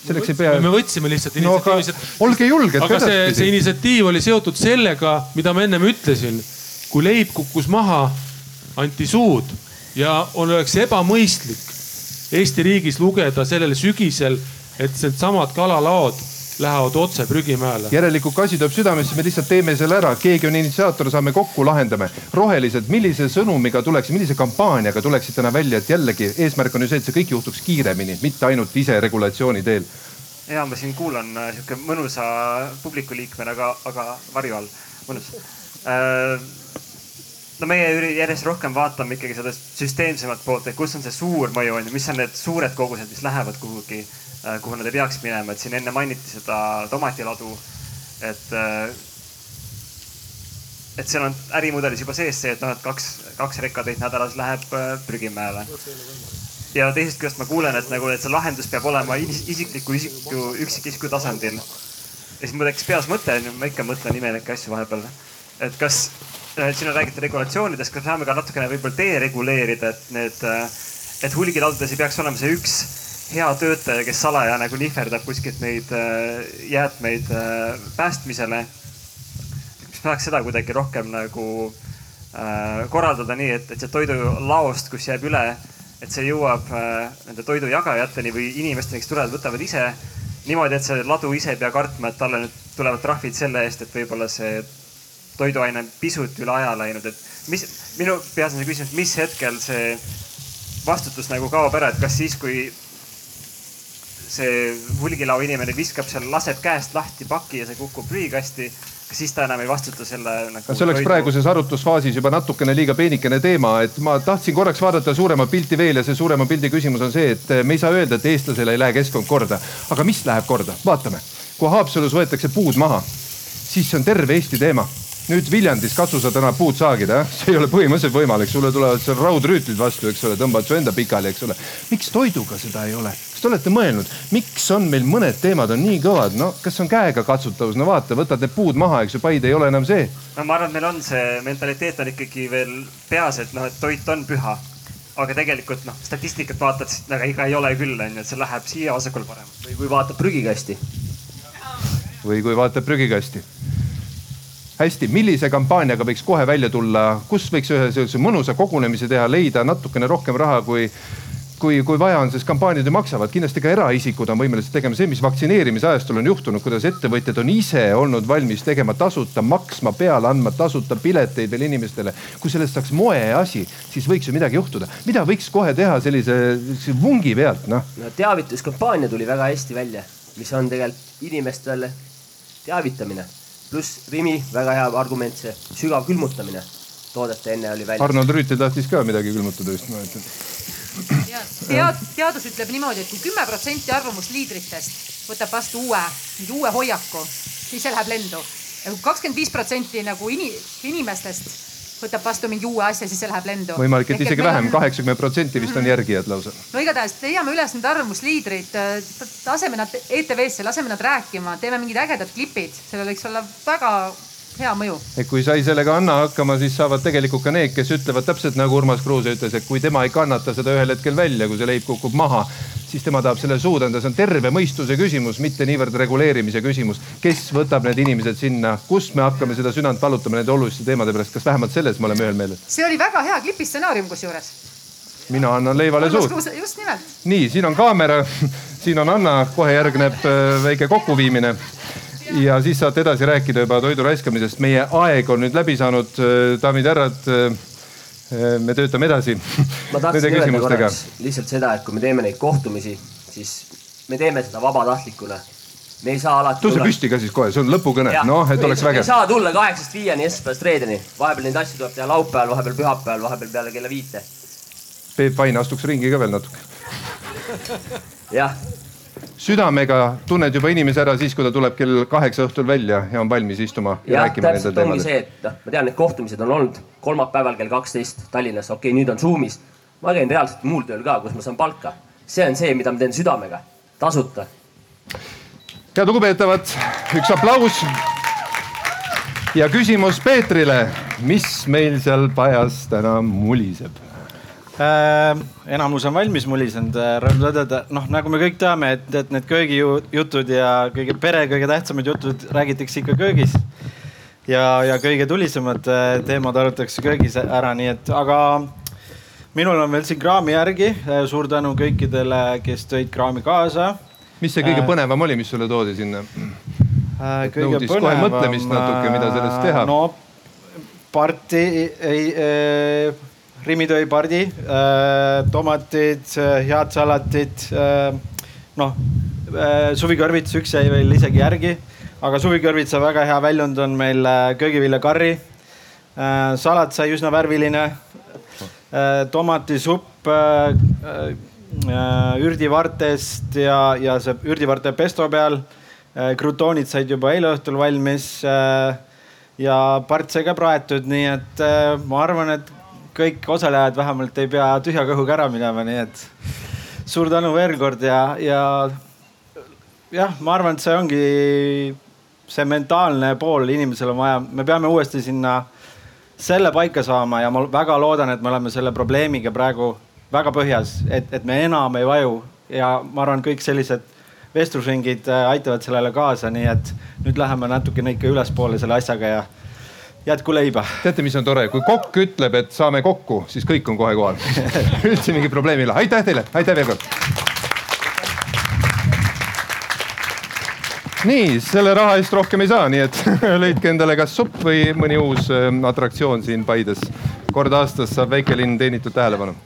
selleks ei pea. me võtsime lihtsalt initsiatiivi no,. olge julged. aga see, see initsiatiiv oli seotud sellega, mida ma ennem ütlesin. kui leib kukkus maha, anti suud ja oleks ebamõistlik Eesti riigis lugeda sellel sügisel, et needsamad kalalaod lähevad otse prügimäele. järelikult kui asi tuleb südamesse, me lihtsalt teeme selle ära, keegi on initsiaator, saame kokku, lahendame. rohelised, millise sõnumiga tuleks, millise kampaaniaga tuleksid täna välja, et jällegi eesmärk on ju see, et see kõik juhtuks kiiremini, mitte ainult iseregulatsiooni teel. Ja ma siin kuulan äh, sihuke mõnusa publiku liikmena, aga, aga varju all, mõnus. Äh, no meie järjest rohkem vaatame ikkagi seda süsteemsemat poolt, et kus on see suur mõju on ju, mis on need suured kogused, mis lähevad kuhugi kuhu nad ei peaks minema, et siin enne mainiti seda tomatiladu, et äh, et seal on ärimudelis juba sees see, et noh, et kaks, kaks rekkatäit nädalas läheb äh, prügimäele. ja teisest küljest ma kuulen, et nagu, et see lahendus peab olema isikliku isiku, üksikisiku tasandil. ja siis mul tekkis peas mõte, ma ikka mõtlen imelikke asju vahepeal. et kas, siin on räägitud regulatsioonidest, kas me saame ka natukene võib-olla dereguleerida, et need, et hulgiladudes ei peaks olema see üks hea töötaja, kes salaja nagu nihverdab kuskilt neid äh, jäätmeid äh, päästmisele. kas tahaks seda kuidagi rohkem nagu äh, korraldada nii, et, et see toidulaost, kus jääb üle, et see jõuab nende toidujagajateni või inimesteni, kes tulevad, võtavad ise niimoodi, et see ladu ise ei pea kartma, et talle nüüd tulevad trahvid selle eest, et võib-olla see toiduaine on pisut üle aja läinud, et mis, minu peas on see küsimus, mis hetkel see vastutus nagu kaob ära, et kas siis, kui see hulgilao inimene viskab seal, laseb käest lahti paki ja see kukub prügikasti kas siis ta enam ei vastuta selle nagu,? see oleks praeguses arutlusfaasis juba natukene liiga peenikene teema, et ma tahtsin korraks vaadata suuremat pilti veel ja see suurema pildi küsimus on see, et me ei saa öelda, et eestlasele ei lähe keskkond korda. aga mis läheb korda, vaatame. kui Haapsalus võetakse puud maha, siis see on terve Eesti teema nüüd Viljandis katsu sa täna puud saagida, see ei ole põhimõtteliselt võimalik, sulle tulevad seal raudrüütlid vastu, eks ole, tõmbad su enda pikali, eks ole. miks toiduga seda ei ole? kas te olete mõelnud, miks on meil mõned teemad on nii kõvad, no kas on käega katsutavus, no vaata, võtad need puud maha, eks ju, Paide ei ole enam see. no ma arvan, et meil on see mentaliteet on ikkagi veel peas, et noh, et toit on püha aga tegelikult noh, statistikat vaatad, siis aga ega ei ole küll onju, et see läheb siia vasakule paremaks. või kui vaatab prügikasti. või kui vaatab prügikasti hästi, millise kampaaniaga võiks kohe välja tulla, kus võiks ühe sellise mõnusa kogunemise teha, leida natukene rohkem raha, kui kui, kui vaja on, sest kampaaniad ju maksavad, kindlasti ka eraisikud on võimelised tegema see, mis vaktsineerimise ajastul on juhtunud, kuidas ettevõtjad on ise olnud valmis tegema tasuta, maksma peale, andma tasuta pileteid veel inimestele. kui sellest saaks moeasi, siis võiks ju midagi juhtuda. mida võiks kohe teha sellise, vungi pealt, noh? no teavituskampaania tuli väga hästi välja, mis on tegelikult inimestele teavitamine pluss Rimi, väga hea argument, see sügav külmutamine toodete enne oli välja. Arnold Rüütel tahtis ka midagi külmutada just, ma ütlen. tead, teadus ütleb niimoodi, et kui kümme protsenti arvamusliidritest võtab vastu uue, mingi uue hoiaku, siis see läheb lendu. ja kui kakskümmend viis protsenti nagu ini, inimestest võtab vastu mingi uue asja, siis see läheb lendu. võimalik, et isegi vähem, kaheksakümmend protsenti vist on järgijad lausa. no igatahes leiame üles need arvamusliidrid, laseme nad ETV-sse, laseme nad rääkima, teeme mingid ägedad klipid, sellel võiks olla väga hea mõju. et kui sai sellega Anna hakkama, siis saavad tegelikult ka need, kes ütlevad täpselt nagu Urmas Kruuse ütles, et kui tema ei kannata seda ühel hetkel välja, kui see leib kukub maha, siis tema tahab selle suuda anda, see on terve mõistuse küsimus, mitte niivõrd reguleerimise küsimus. kes võtab need inimesed sinna, kust me hakkame seda südant valutama nende oluliste teemade pärast, kas vähemalt selles me oleme ühel meelel? see oli väga hea klipi stsenaarium kusjuures mina annan leivale suud. just nimelt. nii, siin on kaamera, *laughs* siin on Anna, kohe järgneb äh, väike kokkuviimine ja siis saate edasi rääkida juba toidu raiskamisest. meie aeg on nüüd läbi saanud, daamid ja härrad. me töötame edasi. ma tahtsin öelda korraks lihtsalt seda, et kui me teeme neid kohtumisi, siis me teeme seda vabatahtlikuna me ei saa alati. tõuse püsti ka siis kohe, see on lõpukõne, noh, et oleks vägev. ei saa tulla kaheksast viieni esmaspäevast reedeni, vahepeal neid asju tuleb teha laupäeval, vahepeal pühapäeval, vahepeal peale kella viite. Peep Vain astuks ringi ka veel natuke. jah südamega tunned juba inimese ära siis, kui ta tuleb kell kaheksa õhtul välja ja on valmis istuma ja, ja rääkima nendel teemadel. ongi see, et noh, ma tean, need kohtumised on olnud kolmapäeval kell kaksteist Tallinnas, okei okay,, nüüd on Zoomis. ma käin reaalselt muul tööl ka, kus ma saan palka. see on see, mida ma teen südamega, tasuta. head lugupeetavad, üks aplaus. ja küsimus Peetrile, mis meil seal pajas täna muliseb? Enamus on valmis mulisenud, äh, noh nagu me kõik teame, et, et need köögijutud ja kõige pere kõige tähtsamad jutud räägitakse ikka köögis. ja, ja kõige tulisemad äh, teemad arutatakse köögis ära, nii et, aga minul on veel siin kraami järgi. Äh, suur tänu kõikidele, kes tõid kraami kaasa. mis see kõige põnevam oli, mis sulle toodi sinna? nõudis kohe mõtlemist natuke, mida sellest teha. no parti ei, ei Rimi tõi pardi äh,, tomatid, äh, head salatid äh,. noh äh,, suvikõrvits, üks jäi veel isegi järgi, aga suvikõrvitsa väga hea väljund on meil äh, köögiviljakarri äh,. salat sai üsna värviline äh,. tomatisupp äh, äh, ürdivartest ja, ja see ürdivarte pesto peal äh,. krutoonid said juba eile õhtul valmis äh, ja part sai ka praetud, nii et äh, ma arvan, et kõik osalejad vähemalt ei pea tühja kõhuga ära minema, nii et suur tänu veel kord ja, ja jah, ma arvan, et see ongi see mentaalne pool inimesel on vaja, me peame uuesti sinna selle paika saama ja ma väga loodan, et me oleme selle probleemiga praegu väga põhjas, et, et me enam ei vaju. Ja ma arvan, kõik sellised vestlusringid äh, aitavad sellele kaasa, nii et nüüd läheme natukene ikka ülespoole selle asjaga ja jätku leiba. teate, mis on tore, kui kokk ütleb, et saame kokku, siis kõik on kohe kohal *laughs* üldse mingit probleemi ei ole. aitäh teile, aitäh veel kord. nii, selle raha eest rohkem ei saa, nii et *laughs* leidke endale kas supp või mõni uus ähm, atraktsioon siin Paides. kord aastas saab väikelinn teenitud tähelepanu.